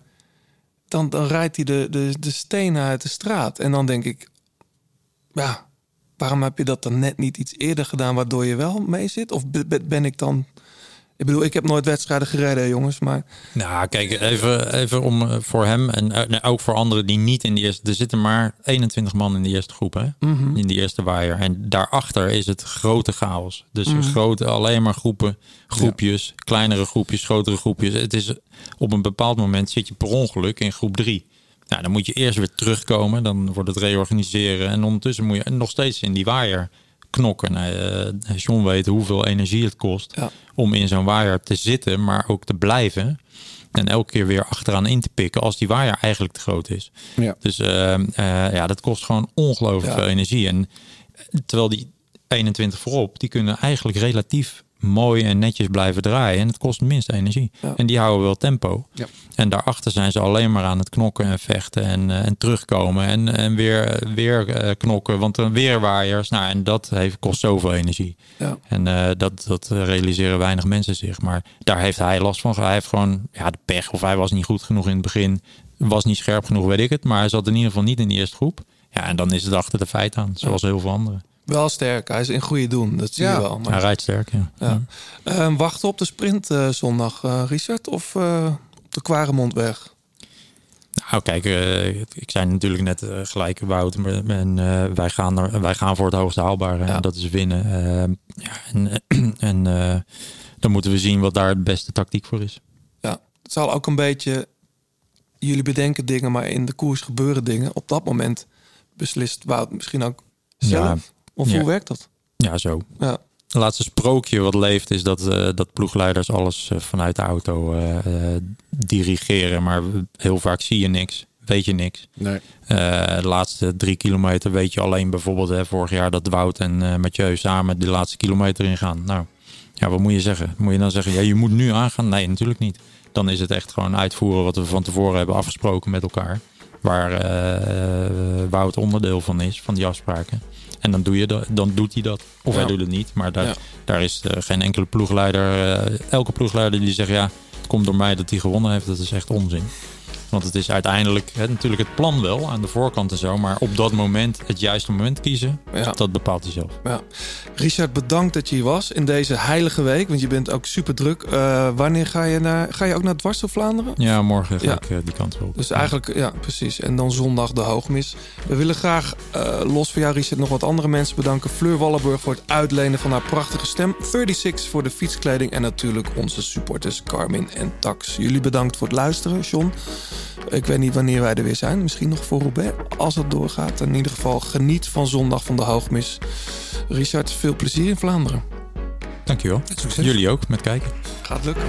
dan, dan rijdt hij de, de, de stenen uit de straat. En dan denk ik, ja, waarom heb je dat dan net niet iets eerder gedaan waardoor je wel mee zit? Of be- be- ben ik dan. Ik bedoel, ik heb nooit wedstrijden gereden, jongens, maar Nou, kijk, even, even om eh, voor hem en eh, nee, ook voor anderen die niet in die eerste... Er zitten maar 21 man in die eerste groep, hè? Mhm. In die eerste waaier. En daarachter is het grote chaos. Dus Mhm. grote, alleen maar groepen, groepjes, kleinere groepjes, grotere groepjes. Het is op een bepaald moment zit je per ongeluk in groep 3. Nou, dan moet je eerst weer terugkomen. Dan wordt het reorganiseren. En ondertussen moet je nog steeds in die waaier knokken. Nou, eh, John weet hoeveel energie het kost Ja. om in zo'n waaier te zitten, maar ook te blijven. En elke keer weer achteraan in te pikken als die waaier eigenlijk te groot is. Ja. Dus eh, eh, ja, dat kost gewoon ongelooflijk Ja. veel energie. En terwijl die 21 voorop, die kunnen eigenlijk relatief mooi en netjes blijven draaien. En het kost minst energie. Ja. En die houden wel tempo. Ja. En daarachter zijn ze alleen maar aan het knokken en vechten en, eh, en terugkomen. En, en weer, weer eh, knokken, want een weerwaaiers. Nou, en dat heeft, kost zoveel energie. Ja. En eh, dat, dat realiseren weinig mensen zich. Maar daar heeft hij last van. Hij heeft gewoon ja, de pech. Of hij was niet goed genoeg in het begin. Was niet scherp genoeg, weet ik het. Maar hij zat in ieder geval niet in de eerste groep. Ja, en dan is het achter de feiten aan. Zoals heel veel anderen. Wel sterk. Hij is in goede doen. Dat zie Ja. je wel. Maar, Hij rijdt sterk, ja. ja. Ehm, wachten op de sprint eh, zondag, eh, Richard? Of eh, op de Kwaremondweg? Nou, kijk, eh, ik zei natuurlijk net gelijk Wout. maar- En eh, wij, gaan er, wij gaan voor het hoogste haalbare. Ja. En dat is winnen. Ehm, ja, en en eh, dan moeten we zien wat daar de beste tactiek voor is. Ja, het zal ook een beetje... Jullie bedenken dingen, maar in de koers gebeuren dingen. Op dat moment beslist Wout misschien ook zelf. Of Ja. hoe werkt dat? Ja, zo. Ja. Het laatste sprookje wat leeft is dat, eh, dat ploegleiders alles eh, vanuit de auto eh, dirigeren. Maar heel vaak zie je niks, weet je niks. Nee. Eh, de laatste drie kilometer weet je alleen bijvoorbeeld hè, vorig jaar dat Wout en eh Mathieu samen de laatste kilometer ingaan. Nou, ja, wat moet je zeggen? Moet je dan zeggen, ja, je moet nu aangaan? Nee, natuurlijk niet. Dan is het echt gewoon uitvoeren wat we van tevoren hebben afgesproken met elkaar. Waar eh, Wout onderdeel van is, van die afspraken. En dan, doe je dat, dan doet hij dat. Of Ja. hij doet het niet. Maar daar, Ja. daar is eh, geen enkele ploegleider. eh, elke ploegleider die zegt, ja, het komt door mij dat hij gewonnen heeft. Dat is echt onzin. Want het is uiteindelijk hè, natuurlijk het plan wel aan de voorkant en zo. Maar op dat moment, het juiste moment kiezen, Ja. dat bepaalt hij zelf. Ja. Richard, bedankt dat je hier was in deze heilige week. Want je bent ook super druk. Eh, wanneer ga je, naar, ga je ook naar Dwars door Vlaanderen? Ja, morgen ga Ja. ik eh, die kant op. Dus eigenlijk, ja, precies. En dan zondag de hoogmis. We willen graag, eh, los van jou, Richard, nog wat andere mensen bedanken. Fleur Wallenburg voor het uitlenen van haar prachtige stem. 36 voor de fietskleding. En natuurlijk onze supporters Carmin en Tax. Jullie bedankt voor het luisteren, John. Ik weet niet wanneer wij er weer zijn. Misschien nog voor Roubaix, als het doorgaat. In ieder geval, geniet van zondag van de hoogmis. Richard, veel plezier in Vlaanderen. Dankjewel. Succes. Jullie ook met kijken. Gaat lukken.